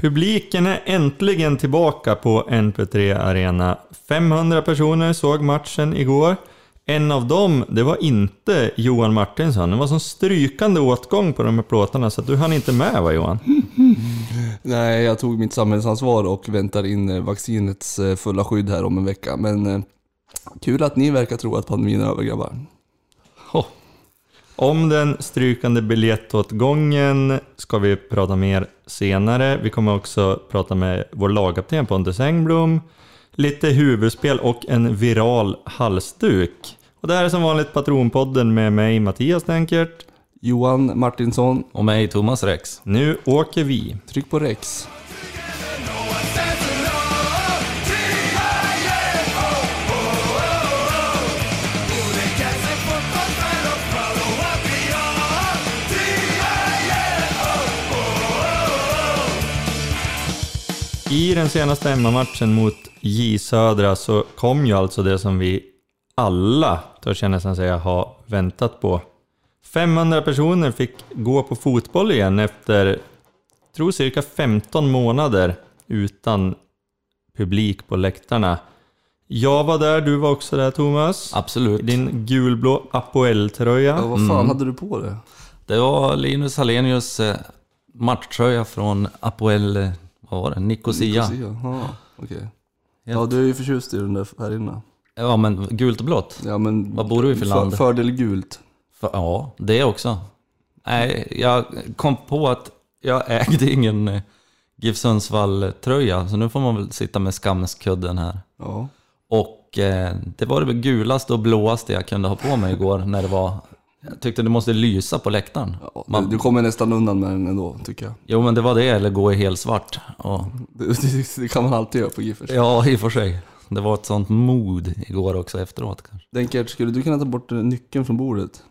Publiken är äntligen tillbaka på NP3 Arena. 500 personer såg matchen igår. En av dem, det var inte Johan Martinsson. Det var som strykande åtgång på de här plåtarna så du hann inte med va Johan? Nej, jag tog mitt samhällsansvar och väntar in eh, vaccinets eh, fulla skydd här om en vecka. Men eh, kul att ni verkar tro att pandemin är över grabbar. Ho. Om den strykande biljettåtgången ska vi prata mer senare. Vi kommer också prata med vår lagkapten Pontus Engblom, lite huvudspel och en viral halsduk. Och det här är som vanligt Patronpodden med mig Mattias Denkert. Johan Martinsson, Och mig, Thomas Rex. Nu åker vi! tryck på Rex. I den senaste hemmamatchen mot J Södra så kom ju alltså det som vi alla, törs jag nästan säga, har väntat på. 500 personer fick gå på fotboll igen efter, tror cirka 15 månader utan publik på läktarna. Jag var där, du var också där Thomas. Absolut. Din gulblå Apoel-tröja. Ja, vad fan hade du på det? Det var Linus Hallenius eh, matchtröja från Apoel, eh, vad var det, Nicosia. Nicosia. Ja, okej. Ja, du är ju förtjust i den där inne. Ja men gult och blått. Ja, men Vad bor du i för land? fördel gult. För, ja, det också. Nej, jag kom på att jag ägde ingen eh, GIF Sundsvall-tröja, så nu får man väl sitta med skamskudden här. Ja. Och eh, det var det gulaste och blåaste jag kunde ha på mig igår när det var... Jag tyckte det måste lysa på läktaren. ja Man- Du kommer nästan undan med den ändå, tycker jag. Jo men det var det, eller gå i helsvart. Och, Det, det, det kan man alltid göra på Giffers. ja, i och för sig. Det var ett sånt mod igår också efteråt kanske. Denkert, skulle du kunna ta bort nyckeln från bordet?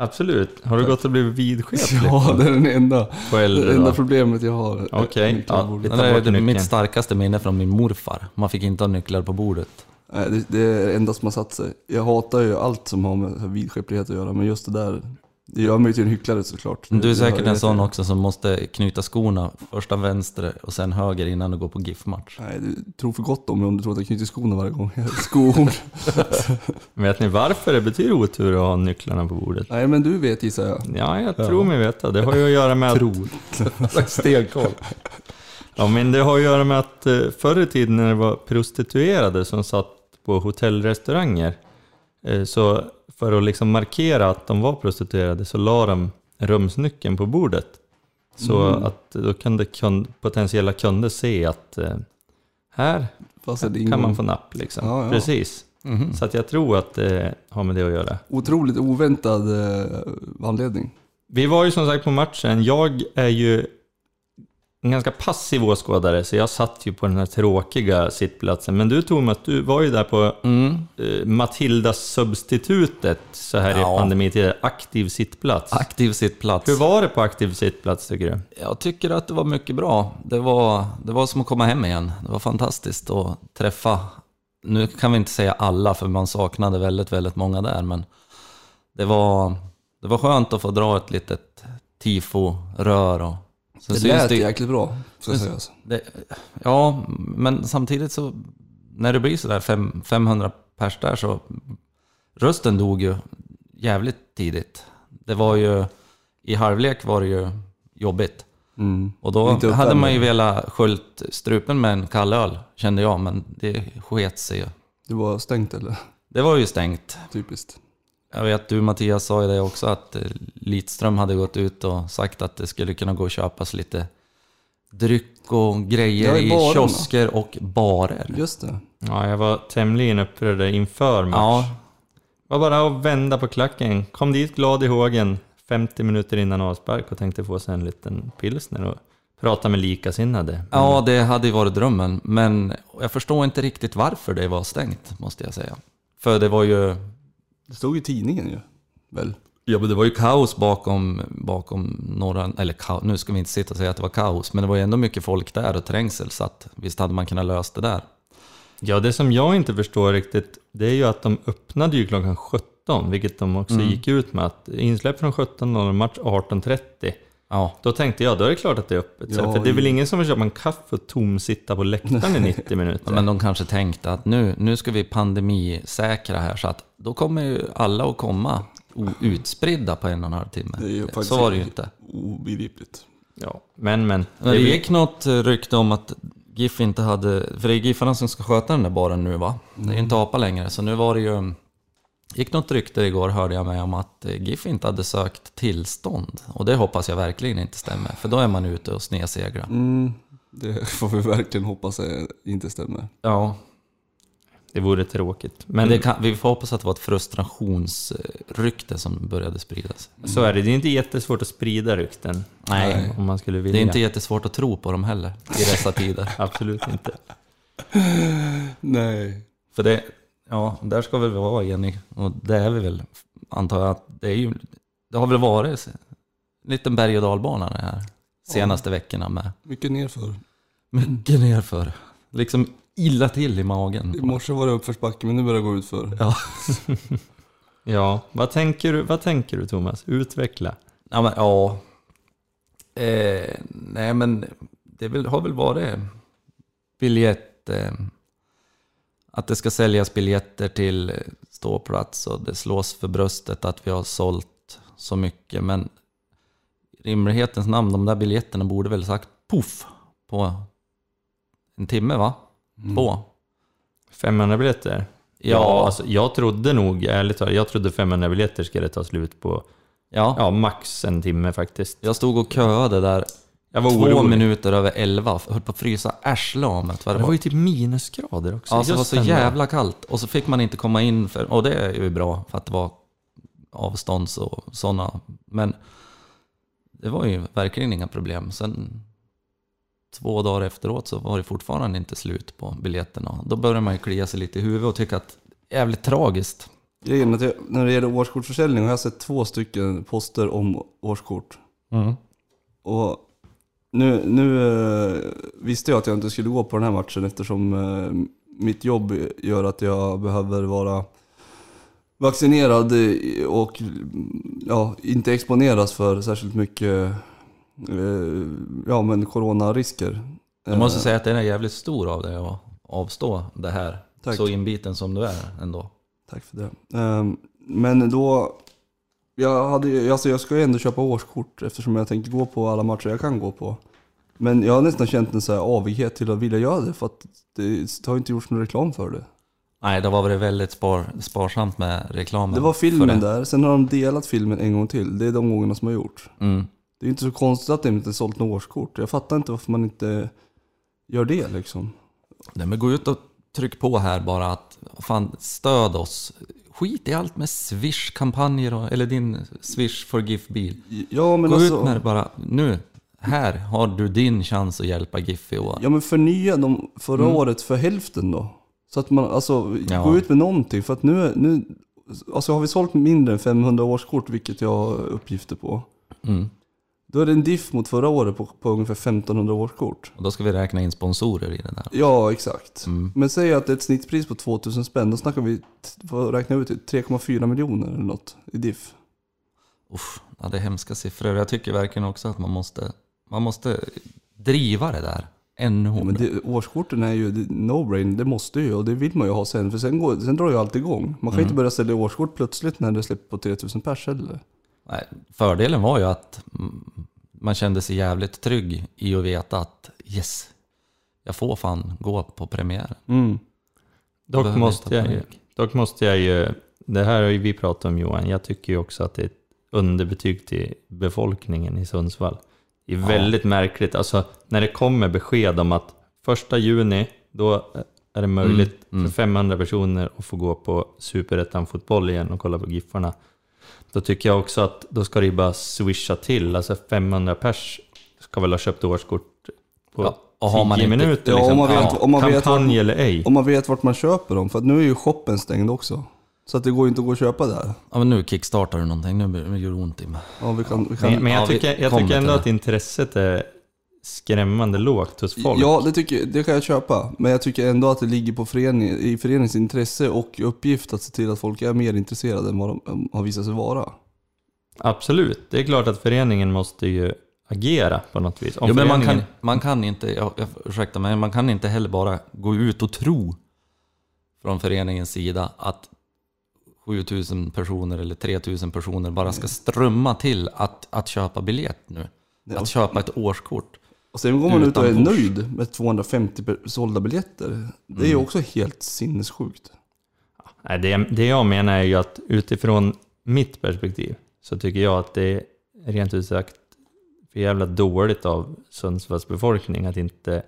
Absolut. Har du gått och blivit vidskeplig Ja, det är den enda, på det enda problemet jag har. Okej, på ja. Det är mitt starkaste minne från min morfar. Man fick inte ha nycklar på bordet. Nej, det, det är det enda som har satt sig. Jag hatar ju allt som har med vidskeplighet att göra, men just det där, det gör mig till en hycklare såklart. Du är säkert en sån också som måste knyta skorna första vänster och sen höger innan du går på GIF-match. Nej, du tror för gott om mig om du tror att jag knyter skorna varje gång. Skor. Vet ni varför det betyder otur att ha nycklarna på bordet? Nej, men du vet gissar jag. Ja, jag tror mig veta. Det har ju att göra med att... Stenkoll. Ja, men det har att göra med att eh, förr i tiden när det var prostituerade som satt på hotellrestauranger, eh, så för att liksom markera att de var prostituerade så la de rumsnyckeln på bordet. Så Mm. att då kunde kund, potentiella kunder se att eh, här det kan man få napp liksom. Ja, ja. Precis. Mhm. Så att jag tror att det har med det att göra. Otroligt oväntad eh, anledning. Vi var ju som sagt på matchen. Jag är ju en ganska passiv åskådare, så jag satt ju på den här tråkiga sittplatsen. Men du Thomas, du var ju där på Mm. eh, Matilda-substitutet så här Ja. i pandemitider, aktiv sittplats. Aktiv sittplats. Hur var det på aktiv sittplats tycker du? Jag tycker att det var mycket bra. Det var, det var som att komma hem igen. Det var fantastiskt att träffa, nu kan vi inte säga alla för man saknade väldigt, väldigt många där, men det var, det var skönt att få dra ett litet tifo-rör. Och, sen Det lät det- jäkligt bra, ska Syns- sägas. det, ja, men samtidigt så när det blir sådär fem- 500 pers där så rösten dog ju jävligt tidigt. Det var ju, i halvlek var det ju jobbigt. Mm. Och då hade man ju velat sköljt strupen med en kall öl, kände jag, men det sket sig ju. Det var stängt eller? Det var ju stängt. Typiskt. Jag vet, du Mattias sa ju det också, att eh, Lidström hade gått ut och sagt att det skulle kunna gå och köpas lite dryck och grejer i barerna. kiosker och barer. Just det. Ja, jag var tämligen upprörd inför match. Ja, Det var bara att vända på klacken. Kom dit glad i hågen 50 minuter innan avspark och tänkte få sig en liten pilsner och prata med likasinnade. ja, det hade ju varit drömmen, men jag förstår inte riktigt varför det var stängt, måste jag säga. För det var ju, Det stod ju i tidningen ju. Väl? ja, men det var ju kaos bakom, bakom några, eller ka, nu ska vi inte sitta och säga att det var kaos, men det var ju ändå mycket folk där och trängsel, så att visst hade man kunnat lösa det där. Ja, det som jag inte förstår riktigt, det är ju att de öppnade ju klockan 17, vilket de också Mm. gick ut med. att Insläpp från 17.00, match 18.30. Ja, Då tänkte jag, då är det klart att det är öppet. Ja, för det är väl ingen som vill köpa en kaffe och tomsitta på läktaren i 90 minuter? men de kanske tänkte att nu, nu ska vi pandemisäkra här så att då kommer ju alla att komma utspridda på en och en halv timme. Så var det ju inte. Obegripligt. Ja, men men. Men det gick något rykte om att GIF inte hade, för det är Giffarna som ska sköta den där baren nu va? Det är inte APA längre, så nu var det ju... gick något rykte igår hörde jag mig om att eh, GIF inte hade sökt tillstånd. Och det hoppas jag verkligen inte stämmer, för då är man ute och snedsegrar. Mm, det får vi verkligen hoppas inte stämmer. Ja, Det vore tråkigt. Men men det kan, vi får hoppas att det var ett frustrationsrykte som började spridas. så är det. Det är inte jättesvårt att sprida rykten. Nej. Om man skulle vilja. Det är inte jättesvårt att tro på dem heller i dessa tider. Absolut inte. Nej. För det, ja, där ska vi vara eniga. Och det är vi väl, antar jag att det är ju, det har väl varit en liten berg och dalbana det här senaste veckorna med Mycket nerför. mycket nerför. Liksom illa till i I magen. morse var det uppförsbacke men nu börjar det gå utför. Ja. Ja, vad tänker du, vad tänker du Thomas? Utveckla. Ja, men, ja. Eh, nej, men det har väl varit biljett... Eh, att det ska säljas biljetter till ståplats och det slås för bröstet att vi har sålt så mycket. Men i rimlighetens namn, de där biljetterna borde väl sagt poff på en timme va? Två? 500 biljetter? Ja. alltså, jag trodde nog, ärligt talat, jag trodde 500 biljetter skulle ta slut på, Ja. ja, max en timme faktiskt. Jag stod och köade där Jag var två orolig. minuter över elva, höll på att frysa arslet av mig. Det var ju typ minusgrader också. Ja, så det var så jävla kallt. Och så fick man inte komma in, för, och det är ju bra för att det var avstånds och sådana. Men det var ju verkligen inga problem. Sen två dagar efteråt så var det fortfarande inte slut på biljetterna. Då började man ju klia sig lite i huvudet och tycka att jävligt tragiskt. Grejen att jag, när det gäller årskortsförsäljning har jag sett två stycken poster om årskort. Och nu, nu eh, visste jag att jag inte skulle gå på den här matchen eftersom eh, mitt jobb gör att jag behöver vara vaccinerad och ja, inte exponeras för särskilt mycket eh, ja, men coronarisker. Jag måste säga att det är jävligt stor av dig att avstå det här. Tack. Så inbiten som du är ändå. Tack för det. Men då, jag, hade, alltså jag ska ju ändå köpa årskort eftersom jag tänker gå på alla matcher jag kan gå på. Men jag har nästan känt en så här avighet till att vilja göra det för att det har inte gjorts någon reklam för det. Nej, det var det väldigt spar, sparsamt med reklamen. Det var filmen det. där, sen har de delat filmen en gång till. Det är de gångerna som har gjorts. Mm. Det är inte så konstigt att de inte sålt något årskort. Jag fattar inte varför man inte gör det liksom. Nej, men gå ut och tryck på här bara att fan, stöd oss. Skit i allt med Swish-kampanjer eller din Swish for GIF-bil. Ja men Gå alltså, ut med det bara nu. Här har du din chans att hjälpa GIF i år. Ja men förnya dem förra året för hälften då. Så att man, alltså, Mm. Ja. gå ut med någonting. För att nu, nu alltså har vi sålt mindre än 500 årskort, vilket jag har uppgifter på. Mm. Då är det en diff mot förra året på, på ungefär 1500 årskort. Och då ska vi räkna in sponsorer i det där. Ja, exakt. Mm. Men säg att det är ett snittpris på 2000 spänn, då snackar vi, vad räknar vi ut, 3,4 miljoner eller något i diff. Uff, ja, det är hemska siffror. Jag tycker verkligen också att man måste, man måste driva det där ännu Ja, hårdare. men det, årskorten är ju no-brain, det måste ju och det vill man ju ha sen. För sen, går, sen drar ju allt igång. Man kan ju inte börja sälja årskort plötsligt när det släpper på 3000 pers heller. Fördelen var ju att mm, man kände sig jävligt trygg i att veta att yes, jag får fan gå på premiären. Mm. Dock måste, jag, ju- dock måste jag ju, det här har ju vi pratat om Johan, jag tycker ju också att det är ett underbetyg till befolkningen i Sundsvall. Det är Ja. väldigt märkligt, alltså när det kommer besked om att första juni, då är det möjligt Mm, mm. för 500 personer att få gå på superettan-fotboll igen och kolla på Giffarna. Då tycker jag också att då ska det ju bara swisha till, alltså 500 pers ska väl ha köpt årskort på Ja, och har man 10 inte- minuter. Ja, liksom. om man vet- om man vet Kampanj vad- eller ej. Om man vet vart man köper dem, för att nu är ju shoppen stängd också. Så att det går ju inte att gå och köpa där. Ja, men nu kickstartar du någonting, nu gör det ont i mig. Ja, vi kan, vi kan, Men, men jag, tycker, jag tycker ändå att intresset är skrämmande lågt hos folk. Ja, det, tycker, det kan jag köpa. Men jag tycker ändå att det ligger på förening, i föreningens intresse och uppgift att se till att folk är mer intresserade än vad de har visat sig vara. Absolut, det är klart att föreningen måste ju agera på något vis. Om Jo, men man kan, man kan inte, jag, jag, ursäkta mig, man kan inte heller bara gå ut och tro från föreningens sida att 7000 personer eller 3000 personer bara ska strömma till att, att köpa biljett nu. Att köpa ett årskort. Och sen går man ut och är Utan push. nöjd med 250 per- sålda biljetter. Det är ju också helt sinnessjukt. Nej, det, det jag menar är ju att utifrån mitt perspektiv så tycker jag att det är rent ut sagt för jävla dåligt av Sundsvalls befolkning att inte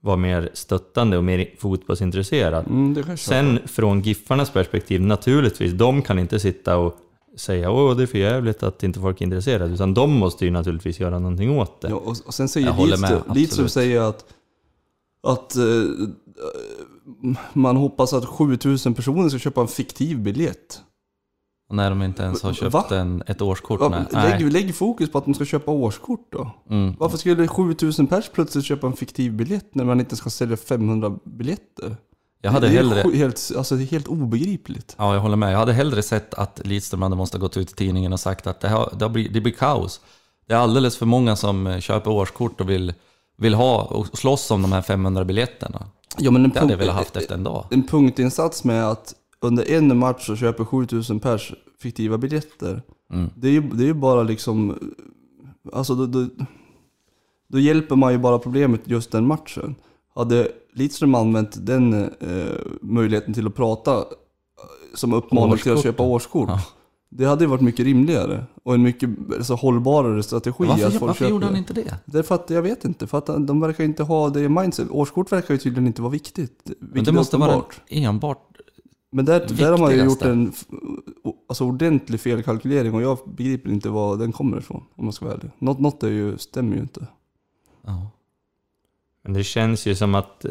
vara mer stöttande och mer fotbollsintresserad. Mm, det kanske Sen från Giffarnas perspektiv, naturligtvis, de kan inte sitta och säga åh det är för jävligt att inte folk är intresserade, utan de måste ju naturligtvis göra någonting åt det. Ja, och, och sen säger Lidström, säger att, att eh, man hoppas att 7000 personer ska köpa en fiktiv biljett. När de inte ens har Va? köpt en, ett årskort. Nej. lägg, lägg fokus på att de ska köpa årskort då. Mm. Varför skulle 7000 pers plötsligt köpa en fiktiv biljett när man inte ska sälja 500 biljetter? Jag hade det är hellre... helt, alltså det är helt obegripligt. Ja, jag håller med. Jag hade hellre sett att Lidström hade måste gått ut i tidningen och sagt att det, här, det, har blivit, det blir kaos. Det är alldeles för många som eh, köper årskort och vill, vill ha och slåss om de här 500 biljetterna. Ja, men en, Det hade jag velat haft efter en dag. en punktinsats med att under en match så köper 7000 pers fiktiva biljetter. Mm. Det är ju det är ju bara liksom... Alltså då, då, då hjälper man ju bara problemet just den matchen. Hade Lidström använt den eh, möjligheten till att prata eh, som uppmaning till att köpa årskort. Ja. Det hade ju varit mycket rimligare och en mycket alltså, hållbarare strategi. att Varför, folk varför köper gjorde han det. inte det? Därför att, jag vet inte, för att de verkar inte ha det i mindset. Årskort verkar ju tydligen inte vara viktigt. Men det måste vara enbart... Men där, där har man ju gjort en alltså, ordentlig felkalkylering och jag begriper inte var den kommer ifrån. Om man ska vara ärlig. Något, något är ju, stämmer ju inte. Ja. Men det känns ju som att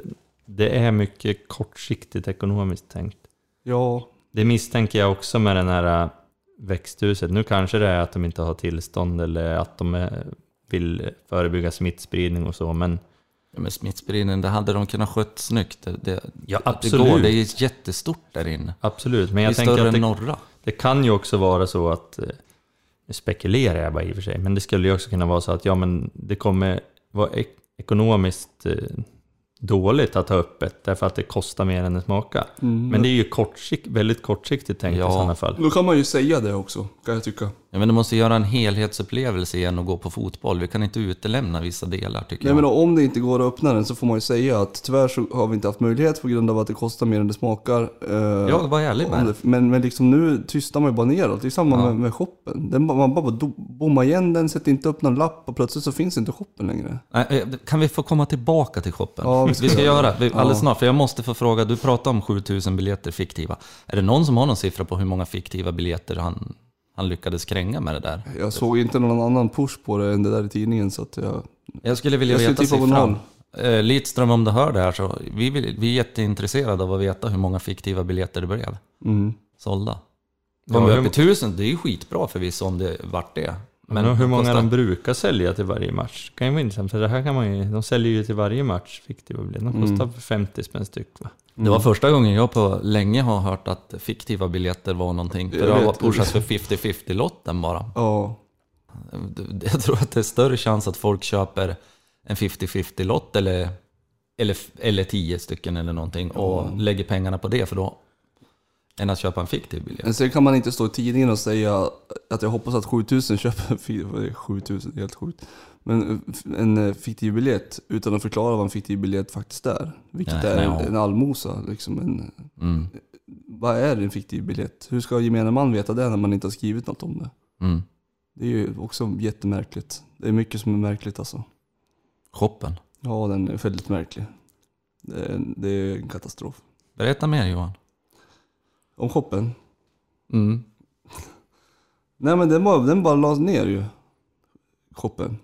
det är mycket kortsiktigt ekonomiskt tänkt. Ja, Det misstänker jag också med den här äh, växthuset. Nu kanske det är att de inte har tillstånd eller att de äh, vill förebygga smittspridning och så, men Ja, Men smittspridningen, det hade de kunnat skött snyggt. Det, det, Ja, Det, absolut. går, det är jättestort där inne. absolut. Men Det är jag tänker större att än det, norra. det kan ju också vara så att, eh, nu spekulerar jag bara i och för sig, men det skulle ju också kunna vara så att ja, men det kommer vara ekonomiskt eh, dåligt att ha öppet därför att det kostar mer än det smakar. Mm. Men det är ju kortsikt, väldigt kortsiktigt tänkt Ja. i sådana fall. då kan man ju säga det också, kan jag tycka. Ja, men det måste göra en helhetsupplevelse igen och gå på fotboll. Vi kan inte utelämna vissa delar tycker Nej, jag. men om det inte går att öppna den så får man ju säga att tyvärr så har vi inte haft möjlighet på grund av att det kostar mer än det smakar. Eh, Jag var ärlig med det. Men, men liksom nu tystar man ju bara neråt. Det är samma Ja. med, med shoppen. Den, man bara bommar igen den, sätter inte upp någon lapp och plötsligt så finns inte shoppen längre. Eh, Kan vi få komma tillbaka till shoppen? Ja, vi vi ska ska, göra det alldeles Ja. snart. För jag måste få fråga, du pratade om 7000 biljetter fiktiva. Är det någon som har någon siffra på hur många fiktiva biljetter han, han lyckades kränga med det där? Jag såg inte någon annan push på det än det där i tidningen så att jag... Jag skulle vilja Jag veta på siffran. Eh, Lidström, om du hör det här så vi, vill, vi är jätteintresserade av att veta hur många fiktiva biljetter det blev Mm. sålda. Ja, Kommer vi hur- upp i tusen, det är ju skitbra förvisso om det vart det. Men hur många kostar- de brukar sälja till varje match kan ju vara intressant. För det här kan man ju, de säljer ju till varje match fiktiva biljetter. De kostar 50 spänn styck va? Det var första gången jag på länge har hört att fiktiva biljetter var någonting. För Jag det har pushats för 50-50-lotten bara. Ja. Jag tror att det är större chans att folk köper en 50-50-lott eller, eller, eller 10 stycken eller någonting och lägger pengarna på det för då än att köpa en fiktiv biljett. Men sen kan man inte stå i tidningen och säga att jag hoppas att 7000 köper en fi- vad är det? 7000, helt sjukt. Men en eh, fiktiv biljett utan att förklara vad en fiktiv biljett faktiskt är. Vilket Nej, är nej, en allmosa. Liksom en, Mm. vad är en fiktiv biljett? Hur ska gemene man veta det när man inte har skrivit något om det? Mm. Det är ju också jättemärkligt. Det är mycket som är märkligt alltså. Shoppen. Ja, den är väldigt märklig. Det är, det är en katastrof. Berätta mer Johan. Om shoppen? Mm. Nej men den bara, den bara lades ner ju. Shoppen.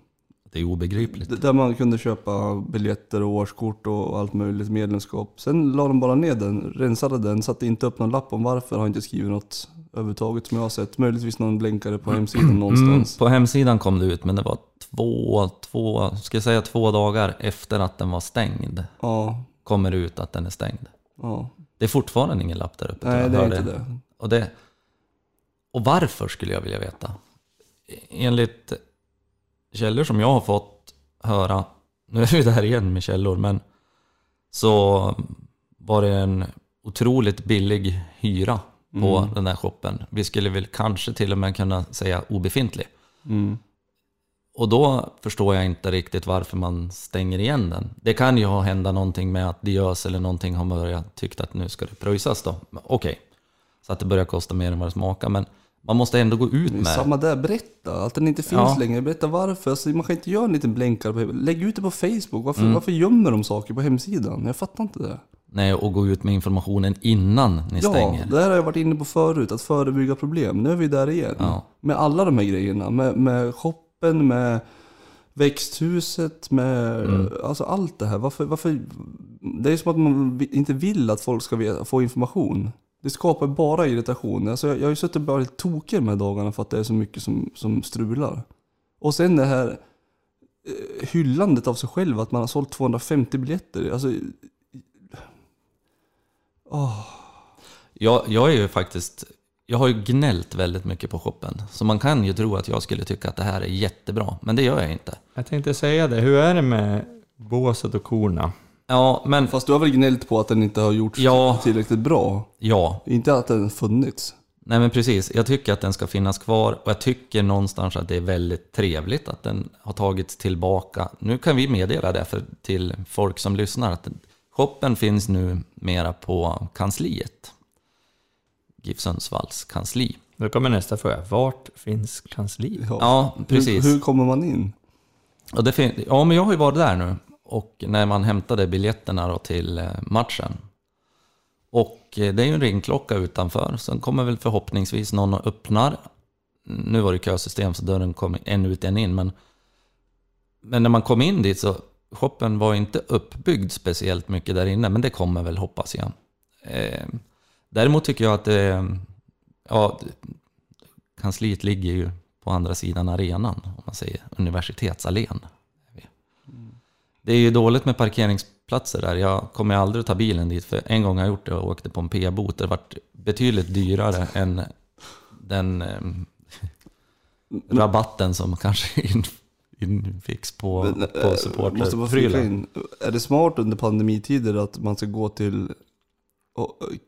Det är obegripligt. D- Där man kunde köpa biljetter och årskort och allt möjligt, medlemskap. Sen la de bara ner den, rensade den, satte inte upp någon lapp om varför, har inte skrivit något överhuvudtaget som jag har sett. Möjligtvis någon blänkare på hemsidan Mm, någonstans. på hemsidan kom det ut, men det var två, två, ska jag säga två dagar efter att den var stängd. Ja, Kommer det ut att den är stängd. ja. Det är fortfarande ingen lapp där uppe. Nej det är inte det. Och, det. och varför skulle jag vilja veta? Enligt källor som jag har fått höra, nu är vi där igen med källor, men så var det en otroligt billig hyra på den där shoppen. Vi skulle väl kanske till och med kunna säga obefintlig. Mm. Och då förstår jag inte riktigt varför man stänger igen den. Det kan ju ha hända någonting med att Diös eller någonting har börjat tyckt att nu ska det pröjsas då. Okej, så att det börjar kosta mer än vad det smakar. Men man måste ändå gå ut Det med Samma där, berätta. Att den inte finns Ja. längre. Berätta varför. Alltså, man kan inte göra en liten blänkare på Lägg ut det på Facebook. Varför, Mm. varför gömmer de saker på hemsidan? Jag fattar inte det. Nej, och gå ut med informationen innan ni Ja, stänger. det här har jag varit inne på förut. Att förebygga problem. Nu är vi där igen. Ja. Med alla de här grejerna. Med, med shoppen, med växthuset, med Mm. alltså allt det här. Varför, varför, det är som att man inte vill att folk ska få information. Det skapar bara irritation. Alltså jag, jag har ju suttit och bara helt tokig de här dagarna för att det är så mycket som, som strular. Och sen det här eh, hyllandet av sig själv, att man har sålt 250 biljetter. Alltså, åh, Jag, jag är ju faktiskt, jag har ju gnällt väldigt mycket på shoppen. Så man kan ju tro att jag skulle tycka att det här är jättebra, men det gör jag inte. Jag tänkte säga det, hur är det med båset och korna? Ja, men fast du har väl gnällt på att den inte har gjorts Ja. tillräckligt bra? ja, Inte att den funnits. Nej men precis, jag tycker att den ska finnas kvar och jag tycker någonstans att det är väldigt trevligt att den har tagits tillbaka. Nu kan vi meddela det för, till folk som lyssnar att shoppen finns nu mera på kansliet. GIF Sundsvalls kansli. Då kommer nästa fråga, vart finns kansliet? Ja, precis. Hur, hur kommer man in? Och det fin- ja, men jag har ju varit där nu. Och när man hämtade biljetterna då till eh, matchen. Och eh, det är ju en ringklocka utanför. Sen kommer väl förhoppningsvis någon och öppnar. Nu var det kösystem så dörren kom en ut en in. Men, men när man kom in dit så shoppen var inte uppbyggd speciellt mycket där inne. Men det kommer väl hoppas jag. Eh, däremot tycker jag att det, ja, kansliet ligger ju på andra sidan arenan, om man säger universitetsallén. Det är ju dåligt med parkeringsplatser där. Jag kommer aldrig att ta bilen dit, för en gång har jag gjort det och åkte på en p-bot. Det vart betydligt dyrare än den eh, rabatten som kanske in, infix på, Men, eh, på in. Är det smart under pandemitider att man ska gå till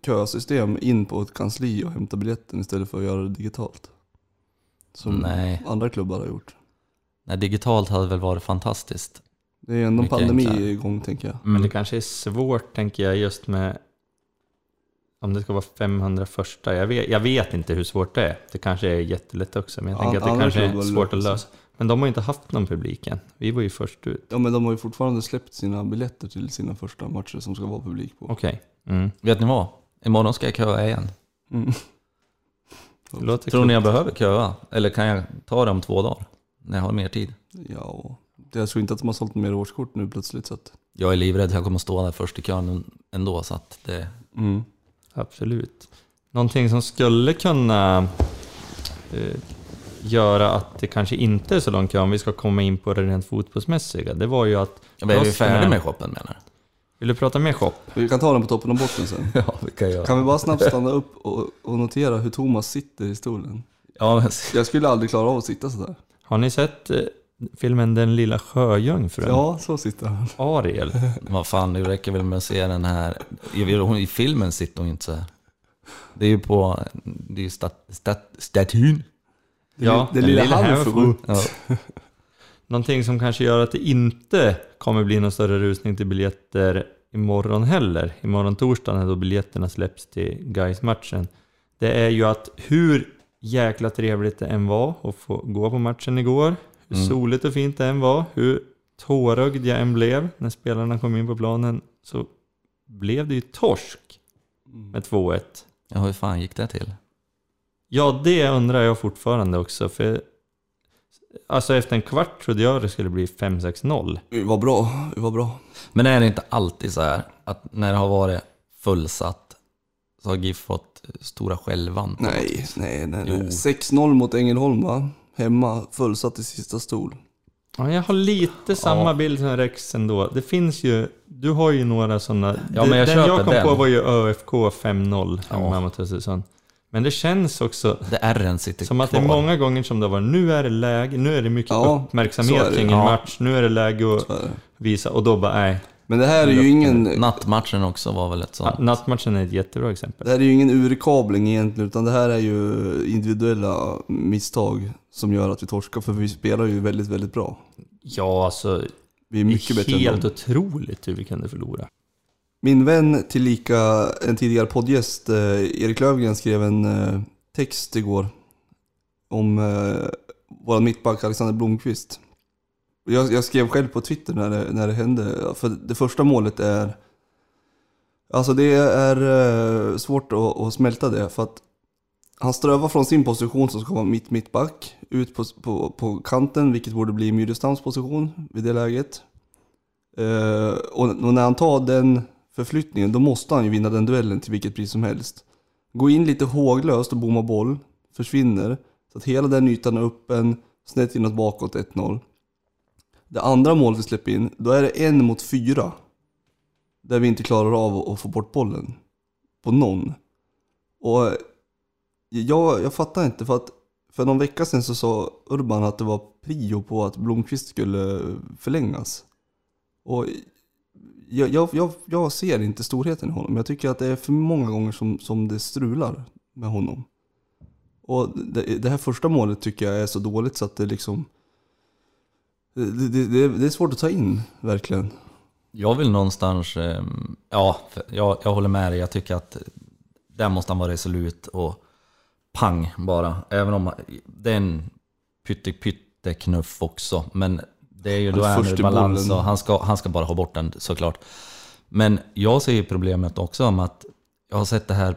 kösystem in på ett kansli och hämta biljetten istället för att göra det digitalt? Som Nej. andra klubbar har gjort. Nej, digitalt hade väl varit fantastiskt. Det är ändå en pandemi enklare. igång tänker jag. Men det kanske är svårt, tänker jag, just med om det ska vara 500 första. Jag vet, jag vet inte hur svårt det är. Det kanske är jättelätt också, men jag Ja, tänker att det kanske är svårt att lösa. Men de har ju inte haft någon publik än. Vi var ju först ut. Ja men de har ju fortfarande släppt sina biljetter till sina första matcher som ska vara publik på. Okej. Mm. Vet ni vad? Imorgon ska jag köa igen. Mm. Tror ni jag behöver köa? Eller kan jag ta det om två dagar? När jag har mer tid? Ja, jag tror inte att de har sålt mer årskort nu plötsligt så att... Jag är livrädd, jag kommer stå där först i kön ändå så att det... Mm. Absolut. Någonting som skulle kunna eh, göra att det kanske inte är så lång kö om vi ska komma in på det rent fotbollsmässiga. Det var ju att... Men är vi färdiga med shoppen menar du? Vill du prata mer shop? Vi kan ta den på toppen och botten sen. Ja, det kan jag. Kan vi bara snabbt stanna upp och, och notera hur Thomas sitter i stolen? Ja, men, Jag skulle aldrig klara av att sitta sådär. Har ni sett eh, filmen Den lilla sjöjungfrun? Ja, så sitter han. Ariel. vad fan, det räcker väl med att se den här... I, hon- i filmen sitter hon inte så här. Det är ju på... Det är ju stat, stat, statyn. Ja, det den lilla lilla halvfru. Ja. Någonting som kanske gör att det inte kommer bli någon större rusning till biljetter imorgon heller. Imorgon torsdag när då biljetterna släpps till guys matchen Det är ju att hur jäkla trevligt det än var att få gå på matchen igår. Hur Mm. soligt och fint det än var. Hur tårögd jag än blev när spelarna kom in på planen. Så blev det ju torsk med 2-1. ja, hur fan gick det till? Ja, det undrar jag fortfarande också. För alltså efter en kvart trodde jag det skulle bli 5-6-0. Vi var bra, var bra. Men är det inte alltid så här att när det har varit fullsatt så har GIF fått stora skälvan? Nej, nej, nej. Nej. 6-0 mot Ängelholm va? Hemma, fullsatt i sista stol. Ja, jag har lite samma Ja. bild som Rex ändå. Det finns ju, du har ju några sådana. Ja, men jag den köper jag kom den. på var ju ÖFK 5-0 Ja. hemma mot Östersund. Men det känns också Det sitter som att kvar. det är många gånger som det varit, nu är det läge, nu är det mycket Ja, uppmärksamhet är det. kring en Ja. match, nu är det läge att är det. visa, och då bara nej. Men det här är ju ingen, Nattmatchen också var väl ett sånt. Nattmatchen är ett jättebra exempel. det här är ju ingen urkabling egentligen, utan det här är ju individuella misstag som gör att vi torskar, för vi spelar ju väldigt, väldigt bra. Ja, alltså Vi är mycket bättre än helt dem. otroligt hur vi kunde förlora. Min vän, tillika en tidigare poddgäst, eh, Erik Lövgren, skrev en eh, text igår om eh, vår mittback Alexander Blomqvist. Jag, jag skrev själv på Twitter när det, när det hände, för det första målet är... Alltså det är eh, svårt att, att smälta det, för att han strövar från sin position som ska vara mitt mittback ut på, på, på kanten, vilket borde bli Myrestams position vid det läget. Eh, och, och när han tar den förflyttningen, då måste han ju vinna den duellen till vilket pris som helst. Gå in lite håglöst och bomma boll, försvinner, så att hela den ytan är öppen, snett inåt bakåt 1-0. Det andra målet vi släpper in, då är det en mot fyra. Där vi inte klarar av att få bort bollen. På någon. Och jag, jag fattar inte, för att för någon vecka sedan så sa Urban att det var prio på att Blomqvist skulle förlängas. Och jag, jag, jag, jag ser inte storheten i honom. Jag tycker att det är för många gånger som, som det strular med honom. Och det, det här första målet tycker jag är så dåligt så att det liksom... Det, det, det, det är svårt att ta in, verkligen. Jag vill någonstans, eh, ja, jag, jag håller med dig. Jag tycker att där måste han vara resolut och pang bara. Även om det är en pytte pytte knuff också. Men det är ju, Han då är är han i i balans bollen. och han ska, han ska bara ha bort den såklart. Men jag ser ju problemet också om att jag har sett det här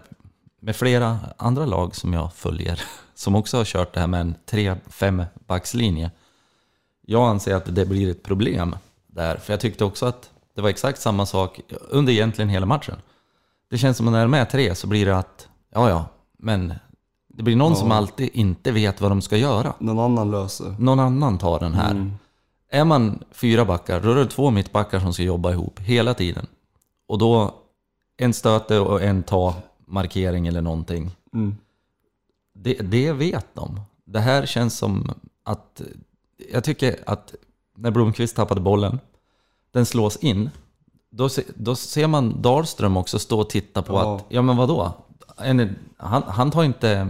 med flera andra lag som jag följer. Som också har kört det här med en 3-5 backslinje. Jag anser att det blir ett problem där. För jag tyckte också att det var exakt samma sak under egentligen hela matchen. Det känns som att när det är tre så blir det att, ja ja, men det blir någon Ja. som alltid inte vet vad de ska göra. Någon annan löser. Någon annan tar den här. Mm. Är man fyra backar, då är det två mittbackar som ska jobba ihop hela tiden. Och då en stöte och en ta markering eller någonting. Mm. Det, det vet de. Det här känns som att... Jag tycker att när Blomqvist tappade bollen, den slås in. Då, se, då ser man Dahlström också stå och titta på Ja. att, ja men vadå? En, han, han tar inte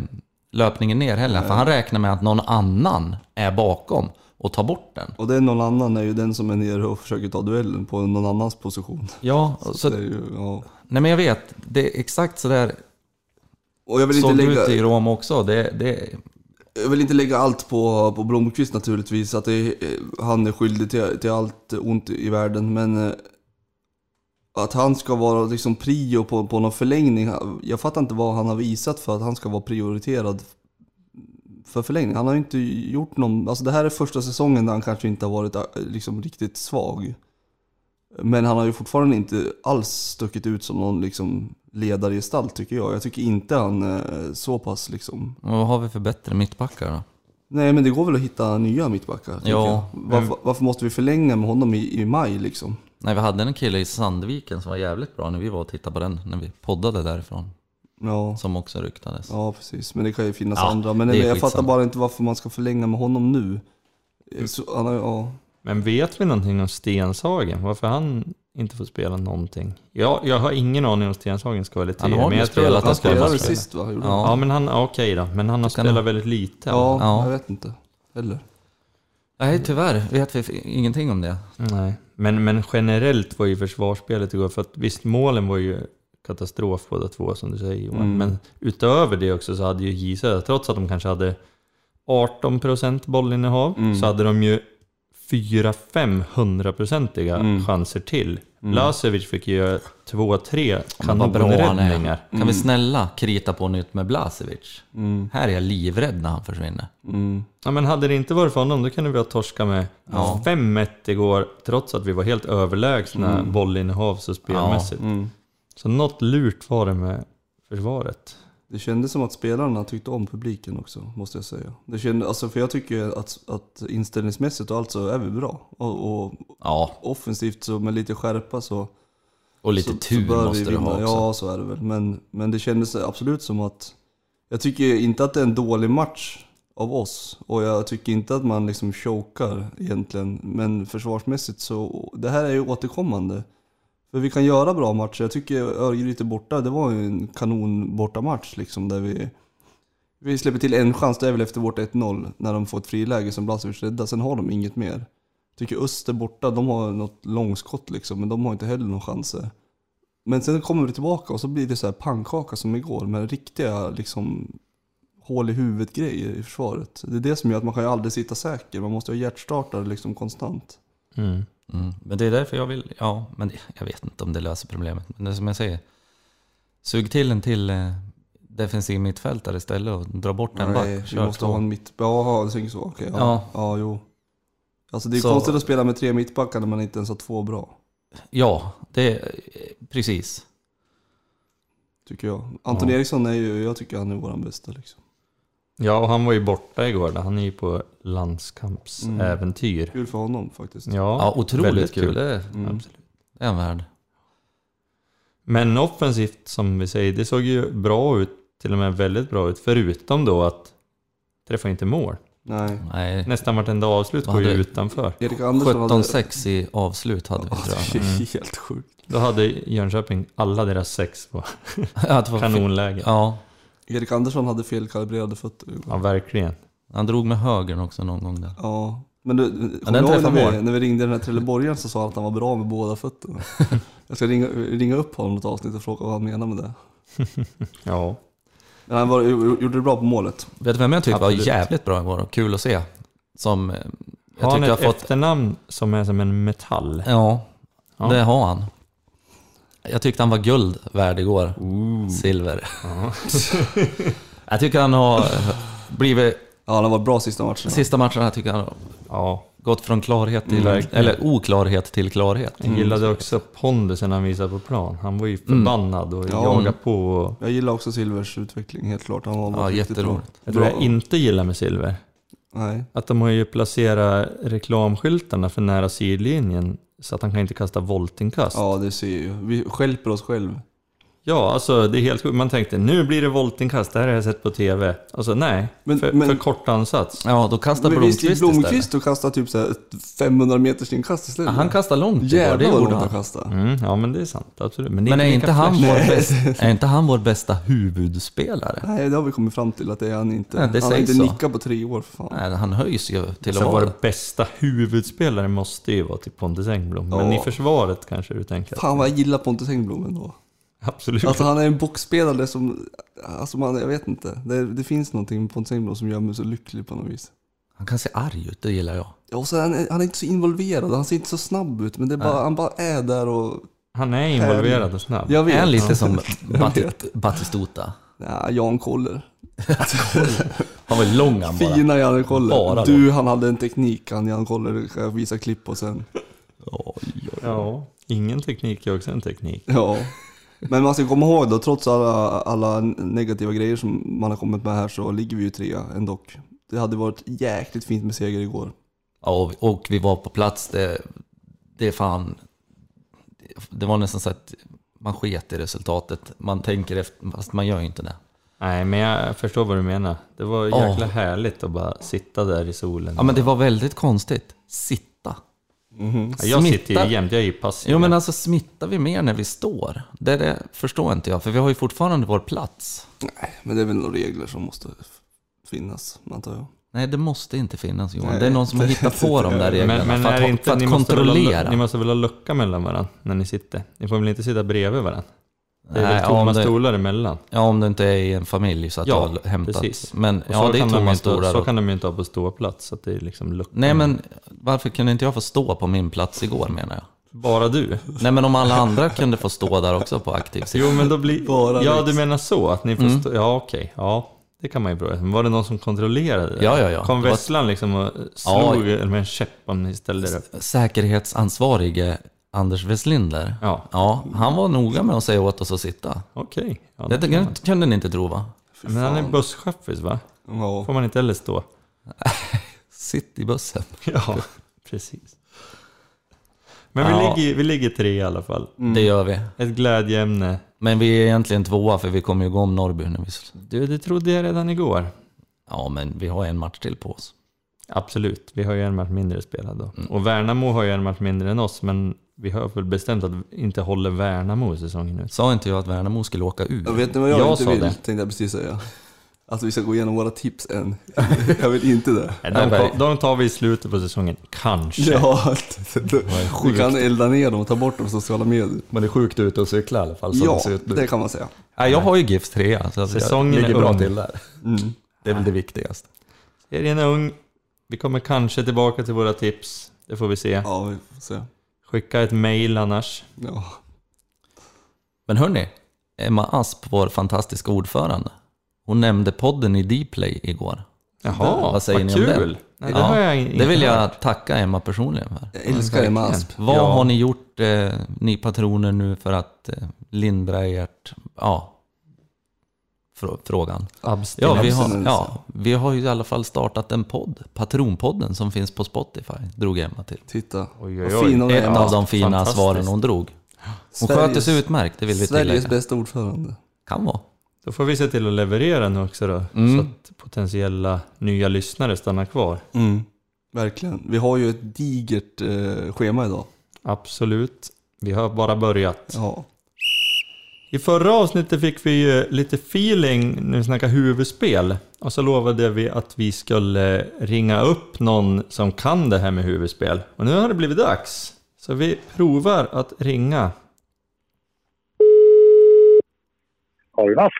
löpningen ner heller, för han räknar med att någon annan är bakom och tar bort den. Och den någon annan är ju den som är nere och försöker ta duellen på någon annans position. Ja, så, det är ju, ja. nej men jag vet, det är exakt sådär Och jag vill, inte såg det lägga, ut i Rom också. Det, det, jag vill inte lägga allt på, på Blomqvist naturligtvis, att det, är- han är skyldig till, till allt ont i världen, men eh, att han ska vara liksom prio på, på någon förlängning, jag fattar inte vad han har visat för att han ska vara prioriterad för förlängning. Han har ju inte gjort någon, alltså det här är första säsongen där han kanske inte har varit eh, liksom riktigt svag. Men han har ju fortfarande inte alls stuckit ut som någon liksom ledargestalt tycker jag. Jag tycker inte han är så pass liksom vad har vi för bättre mittbackar då? Nej men det går väl att hitta nya mittbackar. Ja. Varför, varför måste vi förlänga med honom i, i maj liksom? Nej, vi hade en kille i Sandviken som var jävligt bra när vi var och tittade på den, när vi poddade därifrån. Ja, Som också ryktades. ja precis. Men det kan ju finnas Ja, andra. Men det är jag fattar bara inte varför man ska förlänga med honom nu. Så, han har, ja. Men vet vi någonting om Stenshagen? Varför han inte får spela någonting? Jag, jag har ingen aning om Stenshagen ska vara lite Han har men jag tror spelat att Han spelade väl matcher. sist va? Gjorde Ja. han? Ja, men han, ja, okej då. Men han har kan- spelat väldigt lite. ja, Ja. jag vet inte. Eller? Nej, tyvärr vet vi ingenting om det. Nej. Men, men generellt var ju försvarsspelet igår, för att visst målen var ju katastrof båda två som du säger Johan. Mm. Men utöver det också så hade ju J trots att de kanske hade 18% bollinnehav, Mm. så hade de ju 4-5 hundraprocentiga Mm. chanser till. Mm. Lasevic fick ju göra 2-3 Men vad bra han är. kanonräddningar. Kan vi Mm. snälla krita på nytt med Blasevic? Mm. Här är jag livrädd när han försvinner. Mm. Ja men hade det inte varit för honom då kunde vi ha torskat med Ja. 5-1 igår, trots att vi var helt överlägsna Mm. bollinnehavs och spelmässigt. Mm. Så något lurt var det med försvaret. Det kändes som att spelarna tyckte om publiken också, måste jag säga. Det kände, alltså, för jag tycker att, att inställningsmässigt och allt så är vi bra. Och, och Ja, offensivt så med lite skärpa så... och lite så, tur så måste du ha också. Ja, så är det väl. Men, men det kändes absolut som att... Jag tycker inte att det är en dålig match av oss. Och jag tycker inte att man liksom chokar egentligen. Men försvarsmässigt så, det här är ju återkommande. För vi kan göra bra matcher. Jag tycker Örgryte borta, det var ju en kanon bortamatch liksom. Där vi, vi släpper till en chans, det är väl efter vårt 1-0. När de får ett friläge som Blasevic räddar. Sen har de inget mer. Jag tycker Öster borta, de har något långskott liksom. Men de har inte heller någon chanser. Men sen kommer vi tillbaka och så blir det så här pannkaka som igår med riktiga liksom hål i huvudet grejer i försvaret. Det är det som gör att man kan ju aldrig sitta säker. Man måste ha hjärtstartare liksom konstant. Mm. Mm. Men det är därför jag vill, ja, men jag vet inte om det löser problemet. Men det är som jag säger, sug till en till eh, defensiv mittfältare istället och dra bort en back. Nej, vi Kör måste två. ha en mitt... Jaha, du tänker så. Okej, ja. Ja. ja. jo. Alltså det är Så- konstigt att spela med tre mittbackar när man inte ens har två bra. Ja, det är precis. Tycker jag. Anton Ja. Eriksson är ju, jag tycker han är våran bästa liksom. Ja, och han var ju borta igår. Han är ju på landskampsäventyr. Kul för honom faktiskt. Ja, Ja, otroligt kul. Det är, Mm. absolut. Det är en värld. Men offensivt, som vi säger, det såg ju bra ut. Till och med väldigt bra ut. Förutom då att träffa inte mål. Nej. Nej, Nästan vartenda avslut går ju utanför. Erik Andersson hade... 17-6 i avslut hade vi Ja, tror det jag. är helt sjukt. Då hade Jönköping alla deras sex på Ja, det var kanonläge. Ja, Erik Andersson hade felkalibrerade fötter. Ja, verkligen. han drog med högern också någon gång där. Ja. Men du, kommer den ihåg när vi, när vi ringde den här trelleborgaren så sa han att han var bra med båda fötterna. jag ska ringa, ringa upp honom något avsnitt och fråga vad han menar med det. Ja. Men han var, gjorde det bra på målet. Vet du vem jag tyckte var Absolut. jävligt bra igår och kul att se? Som jag Har han tyckte jag ett fått... efternamn som är som en metall? Ja, Ja. det har han. Jag tyckte han var guld värd igår. Ooh. Silver. Ja. Jag tycker han har blivit... Ja, han har varit bra sista matcherna. Sista matcherna tycker jag han har ja. gått från klarhet till... Mm, eller oklarhet till klarhet. Jag gillade också pondusen han visade på plan. Han var ju Mm. förbannad och Ja. jagade på. Och Jag gillar också Silvers utveckling, helt klart. Han var Ja, riktigt bra. jätteroligt. jag tror jag inte gillar med Silver. Nej. Att de har ju placerat reklamskyltarna för nära sidlinjen så att han kan inte kasta voltinkast. Ja, det ser ju. Vi skälper oss själv alltså det är helt sjukt. Man tänkte nu blir det voltinkast, det här har jag sett på TV. Alltså nej, Men- för, men- för kort ansats. Ja, då kastar Men Blomqvist istället. Blomqvist och kastade typ så här ett 500 meters inkast istället? Ja, han kastar långt Jävlar det vad roligt han kastade. Mm, ja men det är sant, absolut. Men, det Men är inte, han flash. vår Nej. bästa, är inte han vår bästa huvudspelare? Nej, det har vi kommit fram till att det är han inte. Nej, det han har inte så. nickat på tre år för fan. Nej, han höjs ju till att Så vara vår bästa huvudspelare måste ju vara till Pontus Engblom. Men Ja. i försvaret kanske du tänker? Fan vad jag gillar Pontus Engblom ändå. Absolut. Alltså han är en boxspelare som, alltså man, jag vet inte. Det, det finns någonting med Pontus Engblom som gör mig så lycklig på något vis. Han kan se arg ut, det gillar jag. Ja, och så är han, han är inte så involverad, han ser inte så snabb ut. Men det är bara, han bara är där och, Han är involverad och snabb. jag vet. Är han lite som vet. Batistuta? Ja, Jan Koller. Han var lång han bara. Fina Jan Koller. Bara du, han hade en teknik han Jan Koller. Kan jag visa klipp på sen. Oj, oj, oj. Ja, ingen teknik är också en teknik. Ja. Men man ska komma ihåg då, trots alla, alla negativa grejer som man har kommit med här så ligger vi ju trea ändå. Det hade varit jäkligt fint med seger igår. Ja, och, och vi var på plats, det, det är fan... Det var nästan så att man sket i resultatet. Man tänker efter, fast man gör ju inte det. Nej, men jag förstår vad du menar. Det var jäkla härligt att bara sitta där i solen. Ja, men det var väldigt konstigt. Sitta. Ja, jag sitter ju jämt, jag är ju passiv. Jo, men alltså smittar vi mer när vi står? Det, det förstår inte jag, för vi har ju fortfarande vår plats. Nej, men det är väl några regler som måste finnas, antar jag. Nej, det måste inte finnas Johan. Nej, det är någon som har hittat på de där reglerna men, men för är att, inte, för att ni, måste väl ha, kontrollera. ni måste väl ha lucka mellan varandra när ni sitter? Ni får väl inte sitta bredvid varandra? Det är Nej, väl ja, tomma om det- stolar emellan? Ja, om det inte är i en familj så att Ja, du har hämtat. precis. Men Och ja, så det är kan de tomma inte, stolar. Så kan de ju inte ha på ståplats, så att det är liksom lucka. Nej, men varför kunde inte jag få stå på min plats igår menar jag? Bara du? Nej, men om alla andra kunde få stå där också på aktiv sida. Jo, men då blir... Bara ja, du menar så? Att ni får Mm. stå... Ja, okej. Ja, det kan man ju prova. Men var det någon som kontrollerade det? Ja, ja, ja. Kom Det var- Vesslan liksom och slog med en käpp om ni ställde upp? Säkerhetsansvarige Anders Westlinder. Ja, Ja, han var noga med att säga åt oss att sitta. okej. Ja, Det, det kunde ni inte tro va? Fy Men han är busschaffis va? Ja. Får man inte heller stå? Sitt i bussen. Ja, precis. Men vi, Ja. ligger, vi ligger tre i alla fall. Det gör vi. Ett glädjeämne. Men vi är egentligen tvåa för vi kommer ju gå om Norrby vi... Du, det trodde jag redan igår. Ja, men vi har en match till på oss. Absolut, vi har ju en match mindre spelad då. Mm. Och Värnamo har ju en match mindre än oss, men vi har väl bestämt att vi inte håller Värnamo säsongen ut. Sa inte jag att Värnamo skulle åka ur? Jag vet ni vad jag, Jag inte vill? det. Tänkte jag precis säga. Att vi ska gå igenom våra tips än. jag vill inte det. De, tar vi i slutet på säsongen, kanske. Ja, vi kan elda ner dem och ta bort dem på sociala medier. Man är sjukt ute och cykla i alla fall. Ja, det kan man säga. Nej, jag har ju GIFs trea, så att Säsongen är ligger bra ung. till där. Mm. Det är väl det viktigaste. Serien är ung. Vi kommer kanske tillbaka till våra tips. Det får vi se. Ja, vi får se. Skicka ett mail annars. Ja. Men hörni, Emma Asp, vår fantastiska ordförande, hon nämnde podden i Dplay igår. Jaha, Vad säger ni om kul. det? Nej, det har jag inte det vill hört. jag tacka Emma personligen för. Jag älskar Emma Asp. Vad Ja. har ni gjort, eh, ni patroner, nu för att eh, lindra ert... Ja, frågan. Ja vi, har, ja, vi har ju i alla fall startat en podd, Patronpodden, som finns på Spotify, drog Emma till. Titta. Oj, oj, oj. Ett av de fina svaren hon drog. Hon Sveriges- sköter sig utmärkt, det vill vi Sveriges tillägga. bästa ordförande. Kan vara. Då får vi se till att leverera nu också då, Mm. så att potentiella nya lyssnare stannar kvar. Mm. Verkligen. Vi har ju ett digert eh, schema idag. Absolut. Vi har bara börjat. Ja. I förra avsnittet fick vi ju lite feeling när vi snackade huvudspel. Och så lovade vi att vi skulle ringa upp någon som kan det här med huvudspel. Och nu har det blivit dags. Så vi provar att ringa. Jonas.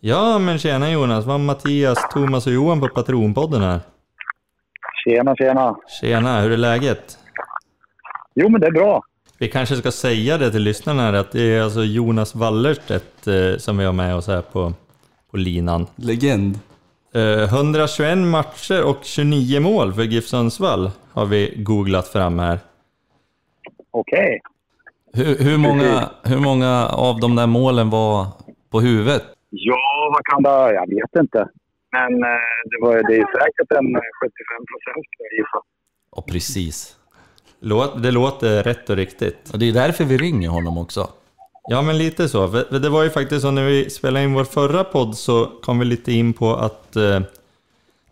Ja, men tjena Jonas. Var Mattias, Thomas och Johan på Patronpodden här. Tjena, tjena. Tjena, hur är läget? Jo, men det är bra. Vi kanske ska säga det till lyssnarna här, att det är alltså Jonas Wallerstedt eh, som vi har med oss här på, på linan. Legend. Eh, 121 matcher och 29 mål för GIF Sundsvall har vi googlat fram här. Okej. Hur, hur, många, hur många av de där målen var på huvudet? Ja, vad kan det... Jag vet inte. Men eh, det, var, det är säkert en 75 procent, jag gissa. Ja, precis. Låt, det låter rätt och riktigt. Och det är därför vi ringer honom också. Ja, men lite så. För det var ju faktiskt så när vi spelade in vår förra podd så kom vi lite in på att eh,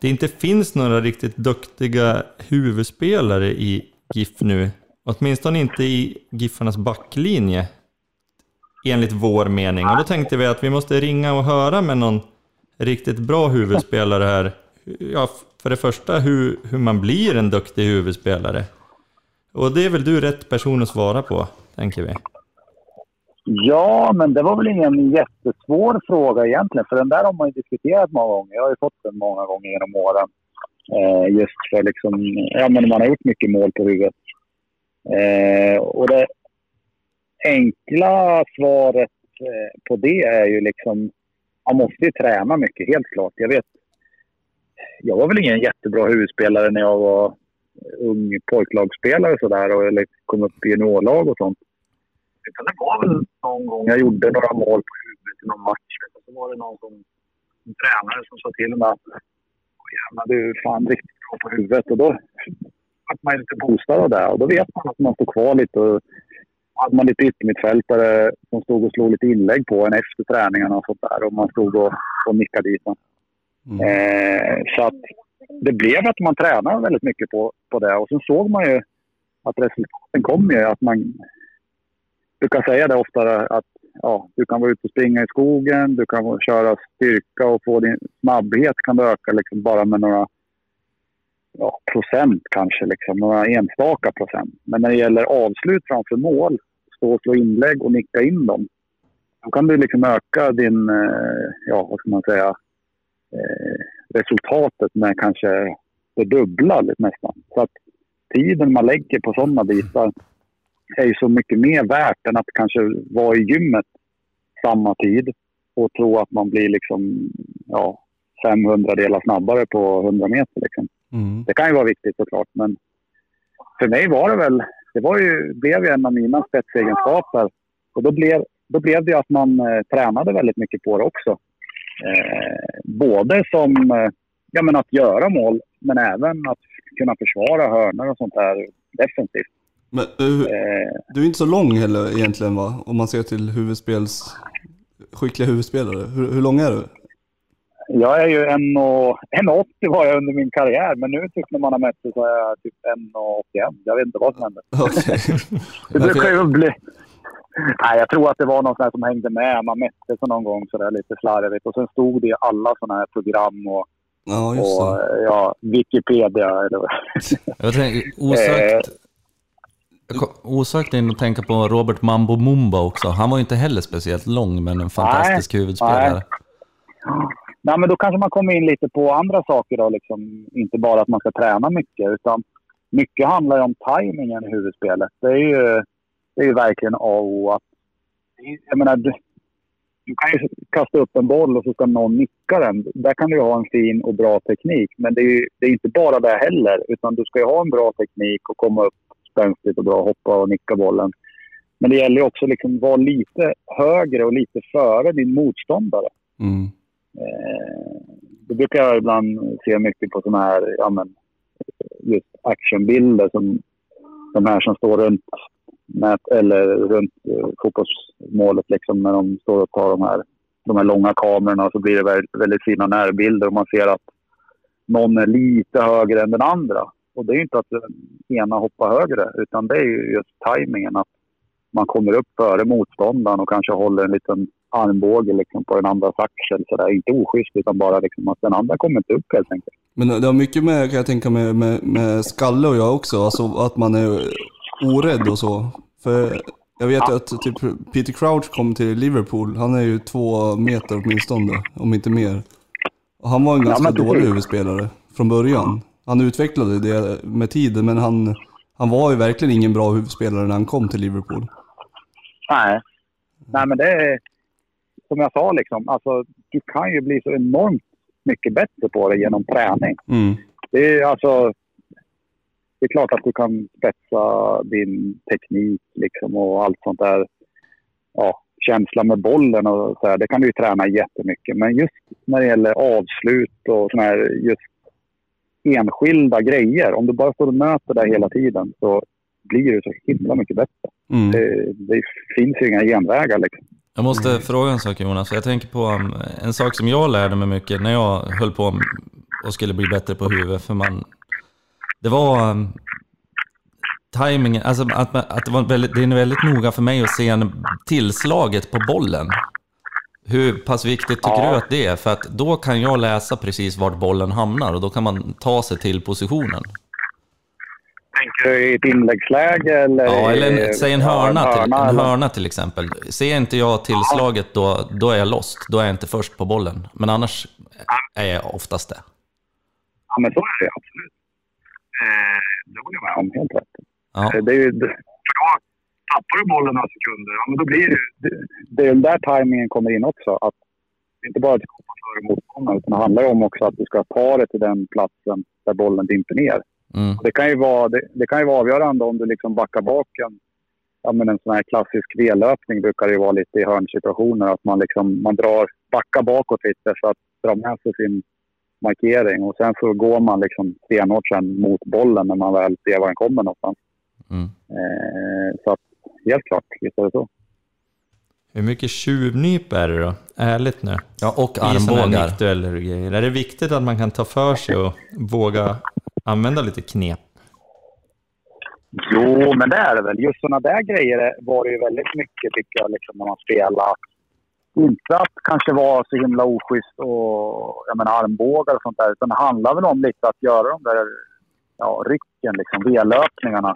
det inte finns några riktigt duktiga huvudspelare i GIF nu. Åtminstone inte i GIFarnas backlinje. Enligt vår mening. Och då tänkte vi att vi måste ringa och höra med någon riktigt bra huvudspelare här. Ja, för det första hur, hur man blir en duktig huvudspelare. Och det är väl du rätt person att svara på, tänker vi. Ja, men det var väl ingen jättesvår fråga egentligen. För den där har man ju diskuterat många gånger. Jag har ju fått den många gånger genom åren. Eh, just för liksom, ja men man har gjort mycket mål på huvudet. Eh, och det enkla svaret eh, på det är ju liksom, man måste ju träna mycket, helt klart. Jag vet, jag var väl ingen jättebra huvudspelare när jag var ung pojklagsspelare och sådär och eller kom upp i juniorlag och sånt. Utan det var väl någon gång jag gjorde några mål på huvudet i någon match. Och så var det någon som, en tränare som sa till mig att "Åh, jävlar, du är fan riktigt bra på huvudet. Och då vart man lite boostad av det. Och då vet man att man står kvar lite. Och hade man lite yttermittfältare som stod och slog lite inlägg på en efter träningarna och sånt där. Och man stod och, och nickade dit. Mm. Eh, så att det blev att man tränade väldigt mycket på, på det. Och sen såg man ju att resultaten kom ju. Att man brukar säga det oftare, att ja, du kan vara ute och springa i skogen, du kan köra styrka och få din snabbhet kan du öka liksom bara med några ja, procent kanske, liksom, några enstaka procent. Men när det gäller avslut framför mål, stå och slå inlägg och nicka in dem, då kan du liksom öka din, eh, ja vad ska man säga, eh, resultatet med kanske det dubbla nästan. Så att tiden man lägger på sådana bitar är ju så mycket mer värt än att kanske vara i gymmet samma tid och tro att man blir liksom, ja, 500 delar snabbare på 100 meter. Liksom. Mm. Det kan ju vara viktigt såklart, men för mig var det väl, det var ju, blev ju en av mina spetsegenskaper. Och då blev, då blev det att man eh, tränade väldigt mycket på det också. Eh, både som, eh, ja men att göra mål, men även att kunna försvara hörnor och sånt där defensivt. Men uh, du är inte så lång heller egentligen va? Om man ser till huvudspels... skickliga huvudspelare. Hur, hur lång är du? Jag är ju 1,80 var jag under min karriär, men nu tycker när man har mätt så är jag typ 1,81. Jag vet inte vad som hände. Okay. det brukar ju bli... Nej, jag tror att det var någon sån som hängde med. Man mätte så någon gång sådär lite slarvigt. Och sen stod det i alla sådana här program och, ja, just och ja, Wikipedia. Eller jag tänker, osökt, osökt in och tänka på Robert Mambo Mumba också. Han var ju inte heller speciellt lång, men en fantastisk nej, huvudspelare. Nej. Nej, men då kanske man kommer in lite på andra saker då, liksom. Inte bara att man ska träna mycket, utan mycket handlar ju om tajmingen i huvudspelet. Det är ju, det är ju verkligen A och O. Att, jag menar, du, du kan ju kasta upp en boll och så ska någon nicka den. Där kan du ha en fin och bra teknik, men det är ju det är inte bara det heller. Utan du ska ju ha en bra teknik och komma upp spänstigt och bra, hoppa och nicka bollen. Men det gäller också liksom att vara lite högre och lite före din motståndare. Mm. Eh, det brukar jag ibland se mycket på sådana här ja, men, just actionbilder som de här som står runt nät, eller runt eh, fotbollsmålet liksom, när de står och tar de här, de här långa kamerorna så blir det väldigt, väldigt fina närbilder och man ser att någon är lite högre än den andra. Och det är inte att den ena hoppar högre utan det är ju just tajmingen att man kommer upp före motståndaren och kanske håller en liten armbåge liksom på den andras axel. Så där. Inte oschysst, utan bara liksom att den andra kommer inte upp helt enkelt. Men det har mycket med, kan jag tänka med, med, med skalle och jag också. Alltså att man är orädd och så. För jag vet ja. att typ Peter Crouch kom till Liverpool. Han är ju två meter åtminstone, om inte mer. Och han var en ganska ja, dålig huvudspelare från början. Han utvecklade det med tiden, men han, han var ju verkligen ingen bra huvudspelare när han kom till Liverpool. Nej, Nej men det är som jag sa, liksom, alltså, du kan ju bli så enormt mycket bättre på det genom träning. Mm. Det, är, alltså, det är klart att du kan spetsa din teknik liksom, och allt sånt där. Ja, känsla med bollen och så här, det kan du ju träna jättemycket. Men just när det gäller avslut och såna här just enskilda grejer. Om du bara står och möter det hela tiden så blir du så himla mycket bättre. Mm. Det, det, finns ju inga genvägar liksom. Jag måste fråga en sak Jonas, jag tänker på um, en sak som jag lärde mig mycket när jag höll på och skulle bli bättre på huvudet. För man, det var um, timingen, alltså att, att det, var väldigt, det är väldigt noga för mig att se en tillslaget på bollen. Hur pass viktigt tycker ja. du att det är? För att då kan jag läsa precis vart bollen hamnar och då kan man ta sig till positionen. Tänker du i ett inläggsläge eller? Ja, eller en, säg en hörna, en hörna, till, en hörna till exempel. Ser inte jag tillslaget då, då är jag lost. Då är jag inte först på bollen. Men annars är jag oftast det. Ja, men så är det absolut. Eh, det håller jag med om, helt rätt. Ja. Eh, det är ju, för då tappar du bollen några sekunder, ja, men då blir det, det, det är där tajmingen kommer in också. Att det är inte bara att du hoppar före motståndaren, utan det handlar om också att du ska ta dig till den platsen där bollen dimper ner. Mm. Det, kan ju vara, det, det, kan ju vara avgörande om du liksom backar bak en, ja, men en sån här klassisk V-löpning brukar det ju vara lite i hörnsituationer. Att man, liksom, man drar, backar bakåt lite för att dra med sig sin markering. Och sen så går man liksom stenhårt sen mot bollen när man väl ser var den kommer någonstans. Mm. Eh, så att, helt klart, visst är det så. Hur mycket tjuvnyp är det då? Ärligt nu. Ja, och armbågar. Är det viktigt att man kan ta för sig och våga använda lite knep? Jo, men det är det väl. Just sådana där grejer var det ju väldigt mycket tycker jag liksom, när man spelar. Inte att kanske vara så himla oschysst och jag menar, armbågar och sånt där. Utan det handlar väl om lite att göra de där ja, rycken, liksom, V-löpningarna.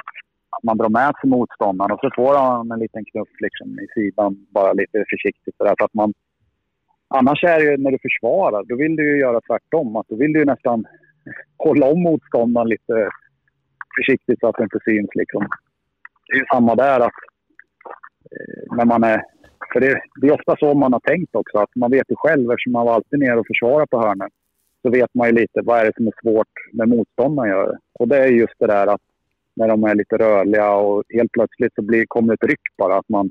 Att man drar med sig motståndaren och så får han en liten knuff liksom, i sidan bara lite försiktigt. För att man, annars är det ju när du försvarar, då vill du ju göra tvärtom. Att då vill du ju nästan hålla om motståndaren lite försiktigt så att det inte syns. Liksom. Det är ju samma där. att eh, när man är, för det, det, är ofta så man har tänkt också. att Man vet ju själv, eftersom man var alltid nere och försvarar på hörnen, så vet man ju lite vad är det som är svårt när motståndaren gör det. Och det är just det där att när de är lite rörliga och helt plötsligt så blir, kommer ett ryck bara. Att man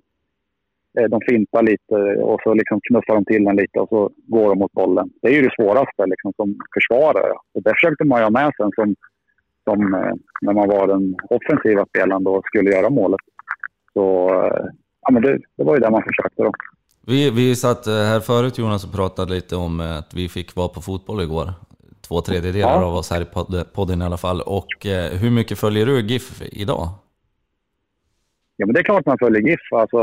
eh, de fintar lite och så liksom knuffar de till den lite och så går de mot bollen. Det är ju det svåraste liksom, som försvarare. Och det försökte man ju ha med sig som som eh, när man var den offensiva spelaren och skulle göra målet. Så eh, ja, men det, det var ju det man försökte då. Vi, vi satt eh, här förut Jonas och pratade lite om eh, att vi fick vara på fotboll igår. Två tredjedelar Ja. av oss här i podd- podden i alla fall. Och eh, hur mycket följer du GIF idag? Ja, men det är klart man följer GIF. Alltså,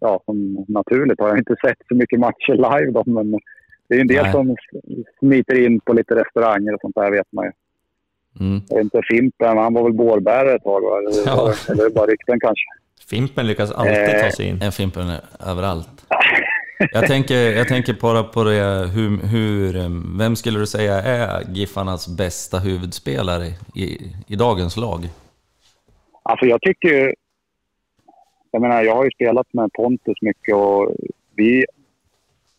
ja, som naturligt har jag inte sett så mycket matcher live då, men det är ju en del Nej. som smiter in på lite restauranger och sånt där vet man ju. Mm. Jag vet inte, Fimpen, han var väl bårbärare ett tag va? Eller, Ja. eller bara rykten kanske? Fimpen lyckas alltid ta sig in. En Fimpen är överallt. Jag tänker, jag tänker bara på det, hur, hur, eh, vem skulle du säga är Giffarnas bästa huvudspelare i, i dagens lag? Alltså jag tycker ju... Jag menar, jag har ju spelat med Pontus mycket och vi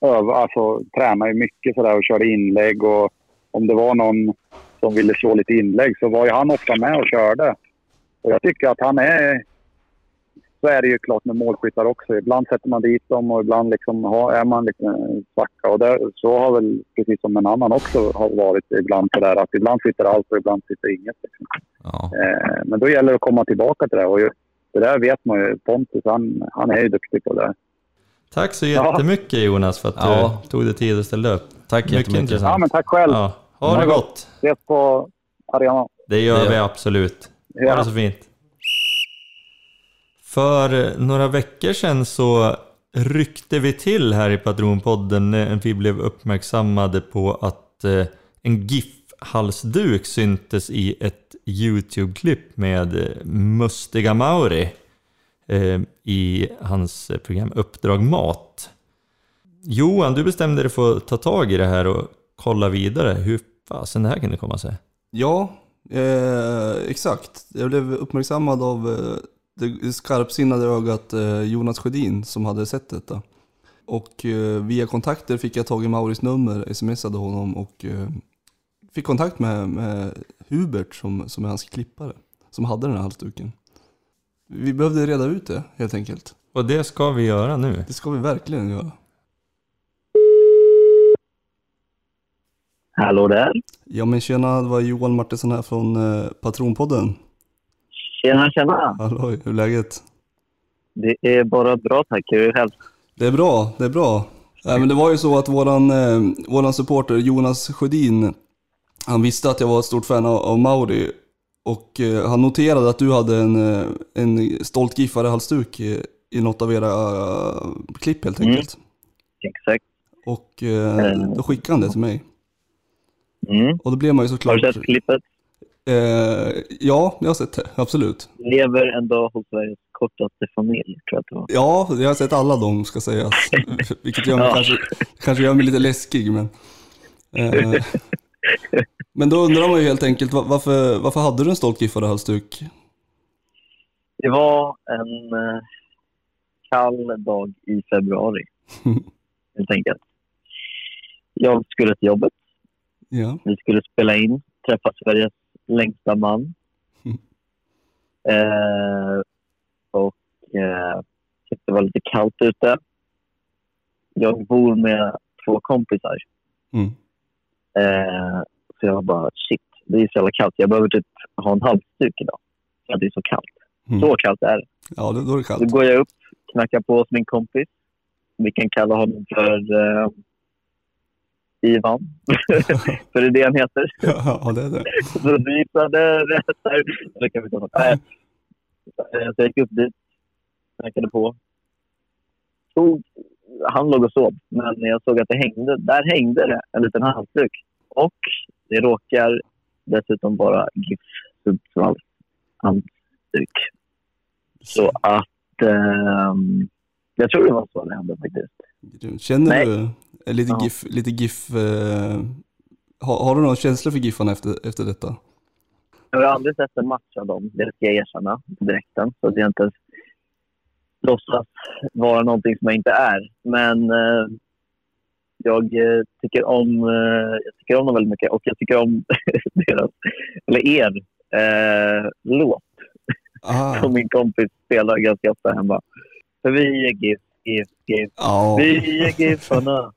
övar, alltså, tränar ju mycket sådär och körde inlägg och om det var någon som ville slå lite inlägg så var ju han ofta med och körde. Och jag tycker att han är... Så är det ju klart med målskyttar också. Ibland sätter man dit dem och ibland liksom har, är man lite svacka. Och det, så har väl, precis som en annan också, har varit ibland sådär att ibland sitter allt och ibland sitter inget. Liksom. Ja, Eh, men då gäller det att komma tillbaka till det. Och det där vet man ju. Pontus, han, han är ju duktig på det. Tack så Ja. jättemycket Jonas för att du Ja. tog dig tid att ställa upp. tack Mycket jättemycket. intressant. Ja, men tack själv. Ja, ha det Ja. gott. Ses på arenan. Det gör Det gör vi absolut. Ha Ja. det så fint. För några veckor sedan så ryckte vi till här i Patronpodden när vi blev uppmärksammade på att eh, en GIF-halsduk syntes i ett YouTube-klipp med eh, Mustiga Mauri eh, i hans program Uppdrag Mat. Johan, du bestämde dig för att ta tag i det här och kolla vidare. Hur fasen det här kunde komma sig? Ja, eh, exakt. Jag blev uppmärksammad av eh, det skarpsinnade ögat eh, Jonas Sjödin som hade sett detta. Och eh, via kontakter fick jag tag i Mauris nummer, smsade honom och eh, fick kontakt med, med Hubert som, som är hans klippare. Som hade den här halsduken. Vi behövde reda ut det helt enkelt. Och det ska vi göra nu. Det ska vi verkligen göra. Hallå där. Ja men tjena, det var Johan Martinsson här från Patronpodden. Tjena, tjena. Hallå, hur är läget? Det är bara bra tack. Hur är det själv? Det är bra, det är bra. Nej, men det var ju så att våran, eh, våran supporter Jonas Sjödin, han visste att jag var ett stort fan av, av Mauri. Och eh, han noterade att du hade en, eh, en stolt giffare-halsduk i, i något av era eh, klipp helt Mm. enkelt. Exakt. Och eh, då skickade han det till mig. Mm. Och då blev man ju Har såklart... du sett klippet? Eh, ja, jag har sett det, absolut. Lever en dag hos Sveriges kortaste familj, tror jag att det var. Ja, jag har sett alla dem ska sägas. Vilket gör mig Ja. kanske, kanske gör mig lite läskig. Men, eh, men då undrar man ju helt enkelt va- varför, varför hade du en stolt giffare-halsduk? Det var en eh, kall dag i februari, helt enkelt. Jag skulle till jobbet. Ja. Vi skulle spela in, träffa Sveriges längsta man. Mm. Eh, och eh, det var lite kallt ute. Jag bor med två kompisar. Mm. Eh, så jag bara, shit, det är så jävla kallt. Jag behöver typ ha en halsduk idag. För att det är så kallt. Mm. Så kallt är det. Ja, då, då är det Så kallt. går jag upp, knackar på hos min kompis. Vi kan kalla honom för eh, Ivan. för det är det han heter. Ja, det är det. Så du gissade rätt där. Det kan vi ta. Nej. Så jag gick upp dit, knackade på. Tog, han låg och sov, men jag såg att det hängde, där hängde det en liten halsduk. Och det råkar dessutom vara GIF Sundsvalls handduk. Så att... ehm, jag tror det var så det hände faktiskt. Känner Nej. du eh, lite Ja. GIF, lite GIF eh, har, har du någon känsla för Giffarna efter, efter detta? Jag har aldrig sett en match av dem, det ska jag erkänna på direkten. Så att jag inte ens låtsas vara någonting som jag inte är. Men eh, jag eh, tycker om eh, jag tycker om dem väldigt mycket och jag tycker om deras, eller er, eh, låt Ah, som min kompis spelar ganska ofta hemma. För vi är GIF, GIF, GIF. ja, Vi är GIFarna.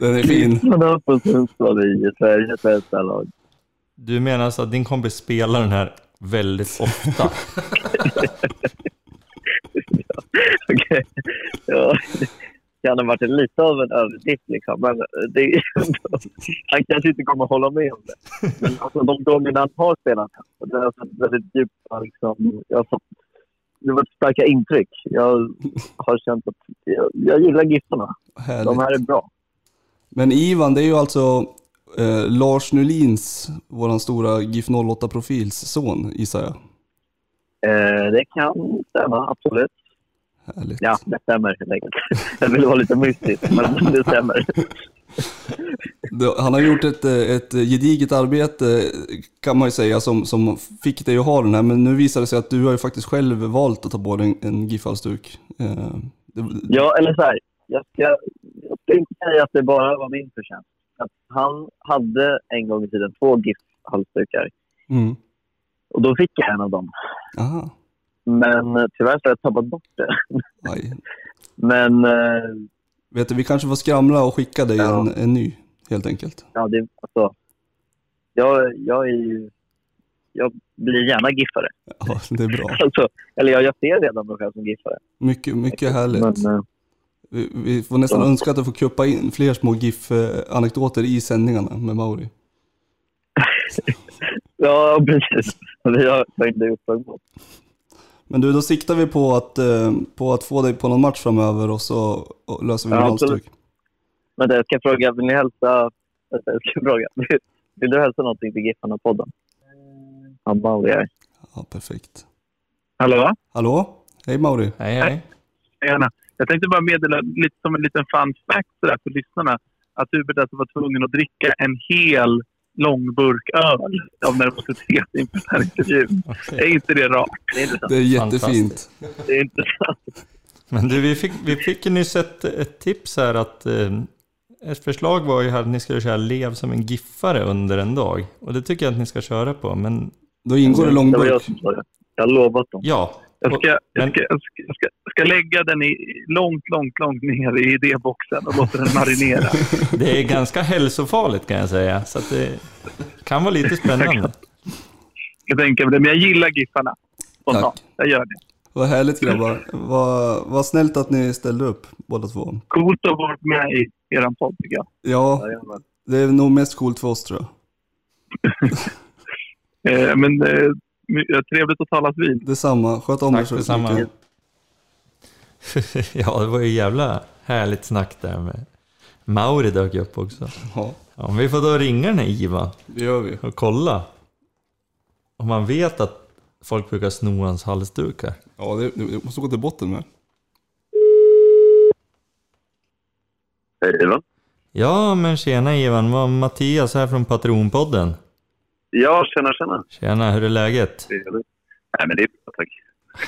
den är fin. GIFarna på Sundsvall, är Sveriges bästa lag. Du menar alltså att din kompis spelar den här väldigt ofta? Okej. Ja, det kan ha varit lite av en överdrift liksom. Men det, han kanske inte kommer hålla med om det. Men alltså, de gångerna han har spelat det har fått väldigt djupa liksom, jag har fått, det varit starka intryck. Jag har känt att jag, jag gillar Giffarna. De här är bra. Men Ivan, det är ju alltså eh, Lars Nulins, våran stora GIF 08-profils son, gissar jag. Eh, det kan stämma, absolut. Härligt. Ja, det stämmer helt enkelt. Jag vill vara lite mystisk, men det stämmer. Han har gjort ett, eh, ett gediget arbete kan man ju säga som, som fick dig att ha den här. Men nu visar det sig att du har ju faktiskt själv valt att ta på dig en, en GIF-halsduk. Eh, Ja, eller så här. Jag ska, jag ska inte säga att det bara var min förtjänst. Att han hade en gång i tiden två GIF-halsdukar Mm. och då fick jag en av dem. Aha. Men eh, tyvärr så har jag tappat bort det. Aj. Men eh, Vet du, vi kanske får skramla och skicka dig Ja. en, en ny, helt enkelt. ja, det, alltså, jag, jag är ju... Jag blir gärna giffare. Ja, det är bra. Alltså, eller jag, jag ser redan mig själv som giffare. Mycket, mycket härligt. Men, eh, Vi, vi får nästan Ja. önska att du får kuppa in fler små GIF-anekdoter i sändningarna med Mauri. ja, precis. Vi har tagit det uppdrag på. Men du, då siktar vi på att, eh, på att få dig på någon match framöver och så och löser vi Ja, halsduk. Men jag ska fråga, vill ni hälsa... vänta, Jag ska fråga. Vill, du hälsa någonting till Giffarna-podden? Ja, Mauri här. Ja, perfekt. Hallå? Hallå? Hej Mauri. Hej, hej. Gärna. Jag tänkte bara meddela lite som en liten fun fact sådär för lyssnarna att Hubert alltså var tvungen att dricka en hel långburk öl av nervositet inför den här intervjun. Är inte det rart? Det är intressant. Det är jättefint. Det är intressant. Men du, vi fick, vi fick ju nyss ett, ett tips här att eh, ett förslag var ju här att ni skulle köra lev som en giffare under en dag. Och det tycker jag att ni ska köra på, men Då ingår det jag långburk. Jag har lovat dem. ja. Jag ska, jag Men- ska, jag ska, jag ska, jag ska lägga den i, långt, långt, långt ner i idéboxen och låta den marinera. Det är ganska hälsofarligt kan jag säga, så att det kan vara lite spännande. Jag tänker på det, men jag gillar Giffarna. Tack. Jag gör det. Vad härligt grabbar. Vad, vad snällt att ni ställde upp båda två. Coolt att varit med i er podd tycker jag. Ja, det är nog mest coolt för oss tror jag. Eh, men eh, trevligt att talas vid. Detsamma. Sköt om er så detsamma. mycket. ja, det var ju jävla härligt snack där med Mauri dök upp också. Ja, Ja, men vi får då ringa den här Ivan det gör vi. och kolla om man vet att folk brukar sno hans halsdukar. Ja, det, det måste gå till botten med. Hej Ivan. Ja, men tjena Ivan, var Mattias här från Patronpodden. Ja, tjena, tjena. Tjena, hur är läget? Nej, men det är bra, tack.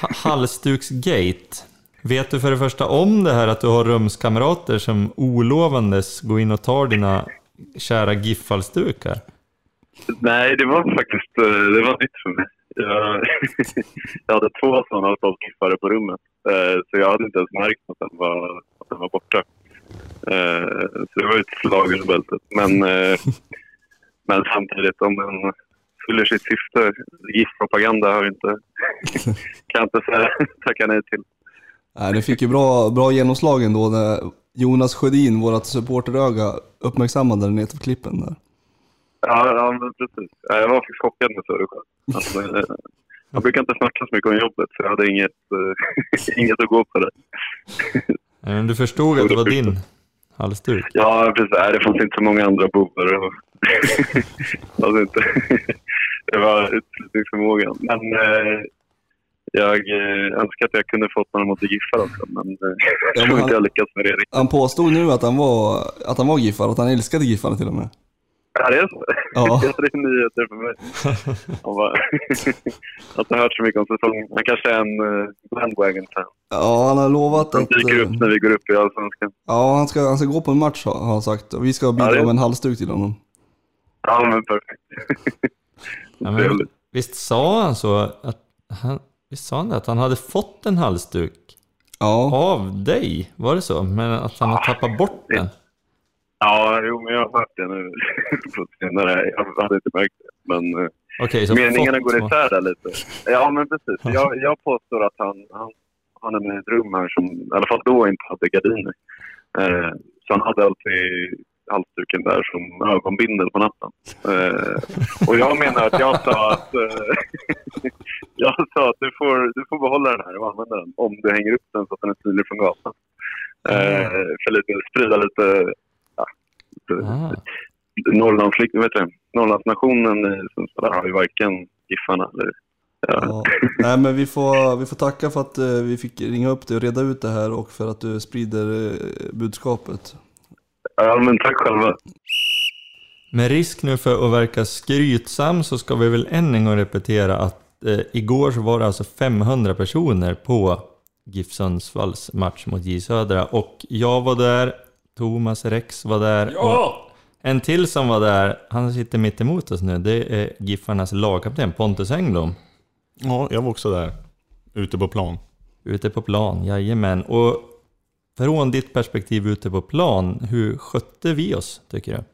Ha- Halsduksgate. Vet du för det första om det här att du har rumskamrater som olovandes går in och tar dina kära GIF-halsdukar? Nej, det var faktiskt eh, det var nytt för mig. Jag, jag hade två sådana giffare på rummet. eh, Så jag hade inte ens märkt att den var, att den var borta. Eh, Så det var ett slag under bältet. Men, men samtidigt, om den fyller sitt syfte, giftpropaganda har inte, kan jag inte säga, tacka nej till. Nej, det fick ju bra, bra genomslag ändå när Jonas Sjödin, vårt supporteröga, uppmärksammade den nere på klippen där. Ja, ja men precis. Ja, Jag var faktiskt chockad när jag såg det själv. Alltså, eh, jag brukar inte snacka så mycket om jobbet, så jag hade inget, eh, inget att gå på där. Men du förstod att det var din halsduk? Ja, precis. Det fanns inte så många andra bovar. alltså inte. det var utslutningsförmågan. Men eh, jag eh, önskar att jag kunde fått honom att bli giffad också. Men eh, jag men tror han- inte jag lyckats med det riktigt. Han påstod nu att han var, att han var giffare, att han älskade giffarna till och med. Ja, det är så. Ja. det är nyheter för mig. Han bara, jag har inte hört så mycket om säsongen. Han kanske är en uh, bandwagon-fan. Ja, han har lovat Han att... dyker eh, upp när vi går upp i Allsvenskan. Ja, han ska, han ska gå på en match har han sagt. Och vi ska bidra Ja, med en halsduk till honom. Ja, men perfekt. Ja, men, visst sa han så att han, visst sa han det, att han hade fått en halsduk Ja, av dig? Var det så? Men att han har tappat bort den? Ja, jo, men jag har hört det nu på senare. Jag hade inte märkt det. Men eh, så meningarna fått går isär där lite. Ja, men precis. Jag, jag påstår att han, han, han är med i ett rum här som i alla fall då inte hade gardiner. Eh, så han hade alltid halsduken där som ögonbindel på natten. Eh, och jag menar att jag sa att, eh, jag sa att du, får, du får behålla den här och använda den om du hänger upp den så att den är tydlig från gatan. Eh, för lite, sprida lite, ja, Ah. Norrlands, vet du, Norrlandsnationen i Sundsvall har ju varken Giffarna eller... Ja. Ja. Nej men vi får, vi får tacka för att eh, vi fick ringa upp dig och reda ut det här och för att du sprider eh, budskapet. Ja, men tack själva. Med risk nu för att verka skrytsam så ska vi väl än en gång repetera att eh, igår så var det alltså 500 personer på GIF Sundsvalls match mot J Södra och jag var där, Thomas Rex var där och en till som var där, han sitter mitt emot oss nu, det är Giffarnas lagkapten Pontus Engblom. Ja, jag var också där. Ute på plan. Ute på plan, jajamän. Och från ditt perspektiv ute på plan, hur skötte vi oss tycker du?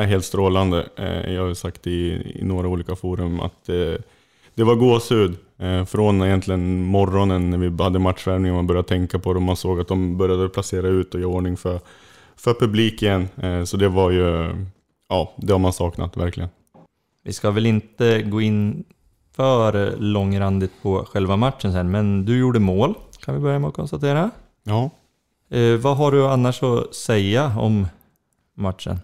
är helt strålande. Eh, Jag har sagt i, i några olika forum att eh, det var gåshud. Eh, Från egentligen morgonen när vi hade matchvärmning och man började tänka på det och man såg att de började placera ut och göra ordning för, för publik igen. Eh, Så det var ju, ja, det har man saknat verkligen. Vi ska väl inte gå in för långrandigt på själva matchen sen, men du gjorde mål, kan vi börja med att konstatera. Ja, Eh, vad har du annars att säga om matchen?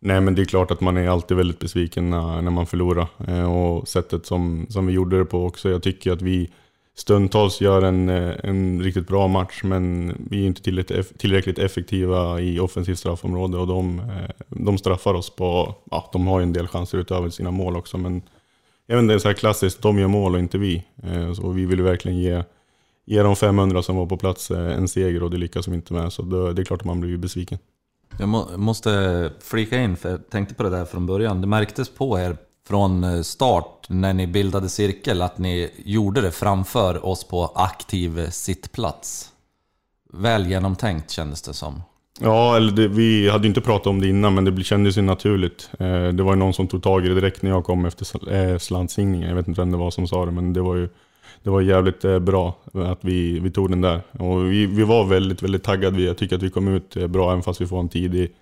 Nej men det är klart att man är alltid väldigt besviken när, när man förlorar. Eh, och sättet som, som vi gjorde det på också. Jag tycker att vi stundtals gör en, eh, en riktigt bra match men vi är inte tillräckligt, tillräckligt effektiva i offensivt straffområde och de, eh, de straffar oss på, ja de har ju en del chanser utöver sina mål också men jag vet inte, det är så här klassiskt, de gör mål och inte vi. Eh, Så vi vill ju verkligen ge, ge de 500 som var på plats eh, en seger och det lyckas de inte med så då, det är klart att man blir besviken. Jag må, måste flika in, för jag tänkte på det där från början. Det märktes på er från eh, start när ni bildade cirkel att ni gjorde det framför oss på aktiv sittplats. Väl genomtänkt kändes det som. Ja, eller det, vi hade ju inte pratat om det innan, men det kändes ju naturligt. Eh, det var ju någon som tog tag i det direkt när jag kom efter sl- eh, slantsingningen. Jag vet inte vem det var som sa det, men det var ju det var jävligt eh, bra att vi, vi tog den där. Och vi, vi var väldigt, väldigt taggade. Jag tycker att vi kom ut eh, bra, även fast vi får en tidig,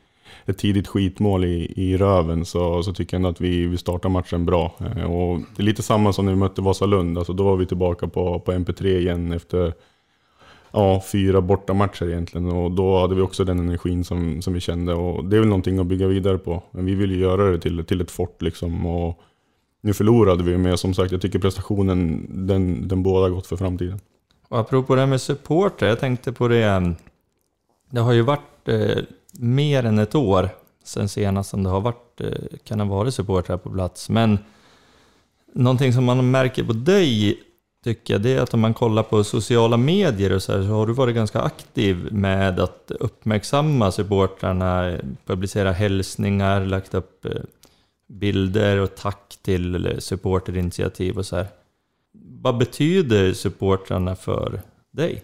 ett tidigt skitmål i, i röven. Så, så tycker jag ändå att vi, vi startar matchen bra. Eh, och det är lite samma som när vi mötte Vasalund. Alltså, då var vi tillbaka på, på MP3 igen efter ja, fyra bortamatcher egentligen. Och då hade vi också den energin som, som vi kände. Och det är väl någonting att bygga vidare på. Men vi vill ju göra det till, till ett fort liksom. Och nu förlorade vi, men som sagt, jag tycker prestationen, den, den båda gott för framtiden. Och apropå det här med supporter, jag tänkte på det. Det har ju varit eh, mer än ett år sen senast som det har varit, eh, kan ha varit supportrar på plats. Men någonting som man märker på dig, tycker jag, det är att om man kollar på sociala medier och så här, så har du varit ganska aktiv med att uppmärksamma supportrarna, eh, publicera hälsningar, lagt upp eh, bilder och tack till supporterinitiativ och så här. Vad betyder supportrarna för dig?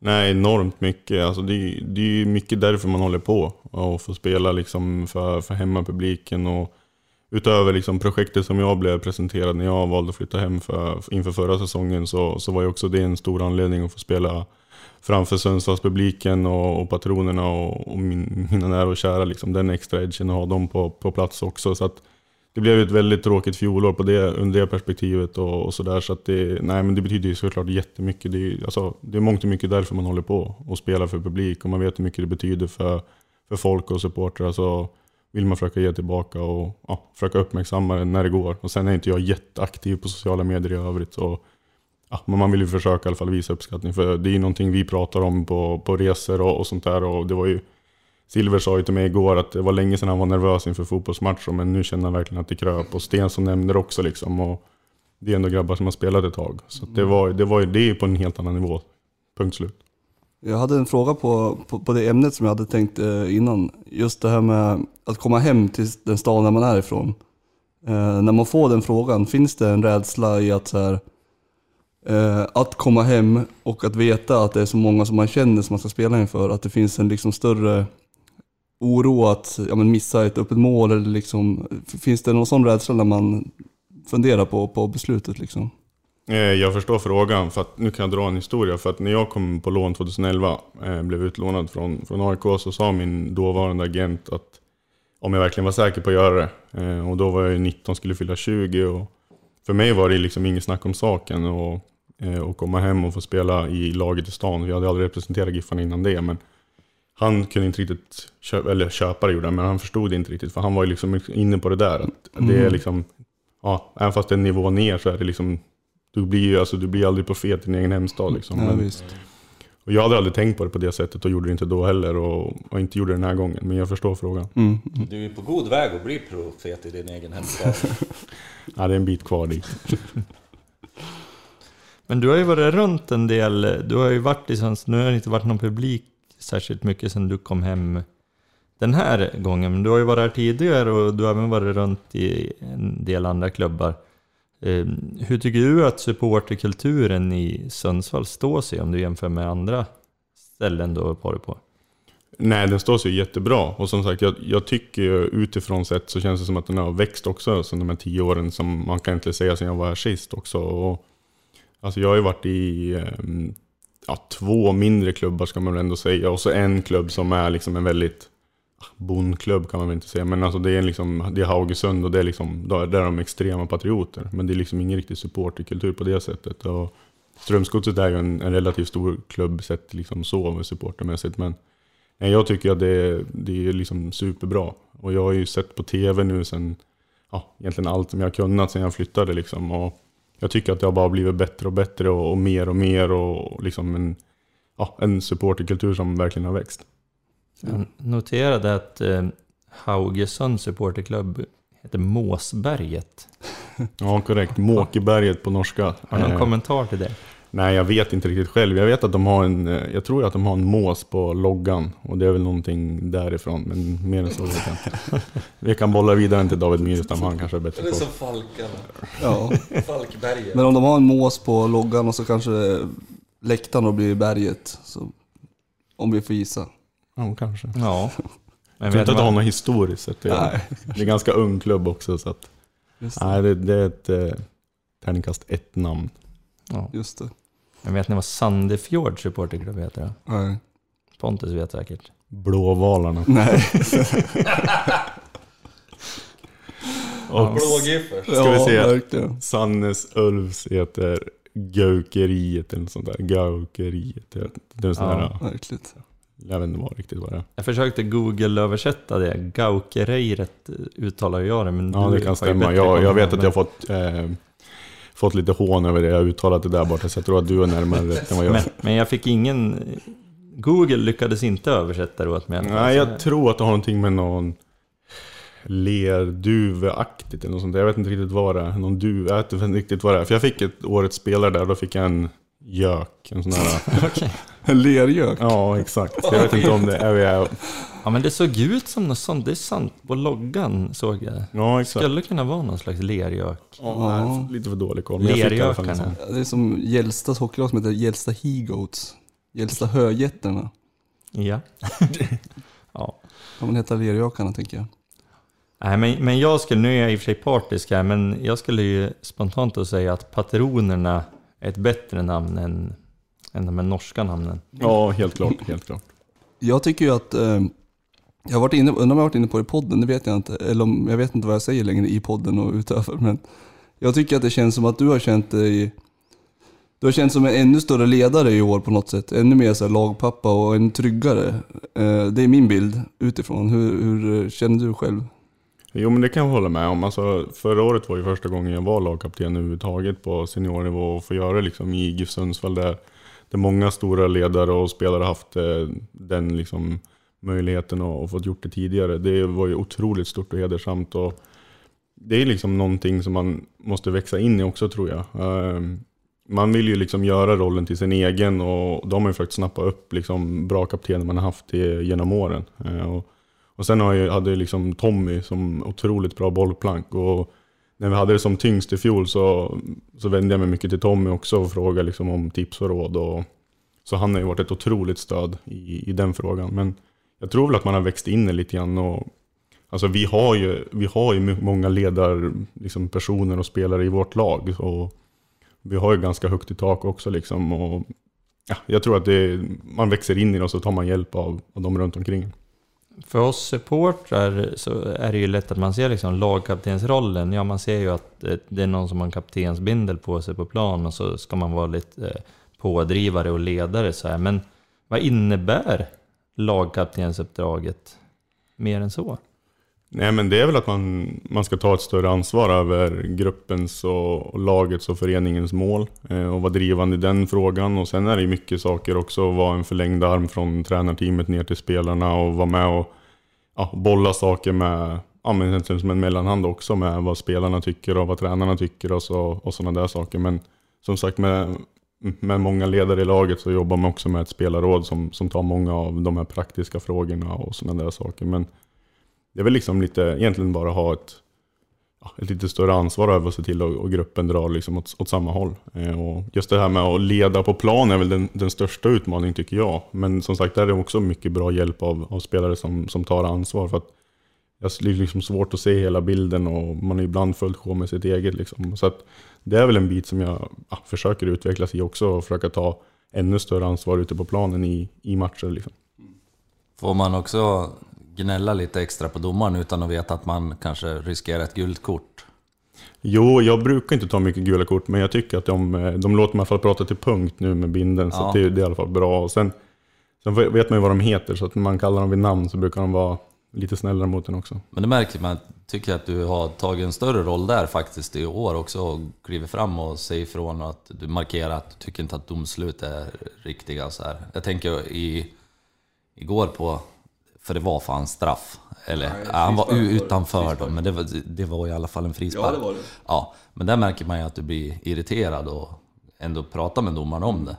Nej, enormt mycket. Alltså det, är- det är ju mycket därför man håller på. Och får spela liksom för, för hemmapubliken. Och utöver liksom projektet som jag blev presenterad när jag valde att flytta hem för, inför förra säsongen så, så var ju också det en stor anledning att få spela framför Sundsvallspubliken och, och patronerna och, och min, mina nära och kära. Liksom, den extra edgen och ha dem på, på plats också. Så att det blev ett väldigt tråkigt fjolår på det, under det perspektivet och, och sådär. Så att det, nej, men det betyder ju såklart jättemycket. Det är, alltså, det är mångt och mycket därför man håller på och spelar för publik. Och man vet hur mycket det betyder för, för folk och supportrar. Så vill man försöka ge tillbaka och ja, försöka uppmärksamma det när det går. Och sen är inte jag jätteaktiv på sociala medier i övrigt. Så, ja, men man vill ju försöka i alla fall visa uppskattning. För det är ju någonting vi pratar om på, på resor och, och sånt där. Och det var ju Silver sa ju till mig igår att det var länge sedan han var nervös inför fotbollsmatcher, men nu känner han verkligen att det kröp. Och Sten som nämnde det också liksom. Och det är ändå grabbar som har spelat ett tag. Så att det, var, det, var, det är på en helt annan nivå. Punkt slut. Jag hade en fråga på, på, på det ämnet som jag hade tänkt eh, innan. Just det här med att komma hem till den stad där man är ifrån. Eh, när man får den frågan, finns det en rädsla i att så här, Eh, att komma hem och att veta att det är så många som man känner som man ska spela inför, att det finns en liksom större oro att ja, men missa ett öppet mål eller liksom, finns det någon sån rädsla när man funderar på, på beslutet liksom? Eh, jag förstår frågan, för att nu kan jag dra en historia. För att när jag kom på lån 2011, eh, blev utlånad från, från AIK, så sa min dåvarande agent att om jag verkligen var säker på att göra det. Eh, Och då var jag 19, skulle fylla 20. Och för mig var det liksom inget snack om saken. Och, och komma hem och få spela i laget i stan. Vi hade aldrig representerat Giffarna innan det. Men han kunde inte riktigt köpa, eller köpa det gjorde men han förstod det inte riktigt. För han var ju liksom inne på det där. Att det är liksom, ja, även fast det är en nivå ner så är det liksom du blir ju alltså, du blir aldrig profet i din egen hemstad. Liksom. Ja, Men- visst. och jag hade aldrig tänkt på det på det sättet och gjorde det inte då heller. Och, och inte gjorde det den här gången. Men jag förstår frågan. Mm. Du är på god väg att bli profet i din egen hemstad. Ja, det är en bit kvar dit. Men du har ju varit runt en del, du har ju varit liksom, nu har det inte varit någon publik särskilt mycket sedan du kom hem den här gången, men du har ju varit här tidigare och du har även varit runt i en del andra klubbar. Ehm, hur tycker du att supporterkulturen i Sundsvall står sig om du jämför med andra ställen du har varit på? Nej, den står sig jättebra. Och som sagt, jag, jag tycker ju utifrån sett så känns det som att den har växt också sedan de här tio åren som man kan inte säga sedan jag var här sist också. Och, alltså jag har ju varit i ehm, ja, två mindre klubbar ska man väl ändå säga. Och så en klubb som är liksom en väldigt ah, bondklubb kan man väl inte säga. Men alltså det är, liksom, det är Haugesund och det är liksom, där är de extrema patrioter. Men det är liksom ingen riktig supporterkultur på det sättet. Och Strömsgodset är ju en, en relativt stor klubb sett liksom så supportermässigt. Men Nej, jag tycker att det, det är liksom superbra. Och jag har ju sett på tv nu sen, ja, egentligen allt som jag har kunnat sen jag flyttade liksom. Och jag tycker att det har bara blivit bättre och bättre och, och mer och mer och liksom en, ja, en supporterkultur som verkligen har växt. Jag noterade att eh, Haugesunds supporterklubb heter Måsberget. Ja, korrekt. Måkeberget på norska. Har du någon Eh, kommentar till det? Nej, jag vet inte riktigt själv. Jag vet att de har en, eh, jag tror att de har en mås på loggan. Och det är väl någonting därifrån, men mer än så vet jag inte. Vi kan bolla vidare till David Myrestam, han kanske är bättre på. Falkarna. Ja. Falkberget. Men om de har en mås på loggan och så kanske läktaren då blir berget. Så, om vi får gissa. Ja, kanske. Ja. Men Jag tror vet inte att det har något historiskt sett. Det är, det är ganska ung klubb också. Så att, Just det. nej, det, det är ett eh, tärningkast ett namn. Ja. Just det. Men vet ni vad Sandefjord supporterklubb heter? Då? Nej. Pontus vet säkert. Blåvalarna. Nej. Och Blågiffers. Ska vi se. verkligen. Sannes Ulfs heter Gaukeriet eller något sånt där. Gaukeriet. Det är sån Ja. där, Verkligt. jag vet inte vad riktigt vad det är. Jag försökte google-översätta det. Gaukereiret uttalar jag det, men Ja, det kan stämma. Jag, jag vet att jag har fått, eh, fått lite hån över det. Jag uttalat det där borta, så jag tror att du är närmare rätt än vad jag men, är. men jag fick ingen... Google lyckades inte översätta det åt mig. Nej, jag tror att det har någonting med någon lerduveaktigt eller något sånt där. Jag vet inte riktigt vad det är. Någon du, jag vet inte riktigt vad det är. För jag fick ett årets spelare där, då fick jag en gök. En sån här, En lergök. ja, exakt. Jag vet inte om det är... Ja, men det såg ut som något sånt. Det är sant. På loggan såg jag. ja, exakt. Skulle kunna vara någon slags lergök. Ja, nej, lite för dålig koll. Lergökarna. sån. Det är som Gällstas hockeylag som heter Gällsta He-Goats. Gällsta Höjätterna. Ja. ja. Ja, men heter lergökarna tänker jag. Nej, men, men jag skulle, nu är jag i och för sig partisk här, men jag skulle ju spontant att säga att patronerna är ett bättre namn än, än de här norska namnen. Ja, helt klart. Helt klart. Jag tycker ju att, eh, jag har varit inne, undrar om jag har varit inne på det i podden, det vet jag inte. Eller om, jag vet inte vad jag säger längre i podden och utöver. Men jag tycker att det känns som att du har känt dig, du har känt som en ännu större ledare i år på något sätt. Ännu mer så här lagpappa och en tryggare. Eh, det är min bild utifrån. Hur, hur eh, känner du själv? Jo men det kan jag hålla med om. Alltså, förra året var ju första gången jag var lagkapten överhuvudtaget på seniornivå och få göra det liksom i GIF Sundsvall där, där många stora ledare och spelare haft eh, den liksom, möjligheten och, och fått gjort det tidigare. Det var ju otroligt stort och hedersamt. Och det är liksom någonting som man måste växa in i också tror jag. Ehm, man vill ju liksom göra rollen till sin egen och de har ju försökt snappa upp liksom bra kaptener man har haft genom åren. Ehm, och och sen har jag, hade jag liksom Tommy som otroligt bra bollplank. Och när vi hade det som tyngst i fjol så, så vände jag mig mycket till Tommy också och frågade liksom om tips och råd. Och, så han har ju varit ett otroligt stöd i, i den frågan. Men jag tror väl att man har växt in det lite grann. Och, alltså vi har ju, vi har ju många ledarpersoner liksom personer och spelare i vårt lag. Och vi har ju ganska högt i tak också liksom. Och, ja, jag tror att det, man växer in i det och så tar man hjälp av, av de runt omkring. För oss supportrar så är det ju lätt att man ser liksom lagkaptensrollen. Ja, man ser ju att eh, det är någon som har en kaptensbindel på sig på plan och så ska man vara lite eh, pådrivare och ledare så här. Men vad innebär lagkaptensuppdraget mer än så? Nej men det är väl att man, man ska ta ett större ansvar över gruppens och, och lagets och föreningens mål eh, och vara drivande i den frågan. Och sen är det ju mycket saker också, att vara en förlängd arm från tränarteamet ner till spelarna och vara med och ja, bolla saker med, ja men som en mellanhand också med vad spelarna tycker och vad tränarna tycker och, så, och sådana där saker. Men som sagt med, med många ledare i laget så jobbar man också med ett spelarråd som, som tar många av de här praktiska frågorna och sådana där saker. Men det är väl liksom lite, egentligen bara ha ett, ett lite större ansvar över att se till att gruppen drar liksom åt, åt samma håll. Eh, och just det här med att leda på plan är väl den, den största utmaningen tycker jag. Men som sagt, där är det också mycket bra hjälp av, av spelare som, som tar ansvar. För att det är liksom svårt att se hela bilden och man är ibland fullt sjå med sitt eget. Liksom. Så att det är väl en bit som jag ja, försöker utvecklas i också och försöka ta ännu större ansvar ute på planen i, i matcher. Liksom. Får man också gnälla lite extra på domaren utan att veta att man kanske riskerar ett gult kort? Jo, jag brukar inte ta mycket gula kort, men jag tycker att de, de låter mig i alla fall prata till punkt nu med binden, så det, det, är i alla fall bra. Och sen, sen vet man ju vad de heter, så att när man kallar dem vid namn så brukar de vara lite snällare mot en också. Men det märker man, tycker att du har tagit en större roll där faktiskt i år också och kliver fram och säger ifrån att du markerar att du tycker inte att domslut är riktiga. Så här. Jag tänker i, igår på för det var fan straff. Eller, Nej, han var utanför då, men det var, det var i alla fall en frispark. Ja, det var det. Ja, men där märker man ju att du blir irriterad och ändå pratar med domaren om det.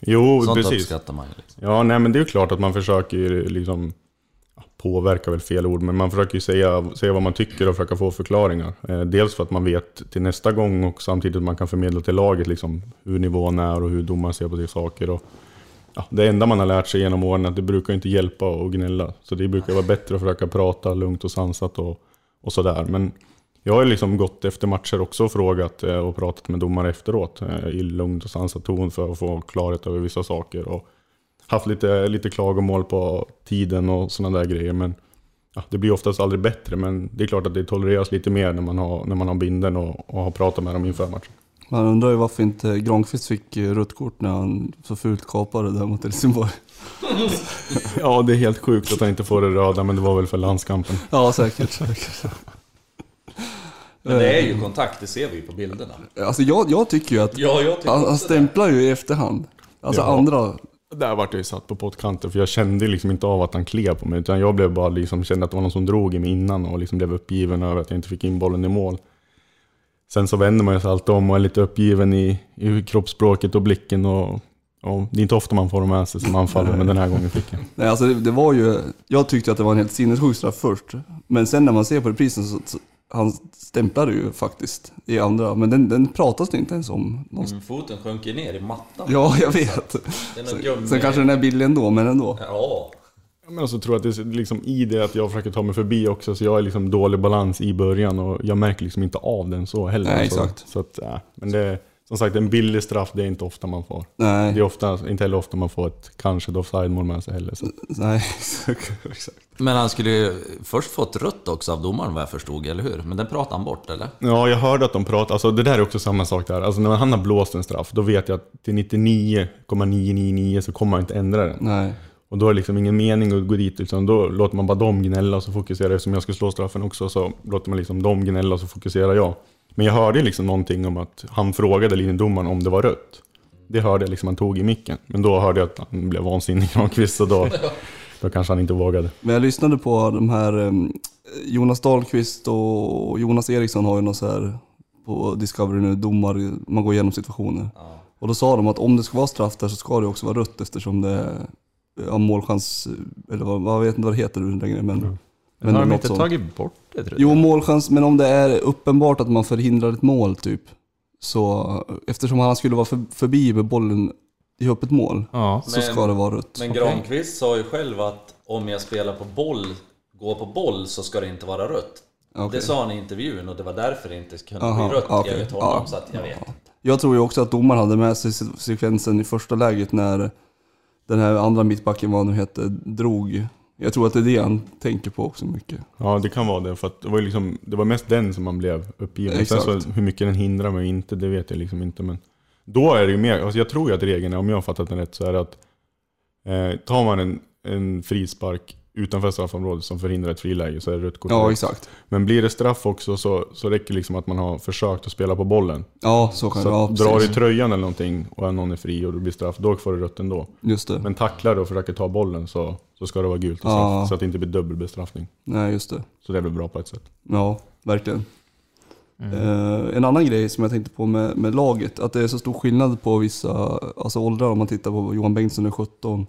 Jo, Sånt precis. uppskattar man ju. Liksom. Ja, nej men det är ju klart att man försöker liksom påverka väl fel ord, men man försöker ju säga, säga vad man tycker och försöka få förklaringar. Eh, dels för att man vet till nästa gång och samtidigt att man kan förmedla till laget liksom, hur nivån är och hur domaren ser på de saker. Och, ja, det enda man har lärt sig genom åren är att det brukar inte hjälpa att gnälla. Så det brukar vara bättre att försöka prata lugnt och sansat och, och sådär. Men jag har liksom gått efter matcher också och frågat eh, och pratat med domare efteråt eh, i lugn och sansad ton för att få klarhet över vissa saker. Och haft lite, lite klagomål på tiden och sådana där grejer. Men ja, det blir oftast aldrig bättre. Men det är klart att det tolereras lite mer när man har, när man har binden och, och har pratat med dem inför matchen. Man undrar ju varför inte Granqvist fick rött kort när han så fult kapade där mot Helsingborg. ja, det är helt sjukt att han inte får det röda, men det var väl för landskampen. Ja, säkert. säkert. Men det är ju kontakt, det ser vi ju på bilderna. Alltså jag, jag tycker ju att ja, jag tycker han, han stämplar ju i efterhand. Alltså ja. andra... Där vart jag ju satt på pottkanten, för jag kände liksom inte av att han klev på mig. Utan jag blev bara liksom, kände att det var någon som drog i mig innan och liksom blev uppgiven över att jag inte fick in bollen i mål. Sen så vänder man sig alltid om och är lite uppgiven i, i kroppsspråket och blicken. Och, och det är inte ofta man får dem med sig som anfaller, men den här gången fick jag. Nej, alltså det, det, var ju, jag tyckte att det var en helt sinnessjuk straff först. Men sen när man ser på reprisen så, så han stämplade ju faktiskt i andra, men den, den pratas det inte ens om. Mm, foten sjönk ju ner i mattan. Ja, jag vet. Sen, sen kanske den är billig ändå, men ändå. Ja. Men så tror jag att det är liksom i det att jag försöker ta mig förbi också, så jag är liksom dålig balans i början och jag märker liksom inte av den så heller. Nej, exakt. Så, så att, ja. Men det är som sagt en billig straff, det är inte ofta man får. Nej. Det är ofta, inte heller ofta man får ett kanske ett offside-mål med sig heller. Så. Nej, exakt. Men han skulle ju först fått rött också av domaren vad jag förstod, eller hur? Men den pratade han bort, eller? Ja, jag hörde att de pratade. Alltså det där är också samma sak där. Alltså när han har blåst en straff, då vet jag att till 99,999 så kommer han inte ändra den. Nej. Och då är det liksom ingen mening att gå dit, utan då låter man bara dem gnälla och så fokuserar jag, eftersom jag ska slå straffen också, så låter man liksom dem gnälla och så fokuserar jag. Men jag hörde liksom någonting om att han frågade linjedomaren om det var rött. Det hörde jag liksom han tog i micken. Men då hörde jag att han blev vansinnig Granqvist, så då, då kanske han inte vågade. Men jag lyssnade på de här, Jonas Dahlqvist och Jonas Eriksson har ju något så här på Discovery nu, domar, man går igenom situationer. Ja. Och då sa de att om det ska vara straff där så ska det också vara rött eftersom det är ja, målchans, eller vad, jag vet inte vad det heter längre. Men, mm. men har de inte sånt. tagit bort det? Tror jo, målchans, men om det är uppenbart att man förhindrar ett mål typ. Så eftersom han skulle vara för, förbi med bollen i öppet mål ja. så men, ska det vara rött. Men Granqvist sa ju själv att om jag spelar på boll, går på boll så ska det inte vara rött. Okej. Det sa han i intervjun och det var därför det inte kunde Aha, bli rött enligt honom. ja. Så att jag vet inte. Jag tror ju också att domaren hade med sig se- sekvensen i första läget när den här andra mittbacken, vad nu hette, drog. Jag tror att det är det han tänker på också mycket. Ja, det kan vara det. För att det var, liksom, det var mest den som man blev uppgiven. Exakt. Sen så, hur mycket den hindrar mig inte, det vet jag liksom inte. Men då är det ju mer, alltså jag tror ju att regeln om jag har fattat den rätt, så är det att eh, tar man en, en frispark utanför straffområdet som förhindrar ett friläge så är det rött kort. Ja, exakt. Men blir det straff också så, så räcker det liksom att man har försökt att spela på bollen. Ja, så kan Så det vara. drar du i tröjan eller någonting och någon är fri och det blir straff, då får du rött ändå. Just det. Men tacklar du och försöker ta bollen så, så ska det vara gult och Ja. straff. Så att det inte blir dubbelbestraffning. Nej, just det. Så det är väl bra på ett sätt. Ja, verkligen. Eh, en annan grej som jag tänkte på med, med laget, att det är så stor skillnad på vissa alltså åldrar om man tittar på Johan Bengtsson är 17.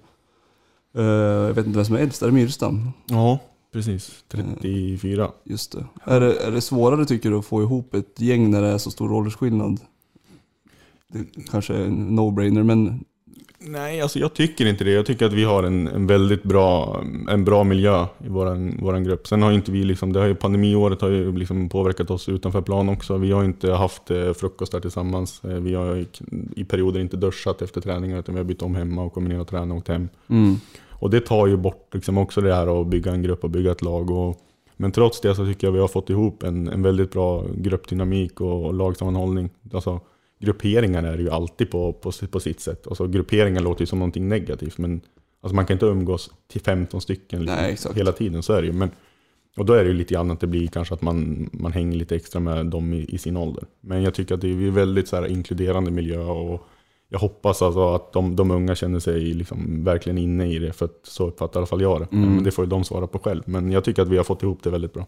Eh, jag vet inte vem som är äldst, är det Myrstam? Ja, precis. 34. Just det. Är, det. är det svårare tycker du att få ihop ett gäng när det är så stor åldersskillnad? Det kanske är en no-brainer, men Nej, alltså jag tycker inte det. Jag tycker att vi har en, en väldigt bra, en bra miljö i våran, våran grupp. Sen har inte vi liksom, det har ju pandemiåret har ju liksom påverkat oss utanför plan också. Vi har inte haft eh, frukostar tillsammans. Eh, Vi har i, i perioder inte duschat efter träningar utan vi har bytt om hemma och kommit ner och tränat och åkt hem. mm, Och det tar ju bort liksom också det här att bygga en grupp och bygga ett lag. Och, men trots det så tycker jag vi har fått ihop en, en väldigt bra gruppdynamik och, och lagsammanhållning. Alltså, grupperingar är det ju alltid på, på, på sitt sätt. Alltså, grupperingar låter ju som någonting negativt, men alltså, man kan inte umgås till 15 stycken Nej, hela tiden. Så är det ju. Men, och då är det ju lite grann att det blir kanske att man, man hänger lite extra med dem i, i sin ålder. Men jag tycker att det är väldigt så här, inkluderande miljö och jag hoppas alltså att de, de unga känner sig liksom verkligen inne i det, för att så uppfattar i alla fall jag det. Mm. Men det får ju de svara på själv. Men jag tycker att vi har fått ihop det väldigt bra.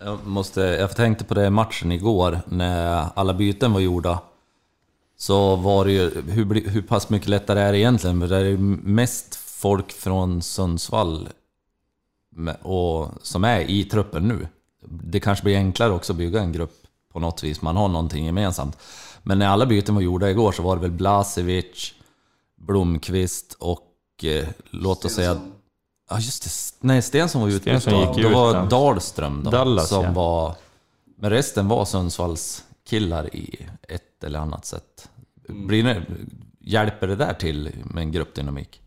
Jag, måste, jag tänkte på det i matchen igår, när alla byten var gjorda. Så var det ju, hur, hur pass mycket lättare är det egentligen? För det är ju mest folk från Sundsvall och, som är i truppen nu. Det kanske blir enklare också att bygga en grupp på något vis, man har någonting gemensamt. Men när alla byten var gjorda igår så var det väl Blasevic, Blomqvist och eh, låt oss säga... Ja just det, nej Stensson var ute. Stensson då. gick Då ut, var. Dahlström då, Dallas, som ja. var... Men resten var Sundsvalls killar i ett eller annat sätt. Blir det, hjälper det där till med en gruppdynamik?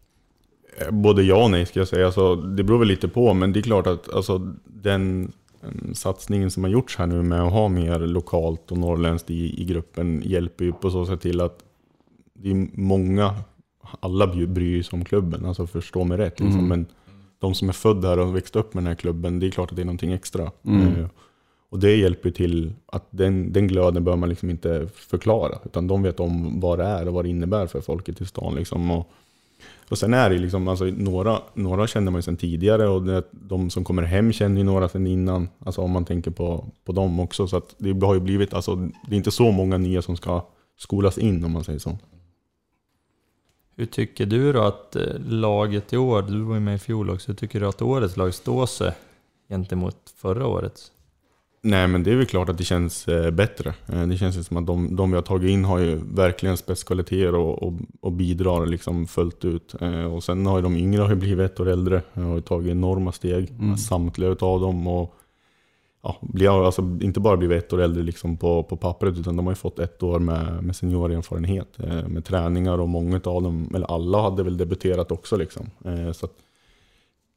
Eh, Både ja och nej ska jag säga. Alltså, det beror väl lite på, men det är klart att alltså, den mm, satsningen som har gjorts här nu med att ha mer lokalt och norrländskt i, i gruppen hjälper ju på så sätt till att det är många, alla bry- bryr sig om klubben, alltså förstå mig rätt. Liksom. Men de som är födda här och växt upp med den här klubben, det är klart att det är någonting extra. Eh, och det hjälper till att den, den glöden bör man liksom inte förklara, utan de vet om vad det är och vad det innebär för folket i stan. Liksom. Och, och sen är det liksom, alltså, några, några känner man ju sedan tidigare och det, de som kommer hem känner ju några sedan innan. Alltså om man tänker på, på dem också. Så det har ju blivit, alltså, det är inte så många nya som ska skolas in om man säger så. Hur tycker du då att eh, laget i år, du var ju med i fjol också, hur tycker du att årets lag står sig gentemot förra årets? Nej men det är väl klart att det känns eh, bättre. Eh, det känns som att de, de vi har tagit in har ju verkligen spetskvaliteter och, och, och bidrar liksom fullt ut. Och sen har ju de yngre har ju blivit ett år äldre och har tagit enorma steg, samtliga utav dem. Och, ja, blir, alltså, inte bara blivit ett år äldre liksom på, på pappret utan de har ju fått ett år med, med seniorerfarenhet. Eh, med träningar och många av dem, eller alla hade väl debuterat också. Liksom. Eh, så att,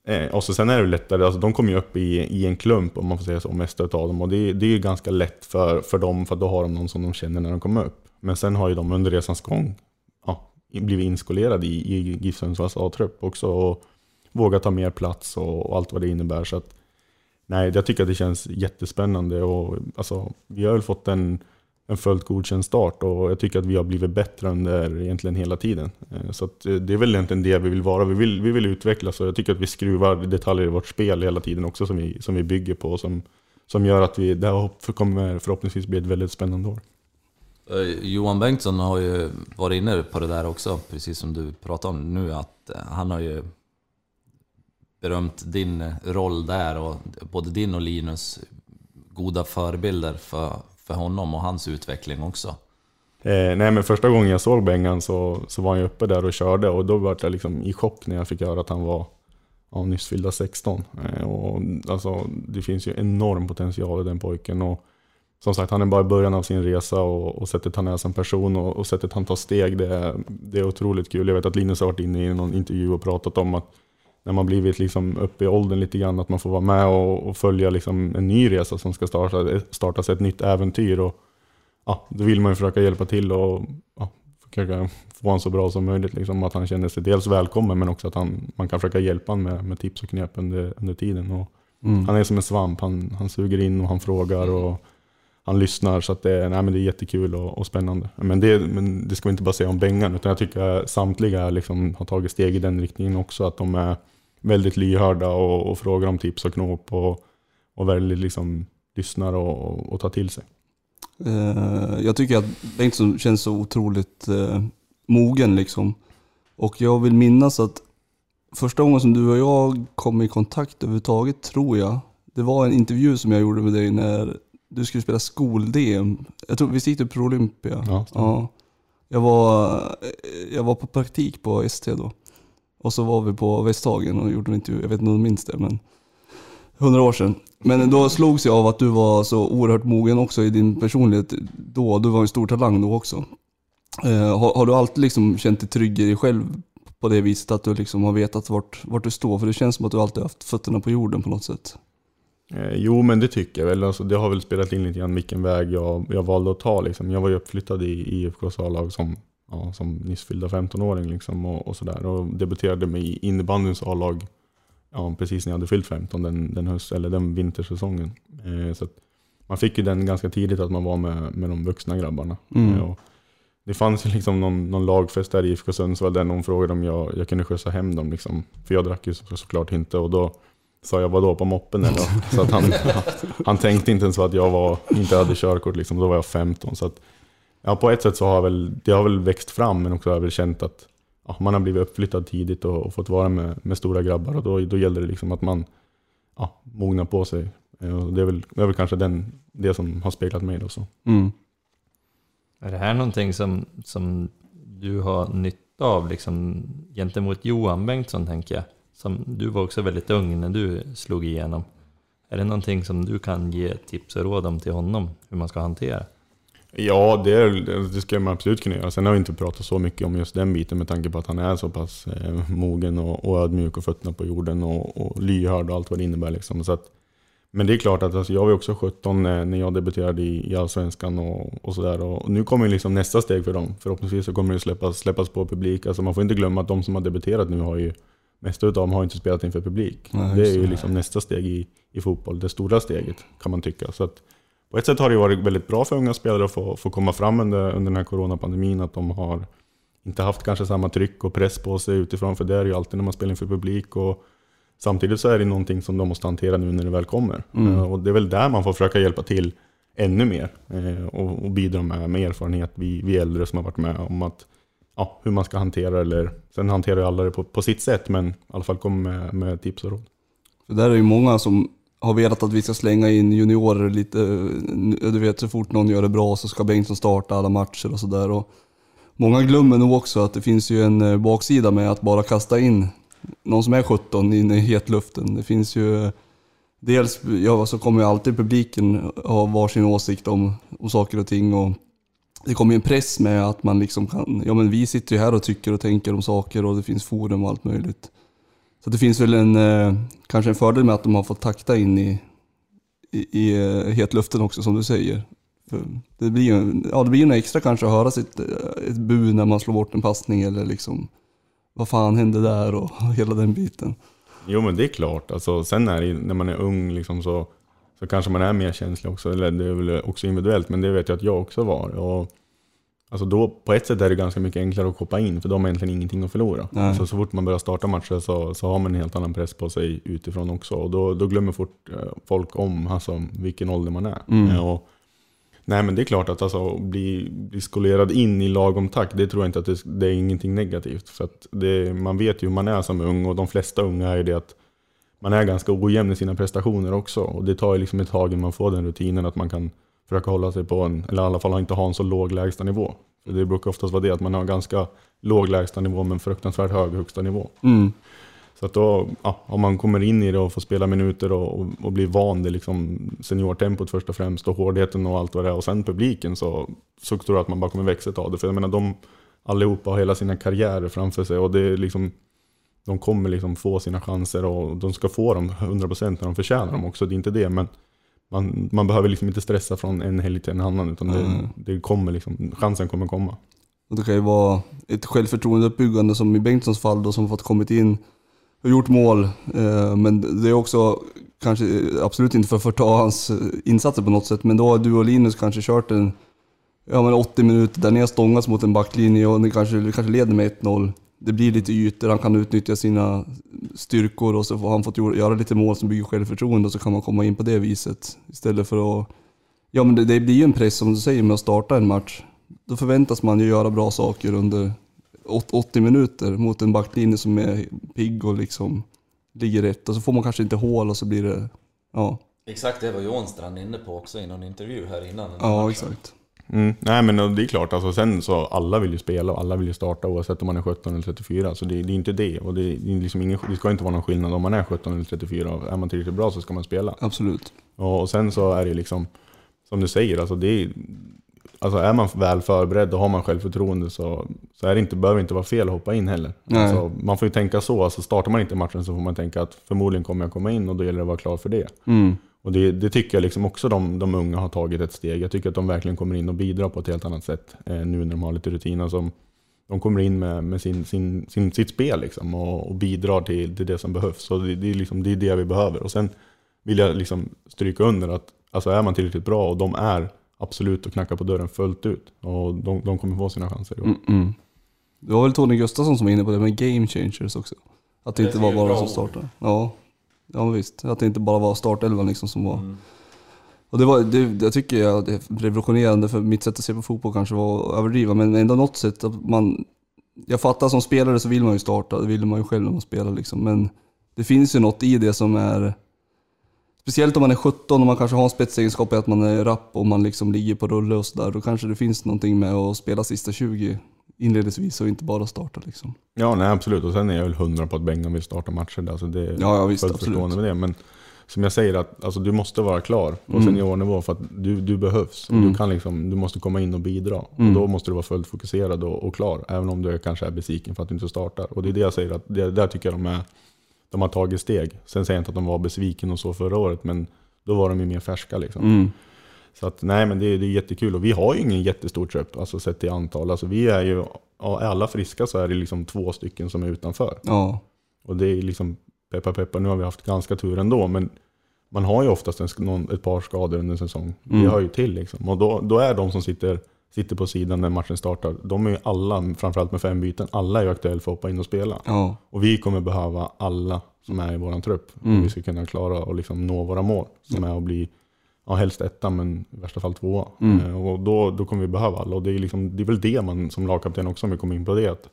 Eh, och så sen är det lättare, alltså de kommer ju upp i, i en klump om man får säga så, mesta av dem. Och det, det är ju ganska lätt för, för dem, för då har de någon som de känner när de kommer upp. Men sen har ju de under resans gång ja, blivit inskolerade i, i GIF Sundsvalls A-trupp också. Och vågat ta mer plats och, och allt vad det innebär. Så att, nej, jag tycker att det känns jättespännande. Och, alltså, vi har väl fått en, en fullt godkänd start och jag tycker att vi har blivit bättre under egentligen hela tiden. Eh, så att eh, det är väl egentligen det vi vill vara. Vi vill, vi vill utvecklas och jag tycker att vi skruvar detaljer i vårt spel hela tiden också som vi, som vi bygger på. Som, som gör att vi, det här kommer förhoppningsvis bli ett väldigt spännande år. Eh, Johan Bengtsson har ju varit inne på det där också, precis som du pratade om nu, att han har ju berömt din roll där och både din och Linus goda förebilder för, för honom och hans utveckling också. Eh, nej men första gången jag såg Bengan så, så var han ju uppe där och körde och då var jag liksom i chock när jag fick höra att han var ja, nyss fyllda 16. Eh, och, alltså, det finns ju enorm potential i den pojken. Och, som sagt, han är bara i början av sin resa och, och sättet han är som person och, och sättet han tar steg, det är, det är otroligt kul. Jag vet att Linus har varit inne i någon intervju och pratat om att när man blivit liksom uppe i åldern lite grann, att man får vara med och, och följa liksom en ny resa som ska starta, startas, ett nytt äventyr. Och, ja, då vill man ju försöka hjälpa till och ja, försöka få honom så bra som möjligt. Liksom, att han känner sig dels välkommen men också att han, man kan försöka hjälpa honom med, med tips och knep under, under tiden. Och Mm. Han är som en svamp, han, han suger in och han frågar och han lyssnar. Så att det, nej, men det är jättekul och, och spännande. Men det, men det ska vi inte bara säga om Bengan, utan jag tycker att samtliga liksom har tagit steg i den riktningen också. Att de är väldigt lyhörda och, och frågar om tips och knop och, och väldigt liksom lyssnar och, och, tar till sig. Eh, jag tycker att Bengtsson känns så otroligt eh, mogen liksom. Och jag vill minnas att första gången som du och jag kom i kontakt överhuvudtaget, tror jag, det var en intervju som jag gjorde med dig när du skulle spela skol-DM. Jag tror, visst gick du Pro Olympia? Ja, ja. Jag var, jag var på praktik på ST då. Och så var vi på Västhagen och gjorde en intervju. Jag vet inte om du minns det, men hundra år sedan. Men då slogs jag av att du var så oerhört mogen också i din personlighet då. Du var en stor talang då också. Eh, har, har du alltid liksom känt dig trygg i dig själv på det viset att du liksom har vetat vart, vart du står? För det känns som att du alltid har haft fötterna på jorden på något sätt. Eh, jo, men det tycker jag väl. Alltså, det har väl spelat in lite grann vilken väg jag, jag valde att ta. Liksom. Jag var ju uppflyttad i IFKs A-lag som, ja, som nyss fyllda 15-åring liksom, och, och sådär. Och debuterade med i innebandyns A-lag ja, precis när jag hade fyllt 15 den, den, höst, eller den vintersäsongen. Eh, så man fick ju den ganska tidigt att man var med, med de vuxna grabbarna. Mm. Eh, och det fanns ju liksom någon, någon lagfest där i IFK Sundsvall där någon frågade om jag, jag kunde skjutsa hem dem. Liksom. För jag drack ju så, såklart inte. Och då sa jag vadå på moppen eller? Så att han, han tänkte inte ens på att jag var, inte hade körkort, liksom. då var jag 15. Så att, ja, på ett sätt så har väl, det har väl växt fram, men också har jag väl känt att ja, man har blivit uppflyttad tidigt och, och fått vara med, med stora grabbar. Och då, då gäller det liksom att man ja, mognar på sig. Eh, Och det, är väl, det är väl kanske den, det som har speglat mig då. Så. Mm. Är det här någonting som, som du har nytta av liksom, gentemot Johan Bengtsson, tänker jag? Som, du var också väldigt ung när du slog igenom. Är det någonting som du kan ge tips och råd om till honom, hur man ska hantera? Ja, det, det ska man absolut kunna göra. Sen har vi inte pratat så mycket om just den biten med tanke på att han är så pass eh, mogen och, och ödmjuk och fötterna på jorden och, och lyhörd och allt vad det innebär. Liksom. Så att, men det är klart att alltså, jag var också 17 när, när jag debuterade i, i Allsvenskan och, och sådär. Och, och nu kommer liksom nästa steg för dem. Förhoppningsvis så kommer det släppas, släppas på publik. Alltså man får inte glömma att de som har debuterat nu har ju Mesta utav dem har inte spelat inför publik. Nej, det är ju liksom nästa steg i, i fotboll, det stora steget kan man tycka. Så att, på ett sätt har det varit väldigt bra för unga spelare att få, få komma fram under, under den här coronapandemin, att de har inte haft kanske samma tryck och press på sig utifrån, för det är ju alltid när man spelar inför publik. Och samtidigt så är det någonting som de måste hantera nu när det väl kommer. Mm. Eh, Och det är väl där man får försöka hjälpa till ännu mer eh, och, och bidra med, med erfarenhet, vi, vi äldre som har varit med om att ja, hur man ska hantera eller Sen hanterar ju alla det på, på sitt sätt, men i alla fall kommer med, med tips och råd. För där är ju många som har velat att vi ska slänga in juniorer lite, du vet så fort någon gör det bra så ska Bengtsson starta alla matcher och sådär. Många glömmer nog också att det finns ju en eh, baksida med att bara kasta in någon som är 17 in i hetluften. Det finns ju Dels ja, så kommer ju alltid publiken ha varsin åsikt om, om saker och ting och det kommer ju en press med att man liksom kan, ja men vi sitter ju här och tycker och tänker om saker och det finns forum och allt möjligt. Så det finns väl en, eh, kanske en fördel med att de har fått takta in i, i, i eh, hetluften också som du säger. För det blir ju ja, det blir något extra kanske att höra sitt, eh, ett bu när man slår bort en passning eller liksom vad fan hände där och hela den biten. Jo men det är klart, alltså, sen är det när man är ung liksom, så, så kanske man är mer känslig också, eller det är väl också individuellt, men det vet jag att jag också var. Och, alltså då, på ett sätt är det ganska mycket enklare att hoppa in, för de har egentligen ingenting att förlora. Nej. Alltså, så fort man börjar starta matcher så, så har man en helt annan press på sig utifrån också. Och då, då glömmer fort eh, folk om alltså, vilken ålder man är. Mm. Eh, Och, nej men det är klart att alltså, bli, bli skolerad in i lagom takt, det tror jag inte att det, det är ingenting negativt. För det, man vet ju hur man är som ung, och de flesta unga är ju det att man är ganska ojämn i sina prestationer också. Och det tar ju liksom ett tag innan man får den rutinen att man kan försöka hålla sig på en, eller i alla fall inte ha en så låg lägsta nivå. För det brukar oftast vara det, att man har ganska låg lägsta nivå men fruktansvärt hög högsta nivå. Mm. Så att då, ja, om man kommer in i det och får spela minuter och, och, och blir van vid liksom seniortempot först och främst och hårdheten och allt vad det är och sen publiken så, så tror jag att man bara kommer växa av det. För jag menar de allihopa har hela sina karriärer framför sig och det är liksom de kommer liksom få sina chanser och de ska få dem 100% när de förtjänar dem också, det är inte det. Men man, man behöver liksom inte stressa från en helg till en annan utan det, Mm. det kommer liksom, chansen kommer komma. Det kan ju vara ett självförtroendeuppbyggande som i Bengtssons fall då, som fått kommit in och gjort mål. Eh, Men det är också, kanske absolut inte för att förta hans eh, insatser på något sätt, men då har du och Linus kanske kört en ja, men 80 minuter där ni har stångats mot en backlinje och ni kanske, kanske leder med 1-0. Det blir lite ytor, han kan utnyttja sina styrkor och så får han fått göra lite mål som bygger självförtroende och så kan man komma in på det viset. Istället för att... Ja men det, det blir ju en press som du säger med att starta en match. Då förväntas man ju göra bra saker under åt- 80 minuter mot en backlinje som är pigg och liksom ligger rätt. Och så får man kanske inte hål och så blir det... Ja, Exakt det var Johan Strand inne på också i någon intervju här innan. ja matchen. exakt. Mm. Nej men det är klart, alltså, sen så alla vill ju spela och alla vill ju starta oavsett om man är 17 eller 34. Så det, det är inte det. Och det, är liksom ingen, det ska inte vara någon skillnad om man är 17 eller 34. Och Är man tillräckligt bra så ska man spela. Absolut. Och, och sen så är det liksom, som du säger, alltså det är, alltså är man väl förberedd och har man självförtroende så, så är det inte, behöver det inte vara fel att hoppa in heller. Alltså, man får ju tänka så, alltså startar man inte matchen så får man tänka att förmodligen kommer jag komma in och då gäller det att vara klar för det. Mm. Och det, det tycker jag liksom också de, de unga har tagit ett steg. Jag tycker att de verkligen kommer in och bidrar på ett helt annat sätt eh, nu när de har lite rutin. Alltså, de kommer in med, med sin, sin, sin, sitt spel liksom, och, och bidrar till, till det som behövs. Så det, det, är liksom, det är det vi behöver. Och sen vill jag liksom stryka under att alltså är man tillräckligt bra och de är absolut och knackar på dörren fullt ut. Och de, de kommer få sina chanser. i år. Mm, mm. Det var väl Tony Gustafsson som var inne på det med game changers också. Att det Det inte var bara bra som startade. Ja. Ja, visst. Att det inte bara var startelvan liksom som var... Mm. Och det var, det, jag tycker jag, det är revolutionerande för mitt sätt att se på fotboll kanske var att överdriva, men ändå något sätt att man... Jag fattar som spelare så vill man ju starta, det vill man ju själv när man spelar liksom, men det finns ju något i det som är... Speciellt om man är 17 och man kanske har en spetsegenskap i att man är rapp och man liksom ligger på rulle och sådär, då kanske det finns någonting med att spela sista 20 inledningsvis och inte bara starta liksom. Ja, nej absolut. Och sen är jag väl hundra på att Bengan vill starta matcher. Alltså det är Ja, ja visst, fullt absolut. med det. Men som jag säger, att alltså, du måste vara klar på Mm. seniornivå för att du, du behövs. Mm. du, kan liksom, du måste komma in och bidra. Mm. Och då måste du vara fullt fokuserad och, och klar. Även om du kanske är besviken för att du inte startar. Och det är det jag säger, att det, där tycker jag de, är, de har tagit steg. Sen säger jag inte att de var besviken och så förra året, men då var de ju mer färska. Liksom. Mm. Så att, nej men det, är- det är jättekul. Och vi har ju ingen jättestor trupp, alltså sett till antal. Alltså vi är ju, är alla friska så är det liksom två stycken som är utanför. Ja. Och det är liksom, peppa peppa, nu har vi haft ganska tur ändå, men man har ju oftast en, någon, ett par skador under en säsong. Mm. hör ju till liksom. Och då, då är de som sitter, sitter på sidan när matchen startar, de är ju alla, framförallt med fem byten, alla är ju aktuella för att hoppa in och spela. Ja. Och vi kommer behöva alla som är i våran trupp Mm. om vi ska kunna klara och liksom nå våra mål. Som är att bli, ja helst etta men i värsta fall tvåa. Mm. Eh, Och då, då kommer vi behöva alla. Och det är, liksom, det är väl det man som lagkapten också, om vi kommer in på det, att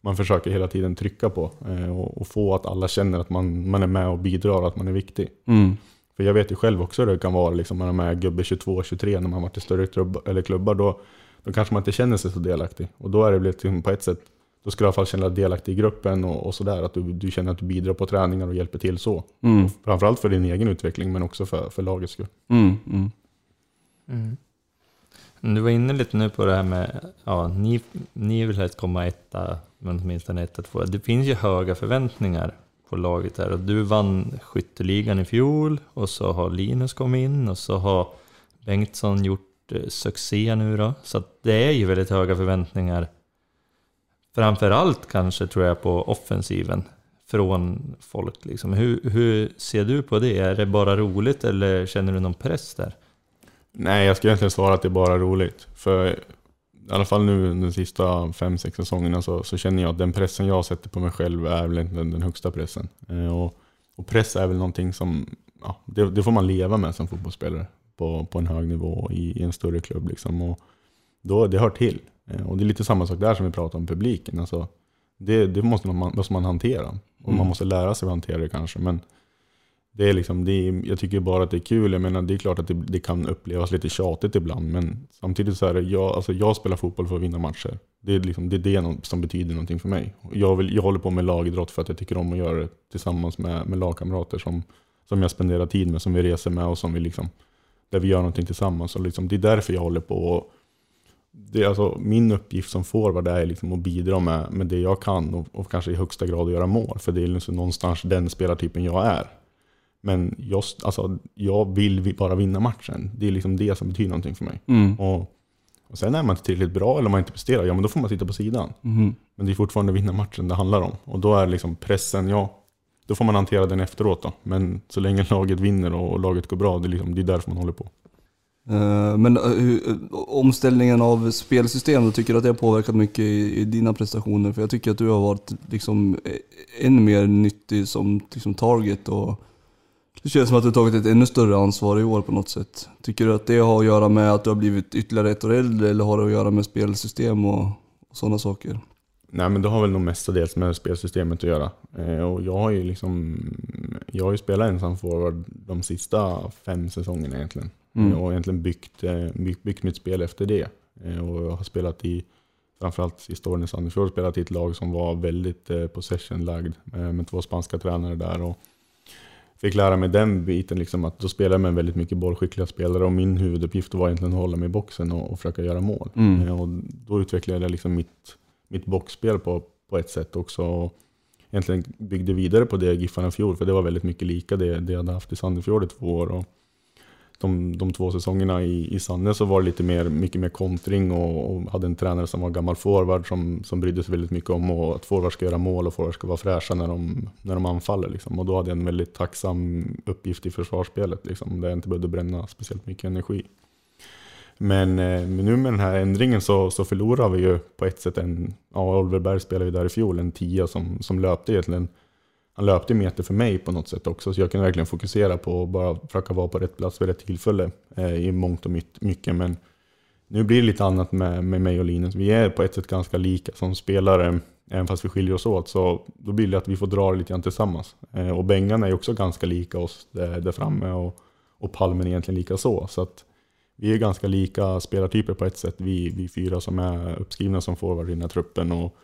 man försöker hela tiden trycka på eh, och, och få att alla känner att man, man är med och bidrar att man är viktig. Mm. För jag vet ju själv också hur det kan vara liksom, när man är gubbe 22-23 när man varit i större klubb, eller klubbar. Då, då kanske man inte känner sig så delaktig. Och då är det liksom på ett sätt, då ska du i alla fall känna dig delaktig i gruppen och, och sådär. Att du, du känner att du bidrar på träningar och hjälper till så. Mm. Framförallt för din egen utveckling men också för, för lagets skull. Mm. Mm. Mm. Du var inne lite nu på det här med, ja, ni, ni vill helst komma etta, men åtminstone etta, två. Det finns ju höga förväntningar på laget här och du vann skytteligan i fjol och så har Linus kommit in och så har Bengtsson gjort eh, succé nu då. Så att det är ju väldigt höga förväntningar. Framförallt kanske tror jag på offensiven från folk. Liksom. Hur, hur ser du på det? Är det bara roligt eller känner du någon press där? Nej, jag skulle egentligen svara att det är bara roligt. För i alla fall nu de sista fem sex säsongerna så, så känner jag att den pressen jag sätter på mig själv är väl den, den högsta pressen. Eh, och, och press är väl någonting som, ja, det, det får man leva med som fotbollsspelare på, på en hög nivå i, i en större klubb. Liksom. Och då, det hör till. Eh, och det är lite samma sak där som vi pratar om publiken. Alltså, det, det måste, man, måste man hantera. Och Mm. man måste lära sig att hantera det kanske. Men det är liksom, det är, jag tycker bara att det är kul. Jag menar, det är klart att det, det kan upplevas lite tjatigt ibland, men samtidigt så är det, jag, alltså jag spelar fotboll för att vinna matcher. Det är, liksom, det, är det som betyder någonting för mig. Jag, vill, jag håller på med lagidrott för att jag tycker om att göra det tillsammans med, med lagkamrater som, som jag spenderar tid med, som vi reser med och som vi liksom, där vi gör någonting tillsammans. Och liksom, det är därför jag håller på. Och det är alltså, min uppgift som forward är liksom att bidra med, med det jag kan och, och kanske i högsta grad att göra mål. För det är liksom någonstans den spelartypen jag är. Men jag, alltså, jag vill vi- bara vinna matchen. Det är liksom det som betyder någonting för mig. Mm. Och, och sen är man inte tillräckligt bra eller om man inte presterar, ja men då får man sitta på sidan. Mhm. Men det är fortfarande vinna matchen det handlar om. Och då är liksom pressen, ja, då får man hantera den efteråt då. Men så länge laget vinner och, och laget går bra, det är, liksom, det är därför man håller på. Eh, men eh, eh, omställningen av spelsystem, då tycker du att det har påverkat mycket i, i dina prestationer? För jag tycker att du har varit liksom än mer nyttig som liksom target och det känns som att du har tagit ett ännu större ansvar i år på något sätt. Tycker du att det har att göra med att du har blivit ytterligare ett år äldre eller har det att göra med spelsystem och, och sådana saker? Nej men det har väl nog mestadels med spelsystemet att göra. Och jag har ju liksom, jag har ju spelat ensam forward de sista fem säsongerna egentligen. Mm. Eh, och egentligen byggt, eh, byggt, byggt mitt spel efter det. Eh, och jag har spelat i, framförallt i Sandefjord, spelat i ett lag som var väldigt possession-lagd. Med två spanska tränare där. Och fick lära mig den biten, liksom, att då spelade jag med väldigt mycket bollskickliga spelare. Och min huvuduppgift var egentligen att hålla mig i boxen och, och försöka göra mål. Mm. Och då utvecklade jag liksom mitt mitt boxspel på, på ett sätt också. Och egentligen byggde vidare på det i Giffarna fjol, för det var väldigt mycket lika det, det jag hade haft i Sandefjord i två år. Och de, de två säsongerna i, i Sanne så var det lite mer, mycket mer kontring och, och hade en tränare som var gammal forward som, som brydde sig väldigt mycket om och att forward ska göra mål och forward ska vara fräscha när de, när de anfaller. Liksom. Och då hade jag en väldigt tacksam uppgift i försvarsspelet, liksom, där jag inte behövde bränna speciellt mycket energi. Men, eh, men nu med den här ändringen så, så förlorar vi ju på ett sätt en, ja Oliver Berg spelade ju där i fjol, en tia som, som löpte egentligen, han löpte meter för mig på något sätt också, så jag kunde verkligen fokusera på att bara försöka vara på rätt plats vid rätt tillfälle eh, i mångt och mycket. Men nu blir det lite annat med, med mig och Linus. Vi är på ett sätt ganska lika som spelare, även fast vi skiljer oss åt. Så då blir det att vi får dra det lite grann tillsammans. Eh, och Bengan är ju också ganska lika oss där, där framme och, och Palmen är egentligen lika så. så att vi är ganska lika spelartyper på ett sätt, vi, vi fyra som är uppskrivna som forward i den här truppen. Och,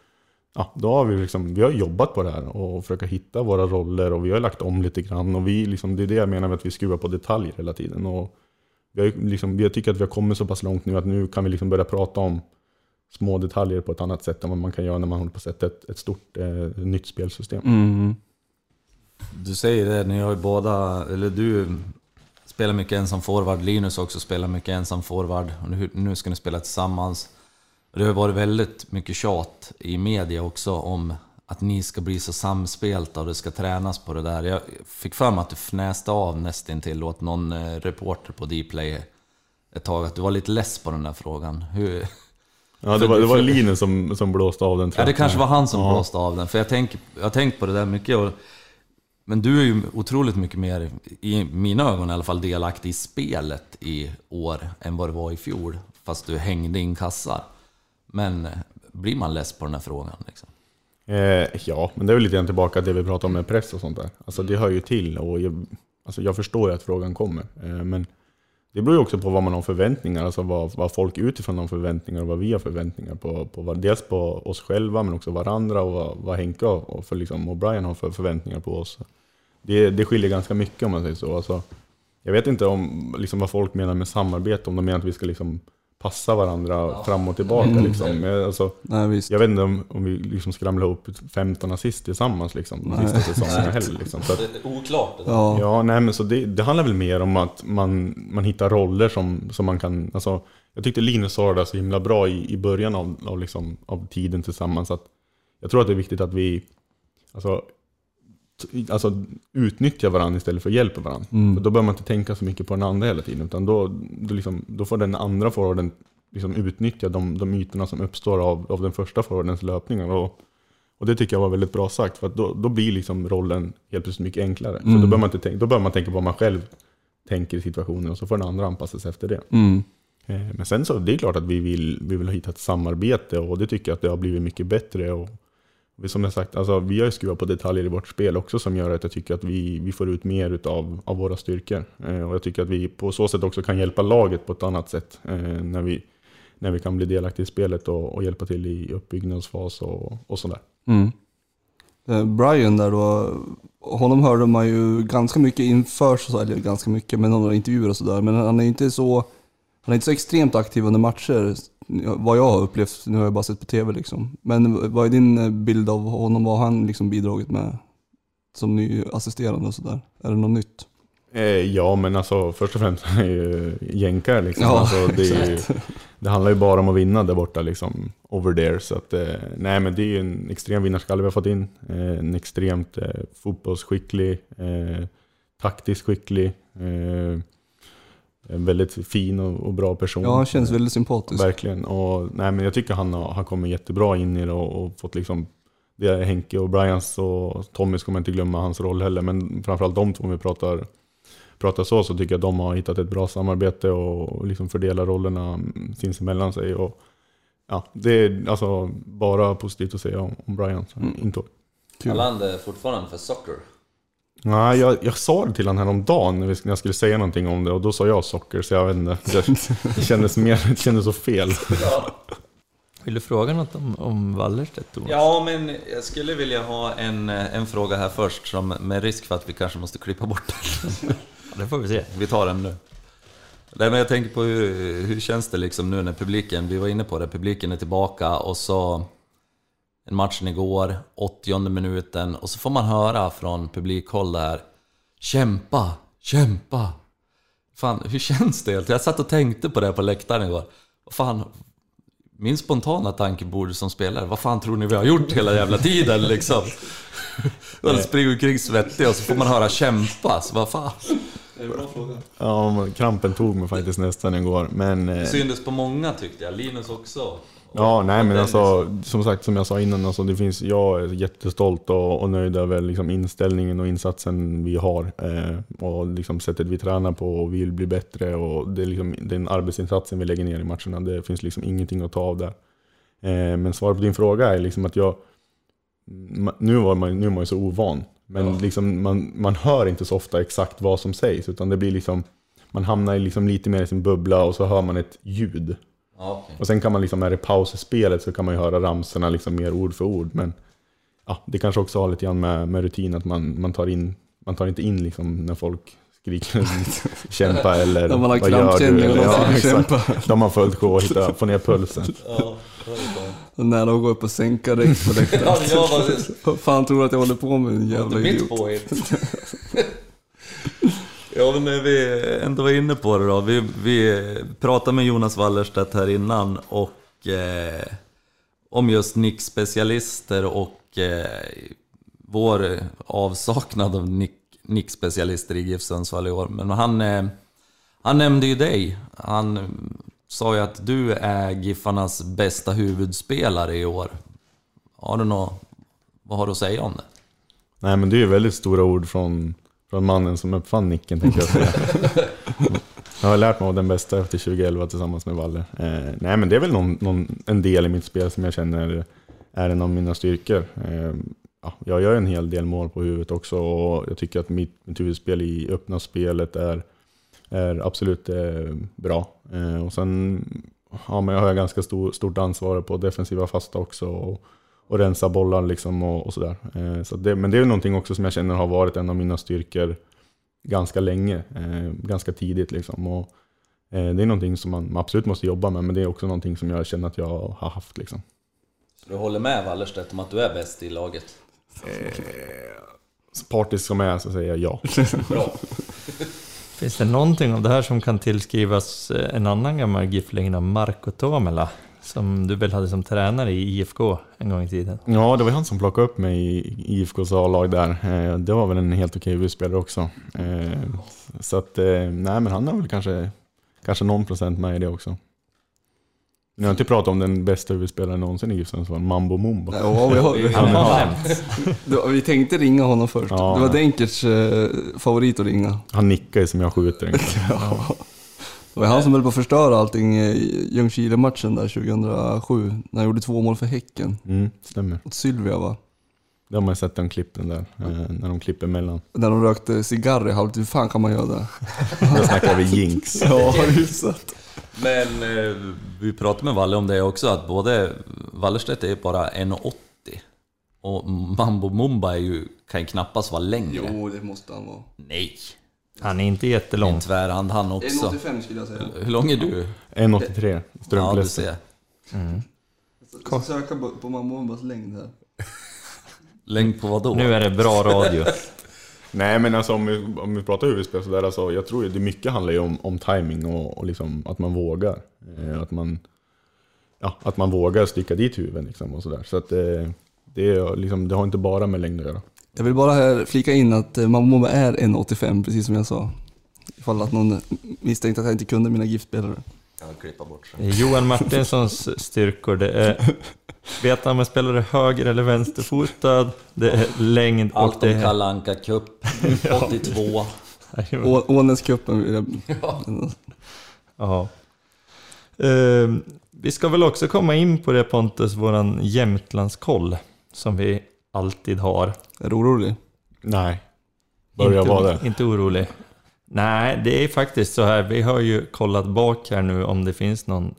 ja, då har vi, liksom, vi har jobbat på det här och försöka hitta våra roller och vi har lagt om lite grann. Och vi, liksom, det är det jag menar med att vi skruvar på detaljer hela tiden. Och vi, har, liksom, jag tycker att vi har kommit så pass långt nu att nu kan vi liksom börja prata om små detaljer på ett annat sätt än vad man kan göra när man håller på att sätta ett, ett stort eh, nytt spelsystem. Mm. Du säger det, ni har ju båda, eller du spelar mycket ensam forward, Linus också spelar mycket ensam forward. Nu, nu ska ni spela tillsammans. Det har varit väldigt mycket tjat i media också om att ni ska bli så samspelta och det ska tränas på det där. Jag fick för mig att du fnäste av nästintill åt någon eh, reporter på Dplay ett tag, att du var lite less på den där frågan. Hur, Ja, det var, det var Linus som, som blåste av den Ja, tror det jag. kanske var han som Ja. blåste av den. För jag, tänk, jag har tänkt på det där mycket. Och, men du är ju otroligt mycket mer, i mina ögon i alla fall, delaktig i spelet i år än vad det var i fjol. Fast du hängde in kassar. Men eh, blir man less på den här frågan? Liksom? Eh, ja, men det är väl lite grann tillbaka till det vi pratade om med press och sånt där. Alltså det hör ju till och jag, alltså jag förstår ju att frågan kommer. Eh, men det beror ju också på vad man har förväntningar, alltså vad, vad folk utifrån har förväntningar och vad vi har förväntningar på. på dels på oss själva men också varandra och vad, vad Henke och, och, för liksom, och Brian har för förväntningar på oss. Det, det skiljer ganska mycket om man säger så. Alltså, jag vet inte om, liksom, vad folk menar med samarbete, om de menar att vi ska liksom, passa varandra fram och tillbaka. Mm. Liksom. Eh, Alltså, Nej, visst. jag vet inte om, om vi liksom skramlar ihop 15 assist tillsammans liksom, Nej. sista säsongerna heller. Liksom. Så att, Oklart det. Ja. ja, nej, men så det, det handlar väl mer om att man, man hittar roller som, som man kan... Alltså, jag tyckte Linus sa det så himla bra i, i början av, av, liksom, av tiden tillsammans. Att jag tror att det är viktigt att vi alltså, alltså, utnyttjar varandra istället för att hjälpa varandra. Mm. För då behöver man inte tänka så mycket på den andra hela tiden. Utan då, då, liksom, då får den andra forwarden liksom utnyttja de, de ytorna som uppstår av, av den första forwardens löpningar. Och, och det tycker jag var väldigt bra sagt. För då, då blir liksom rollen helt plötsligt mycket enklare. För Mm. då behöver man, inte tänka, då behöver man tänka på vad man själv tänker i situationen och så får den andra anpassa sig efter det. Mm. Eh, Men sen så, det är klart att vi vill, vi vill hitta ett samarbete och det tycker jag att det har blivit mycket bättre. Och som jag sagt, alltså, vi har ju skruvat på detaljer i vårt spel också som gör att jag tycker att vi, vi får ut mer utav, av våra styrkor. Eh, och jag tycker att vi på så sätt också kan hjälpa laget på ett annat sätt. Eh, när, vi, när vi kan bli delaktiga i spelet och, och hjälpa till i uppbyggnadsfas och, och sådär. Mm. Eh, Brian där då, honom hörde man ju ganska mycket inför, så, eller ganska mycket, med några intervjuer och sådär. Men han är inte så, han är inte så extremt aktiv under matcher, vad jag har upplevt. Nu har jag bara sett på TV liksom. Men vad är din eh, bild av honom? Vad har han liksom bidragit med som ny assisterande och sådär? Är det något nytt? Eh, ja, men alltså först och främst han är ju jänkare liksom. Ja, alltså, det, ju, det handlar ju bara om att vinna där borta liksom, over there. Så att, eh, nej men det är ju en extrem vinnarskalle vi har fått in. En extremt eh, fotbollsskicklig, eh, taktiskt skicklig, eh, en väldigt fin och, och bra person. Ja, han känns väldigt sympatisk. Verkligen. Och, nej, men jag tycker han har, han kommer jättebra in i det och, och fått liksom det är Henke och Brians och Tommy ska man inte glömma hans roll heller. Men framförallt de två om vi pratar, pratar så, så tycker jag att de har hittat ett bra samarbete och, liksom fördelar rollerna sinsemellan sig. Och, ja, det är alltså bara positivt att säga om, om Brian. Mm. inte, Kallar han det fortfarande för soccer? Nej, jag, jag sa det till honom häromdagen när jag skulle säga någonting om det och då sa jag socker så jag vet inte. Det, kändes, mer, det kändes så fel. Vill du fråga något om, om Wallerstedt Thomas? Ja, men jag skulle vilja ha en, en fråga här först, som, med risk för att vi kanske måste klippa bort den. Det får vi se. Vi tar den nu. Nej, men jag tänker på hur, hur känns det liksom nu när publiken, vi var inne på det, publiken är tillbaka och så en matchen igår, 80 minuten, och så får man höra från publikhåll där Kämpa, kämpa! Fan, hur känns det? Jag satt och tänkte på det på läktaren igår. Vad fan, min spontana tanke borde som spelare, vad fan tror ni vi har gjort hela jävla tiden liksom? Man springer omkring svettig och så får man höra kämpa, så vad fan? Ja, men krampen tog mig faktiskt nästan igår. Men, eh, Syndes på många tyckte jag, Linus också. Ja, nej men alltså som sagt som jag sa innan, alltså, det finns, jag är jättestolt och, och nöjd över liksom, inställningen och insatsen vi har. Eh, och liksom, sättet vi tränar på och vill bli bättre och det är liksom, den arbetsinsatsen vi lägger ner i matcherna. Det finns liksom ingenting att ta av där. Eh, men svaret på din fråga är liksom att jag, nu, var man, nu är man ju så ovan. Men liksom, man, man hör inte så ofta exakt vad som sägs utan det blir liksom man hamnar liksom lite mer i sin bubbla och så hör man ett ljud. Okej. Och sen kan man liksom, när det är paus i spelet så kan man ju höra ramsorna liksom mer ord för ord. Men ja, det kanske också har lite grann med, med rutin att man, man, tar in, man tar inte in liksom när folk skriker kämpa eller När man har vad gör du? Eller, ja, kämpa. De har följt gå och hitta, få ner pulsen. Ja, det var ju bra. Nära att gå upp och sänka direkt på läktaren. Ja, fan tror du att jag håller på med en var jävla inte mitt idiot? påhitt. ja, men när vi ändå var inne på det då. Vi, vi pratade med Jonas Wallerstedt här innan och eh, om just nickspecialister och eh, vår avsaknad av nick, nickspecialister i GIF Sundsvall i år. Men han, eh, han nämnde ju dig. Han sa ju att du är Giffarnas bästa huvudspelare i år. Har du något, vad har du att säga om det? Nej men det är ju väldigt stora ord från, från mannen som uppfann nicken tänkte jag säga. Jag har lärt mig av den bästa efter 2011 tillsammans med Waller. Eh, nej men det är väl någon, någon, en del i mitt spel som jag känner är en av mina styrkor. Eh, ja, jag gör en hel del mål på huvudet också och jag tycker att mitt, mitt huvudspel i öppna spelet är, är absolut eh, bra. Eh, och sen ja, men jag har ganska stor, stort ansvar på defensiva fasta också. Och, och rensa bollar liksom och, och sådär. Eh, så det, men det är någonting också som jag känner har varit en av mina styrkor ganska länge, eh, ganska tidigt liksom. Och, eh, det är någonting som man absolut måste jobba med, men det är också någonting som jag känner att jag har haft liksom. Så du håller med Wallerstedt om att du är bäst i laget? Så partisk som jag är så säger jag ja. Bra. Finns det någonting av det här som kan tillskrivas eh, en annan gammal GIF-legend, Marco Tomela? Som du väl hade som tränare i IFK en gång i tiden? Ja, det var han som plockade upp mig i IFKs A-lag där. Eh, Det var väl en helt okej huvudspelare också. Eh, Så att, eh, nej men han har väl kanske, kanske någon procent med i det också. Ni har inte pratat om den bästa huvudspelaren någonsin i GIF Sundsvall, Mambo Mumbo. Ja, vi, har, Han har vi tänkte ringa honom först. Ja. det var Denkerts eh, favorit att ringa. Han nickar ju som jag skjuter. Ja. Det var han som höll på att förstöra allting i Ljungskile-matchen där 2007. När han gjorde två mål för Häcken. Mm, stämmer. Mot Sylvia va? Det har man ju sett de klippen där, eh, när de klipper mellan. När de rökte cigarr i halvtid, hur fan kan man göra det? Då snackar vi jinx. Ja, hyfsat. Men eh, vi pratade med Valle om det också, att både Wallerstedt är bara 1,80 och Mambo Mumba är ju, kan ju knappast vara längre. Jo, det måste han vara. Nej! Han är inte jättelång. En tvärhand han också. 1,85 skulle jag säga. Hur lång är du? 1,83 Ja, du ser. Jag ska söka på, på mamma och Mumbas längd här. Längd på vad då? Nu är det bra radio. Nej men alltså om vi, om vi pratar huvudspel sådär, alltså, jag tror ju det mycket handlar ju om, om timing och, och liksom att man vågar. Eh, att, man, ja, att man vågar sticka dit huvudet liksom och sådär. Så att eh, det, är, liksom, det har inte bara med längd att göra. Jag vill bara här flika in att eh, Mumba är 1,85 precis som jag sa. Ifall att någon misstänkte att jag inte kunde mina giftspelare. Johan Martinssons styrkor. Det är veta om en spelare höger eller vänsterfotad. Det är längd och Allt det om är... Kalle Anka Cup, 82. Å- Ånäscupen jag... Ja. Eh, vi ska väl också komma in på det Pontus, våran Jämtlandskoll som vi alltid har. Är du orolig? Nej. Börjar inte, vara det. Inte orolig. Nej, det är faktiskt så här. Vi har ju kollat bak här nu om det finns någon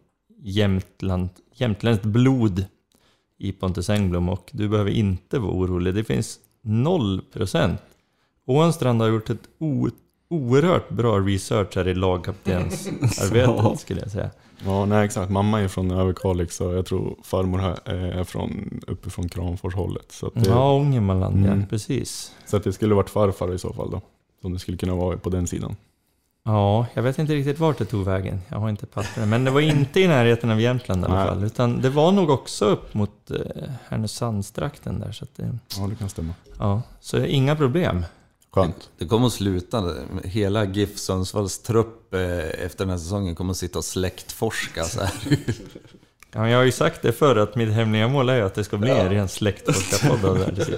Jämtland, jämtländskt blod i Pontus Engblom och du behöver inte vara orolig. Det finns 0%. Ånstrand har gjort ett o, oerhört bra research här i lagkaptensarbetet skulle jag säga. Ja, nej exakt. Mamma är från Överkalix och jag tror farmor här är från, uppifrån Kramforshållet. Så, det, Ja, Ångermanland ja, Mm. precis. så att det skulle varit farfar i så fall då. Som det skulle kunna vara på den sidan. Ja, jag vet inte riktigt vart det tog vägen. Jag har inte papper. Men det var inte i närheten av Jämtland i alla fall. Utan det var nog också upp mot eh, Härnösandstrakten där. Så, det, Ja, det kan stämma. ja, så inga problem. Skönt. Det kommer att sluta. Hela GIF Sundsvalls trupp eh, efter den här säsongen kommer att sitta och släktforska så här. Ja, jag har ju sagt det förr att mitt hemliga mål är att det ska bli en ren släktforskarpodd av det här. precis.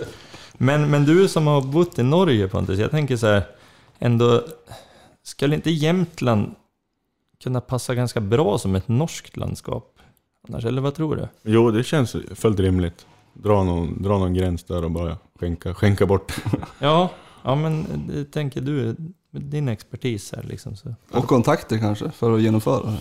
Men, men du som har bott i Norge Pontus, jag tänker så här, ändå, skulle inte Jämtland kunna passa ganska bra som ett norskt landskap? Annars, eller vad tror du? Jo, det känns fullt rimligt. Dra någon, dra någon gräns där och bara skänka, skänka bort. Ja, ja men det tänker du, din expertis här liksom. Så. Och kontakter kanske, för att genomföra det.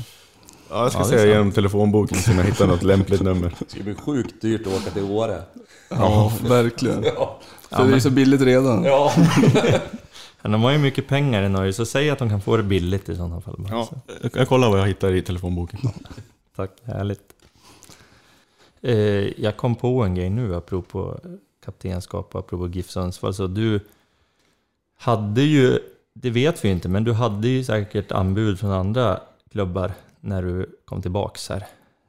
Ja, jag ska Ja, säga genom telefonboken så jag hittar något lämpligt nummer. Det ska bli sjukt dyrt att åka till Åre. Ja, verkligen. Ja. För det är ju så billigt redan. ja. Men de har ju mycket pengar i Norge, så säg att de kan få det billigt i sådana fall. Ja, jag, jag kollar vad jag hittar i telefonboken. tack, härligt. Eh, jag kom på en grej nu apropå kaptenskap och apropå GIF Sundsvall. Så du hade ju, det vet vi inte, men du hade ju säkert anbud från andra klubbar när du kom tillbaks här.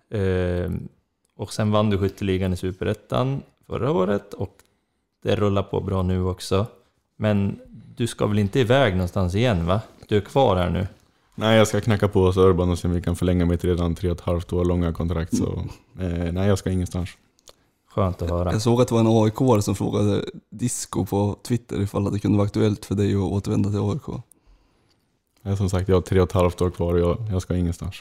Ehm, och sen vann du skytteligan i Superettan förra året och det rullar på bra nu också. Men du ska väl inte iväg någonstans igen va? Du är kvar här nu. Nej, jag ska knacka på hos Urban och se om vi kan förlänga mitt redan tre och ett halvt år långa kontrakt. Så eh, nej, jag ska ingenstans. Skönt att höra. Jag såg att det var en aik som frågade Disco på Twitter ifall att det kunde vara aktuellt för dig att återvända till AIK. Jag, som sagt, jag har tre och ett halvt år kvar och jag, jag ska ingenstans.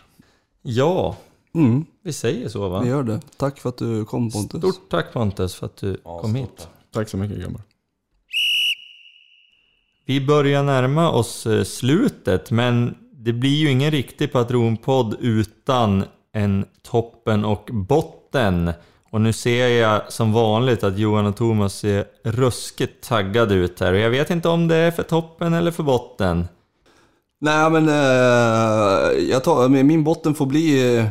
Ja, Mm, vi säger så va? vi gör det. Tack för att du kom Pontus. Stort tack Pontus för att du Ja, kom hit. tack. Tack så mycket grabbar. Vi börjar närma oss eh, slutet, men det blir ju ingen riktig patronpodd utan en toppen och botten. Och nu ser jag som vanligt att Johan och Thomas ser ruskigt taggade ut här. Och jag vet inte om det är för toppen eller för botten. Nej men eh, jag tar, min botten får bli eh,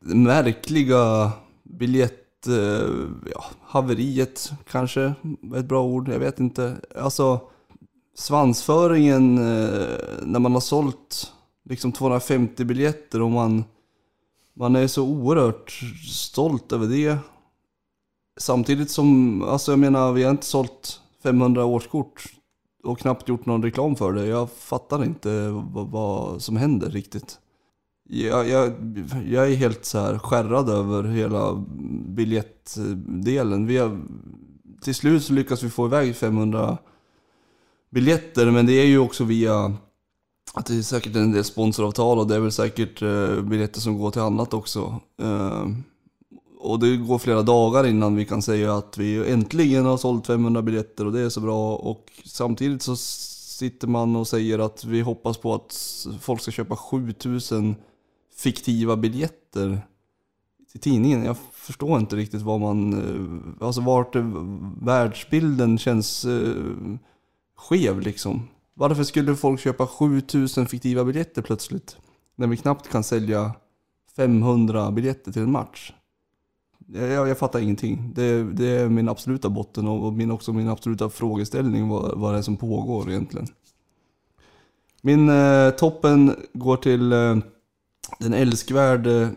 märkliga biljett... Eh, ja, haveriet kanske, ett bra ord, jag vet inte. Alltså svansföringen eh, när man har sålt liksom 250 biljetter och man, man är så oerhört stolt över det. Samtidigt som, alltså jag menar, vi har inte sålt 500 årskort och knappt gjort någon reklam för det. Jag fattar inte vad, vad som händer riktigt. Jag, jag, jag är helt så här skärrad över hela biljettdelen. Vi har, till slut så lyckas vi få iväg 500 biljetter, men det är ju också via att det är säkert en del sponsoravtal och det är väl säkert eh, biljetter som går till annat också. Eh, och det går flera dagar innan vi kan säga att vi äntligen har sålt 500 biljetter och det är så bra. Och samtidigt så sitter man och säger att vi hoppas på att folk ska köpa 7000 fiktiva biljetter till tidningen. Jag förstår inte riktigt vad man, eh, alltså vart eh, världsbilden känns eh, skev liksom. Varför skulle folk köpa 7000 fiktiva biljetter plötsligt? När vi knappt kan sälja 500 biljetter till en match. Jag, jag, jag fattar ingenting. Det, det, är min absoluta botten och min, också min absoluta frågeställning vad, vad det är som pågår egentligen. Min eh, toppen går till eh, den älskvärde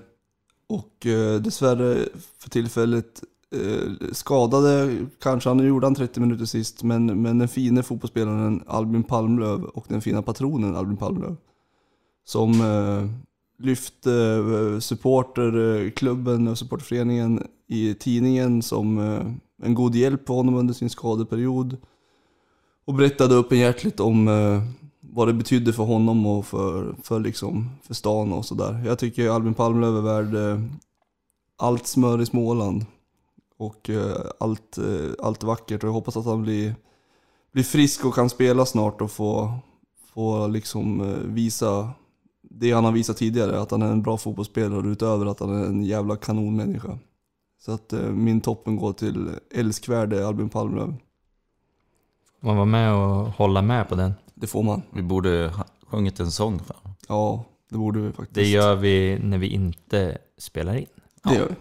och eh, dessvärre för tillfället eh, skadade, kanske han gjorde han 30 minuter sist, men, men den fine fotbollsspelaren Albin Palmlöv och den fina patronen Albin Palmlöv. Som eh, lyfte eh, supporterklubben eh, och supporterföreningen i tidningen som eh, en god hjälp för honom under sin skadeperiod. Och berättade öppenhjärtligt om eh, vad det betydde för honom och för, för, liksom, för stan och sådär. Jag tycker Albin Palmlöv är värd eh, allt smör i Småland. Och allt, allt vackert och jag hoppas att han blir, blir frisk och kan spela snart och få, få liksom visa det han har visat tidigare, att han är en bra fotbollsspelare utöver att han är en jävla kanonmänniska. Så att eh, min toppen går till älskvärde Albin Palmlöv. Man var med och hålla med på den. Det får man. Vi borde ha sjungit en sång för honom. Ja, det borde vi faktiskt. Det gör vi när vi inte spelar in. Det gör vi.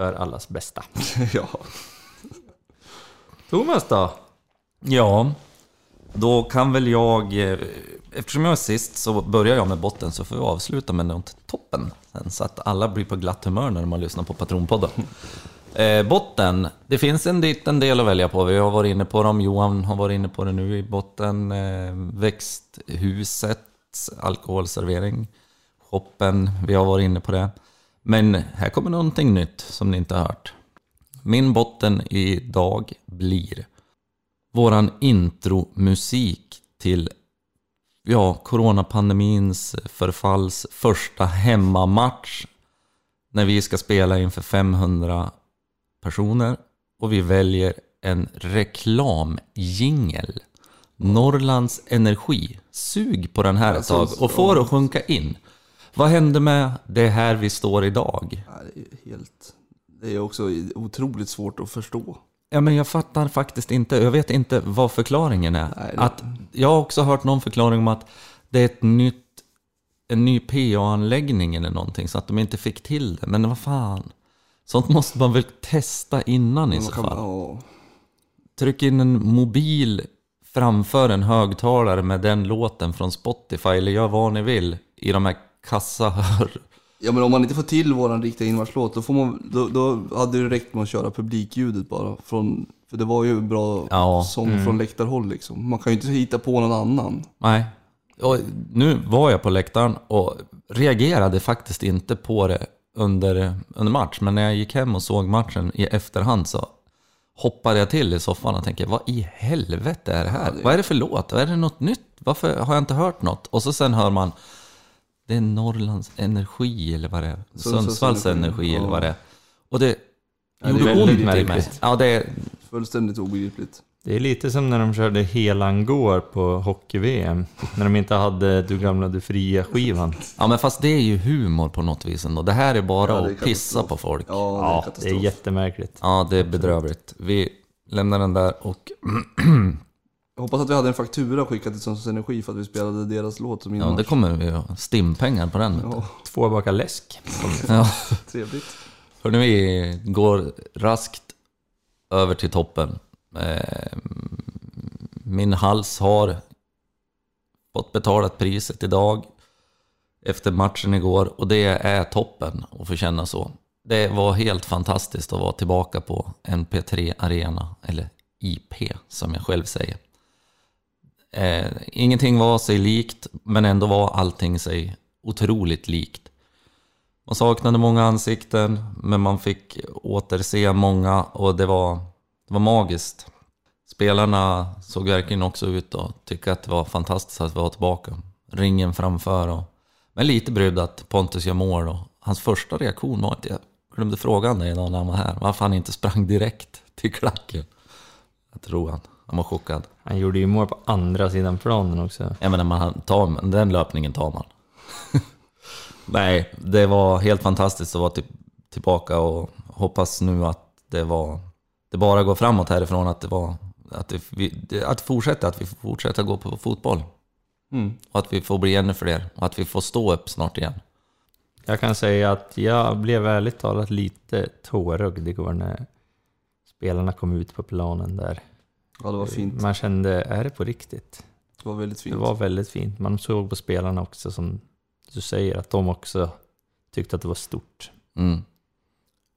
För allas bästa. ja. Thomas då? Ja, då kan väl jag... eh, Eftersom jag är sist så börjar jag med botten så får vi avsluta med något toppen. sen, Så att alla blir på glatt humör när man lyssnar på Patronpodden. Eh, botten, det finns en liten del att välja på. Vi har varit inne på dem, Johan har varit inne på det nu i botten. Eh, växthuset, alkoholservering, shoppen, vi har varit inne på det. Men här kommer någonting nytt som ni inte har hört. Min botten idag blir våran intromusik till ja, coronapandemins förfalls första hemmamatch när vi ska spela inför 500 personer och vi väljer en reklamjingel. Norrlands Energi. Sug på den här ett tag och få det att sjunka in. Vad hände med det här vi står idag? Ja, det är helt... Det är också otroligt svårt att förstå. Ja, men jag fattar faktiskt inte. Jag vet inte vad förklaringen är. Nej, det- att, jag har också hört någon förklaring om att det är ett nytt, en ny PA-anläggning eller någonting, så att de inte fick till det. Men vad fan. Sånt måste man väl testa innan i så kan- fall. ja. Tryck in en mobil framför en högtalare med den låten från Spotify, eller gör vad ni vill, i de här kassahör... Ja men om man inte får till våran riktiga inmarschlåt då, får man, då, då hade det räckt med att köra publikljudet bara. Från, för det var ju bra Ja. sång från läktarhåll liksom. Man kan ju inte hitta på någon annan. Nej. Och nu var jag på läktaren och reagerade faktiskt inte på det under, under match. Men när jag gick hem och såg matchen i efterhand så hoppade jag till i soffan och tänkte, vad i helvete är det här? Vad är det för låt? Är det något nytt? Varför har jag inte hört något? Och så sen hör man, det är Norrlands Energi eller vad det är. Sundsvalls Energi, ja. eller vad det är. Och det det gjorde är ont med mig. Ja, det är, Fullständigt obegripligt. Det är lite som när de körde Helangård på hockey-VM. När de inte hade Du gamla du fria-skivan. ja, men fast det är ju humor på något vis ändå. Det här är bara Ja, det är att pissa på folk. Ja, det är Ja, det är jättemärkligt. Ja, det är bedrövligt. Vi lämnar den där och Jag hoppas att vi hade en faktura skickat till Sundsvalls Energi för att vi spelade deras låt som ja, inmarsch. det kommer vi ha stimpengar på den. Ja, Två bakar läsk. Ja. trevligt. Hörrni, vi går raskt över till toppen. Eh, Min hals har fått betalat priset idag efter matchen igår och det är toppen att få känna så. Det var helt fantastiskt att vara tillbaka på NP3 Arena, eller IP som jag själv säger. Eh, ingenting var sig likt, men ändå var allting sig otroligt likt. Man saknade många ansikten, men man fick återse många och det var, det var magiskt. Spelarna såg verkligen också ut att tycka att det var fantastiskt att vi var tillbaka. Ringen framför och... Men lite brydd att Pontus gör mål och hans första reaktion var att jag, glömde fråga honom idag när han var här. Varför han inte sprang direkt till klacken. Jag tror han. Han var chockad. Han gjorde ju mål på andra sidan planen också. Jag menar, man tar, den löpningen tar man. Nej, det var helt fantastiskt att vara till, tillbaka och hoppas nu att det var... Det bara går framåt härifrån, att det var... Att det, vi, att fortsätta, att vi får fortsätta gå på fotboll. Mm. Och att vi får bli ännu fler. Och att vi får stå upp snart igen. Jag kan säga att jag blev ärligt talat lite tårögd igår när spelarna kom ut på planen där. Ja, det var fint. Man kände, är det på riktigt? Det var väldigt fint. Det var väldigt fint. Man såg på spelarna också som du säger, att de också tyckte att det var stort. Mm.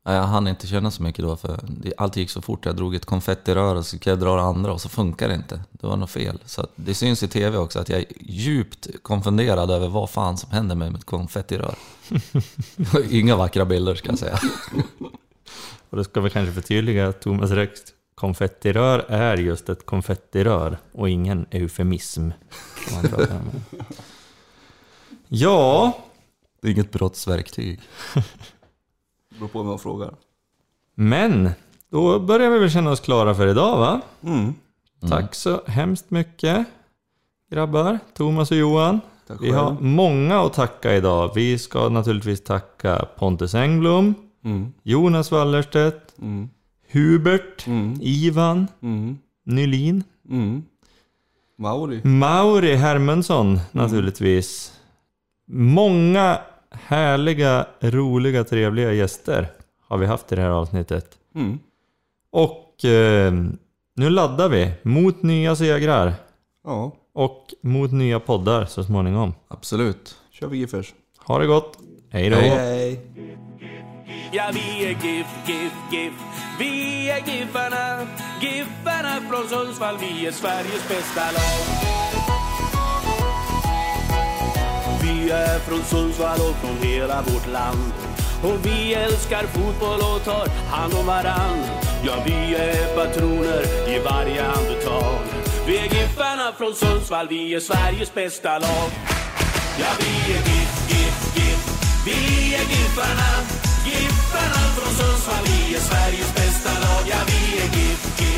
Jag hann inte känna så mycket då, för allt gick så fort. Jag drog ett konfettirör och så skulle jag dra det andra och så funkar det inte. Det var något fel. Så det syns i tv också att jag är djupt konfunderad över vad fan som händer med mitt konfettirör. Inga vackra bilder ska jag säga. Och då ska vi kanske förtydliga att Thomas Rex konfettirör är just ett konfettirör och ingen eufemism. Ja, Det är inget brottsverktyg. Det beror på vem man frågar. men då börjar vi väl känna oss klara för idag va? Mm. Tack så hemskt mycket grabbar, Thomas och Johan. Tack Vi har många att tacka idag. Vi ska naturligtvis tacka Pontus Engblom, Mm. Jonas Wallerstedt, Mm. Hubert, Mm. Ivan, Mm. Nylin, Mm. Mauri. Mauri Hermundsson naturligtvis. Många härliga, roliga, trevliga gäster har vi haft i det här avsnittet. Mm. Och eh, nu laddar vi mot nya segrar Ja, och mot nya poddar så småningom. Absolut. kör vi Giffers. Ha det gott! Hej då! Hej. Ja, vi är GIF, GIF, GIF. Vi är GIFarna, GIFarna från Sundsvall. Vi är Sveriges bästa lag. Vi är från Sundsvall och från hela vårt land. Och vi älskar fotboll och tar hand om varann. Ja, vi är patroner i varje andetag. Vi är Giffarna från Sundsvall. Vi är Sveriges bästa lag. Ja, vi är GIF, GIF, GIF. Vi är Giffarna. Giffarna från Sundsvall. Vi är Sveriges bästa lag. Ja, vi är GIF, GIF.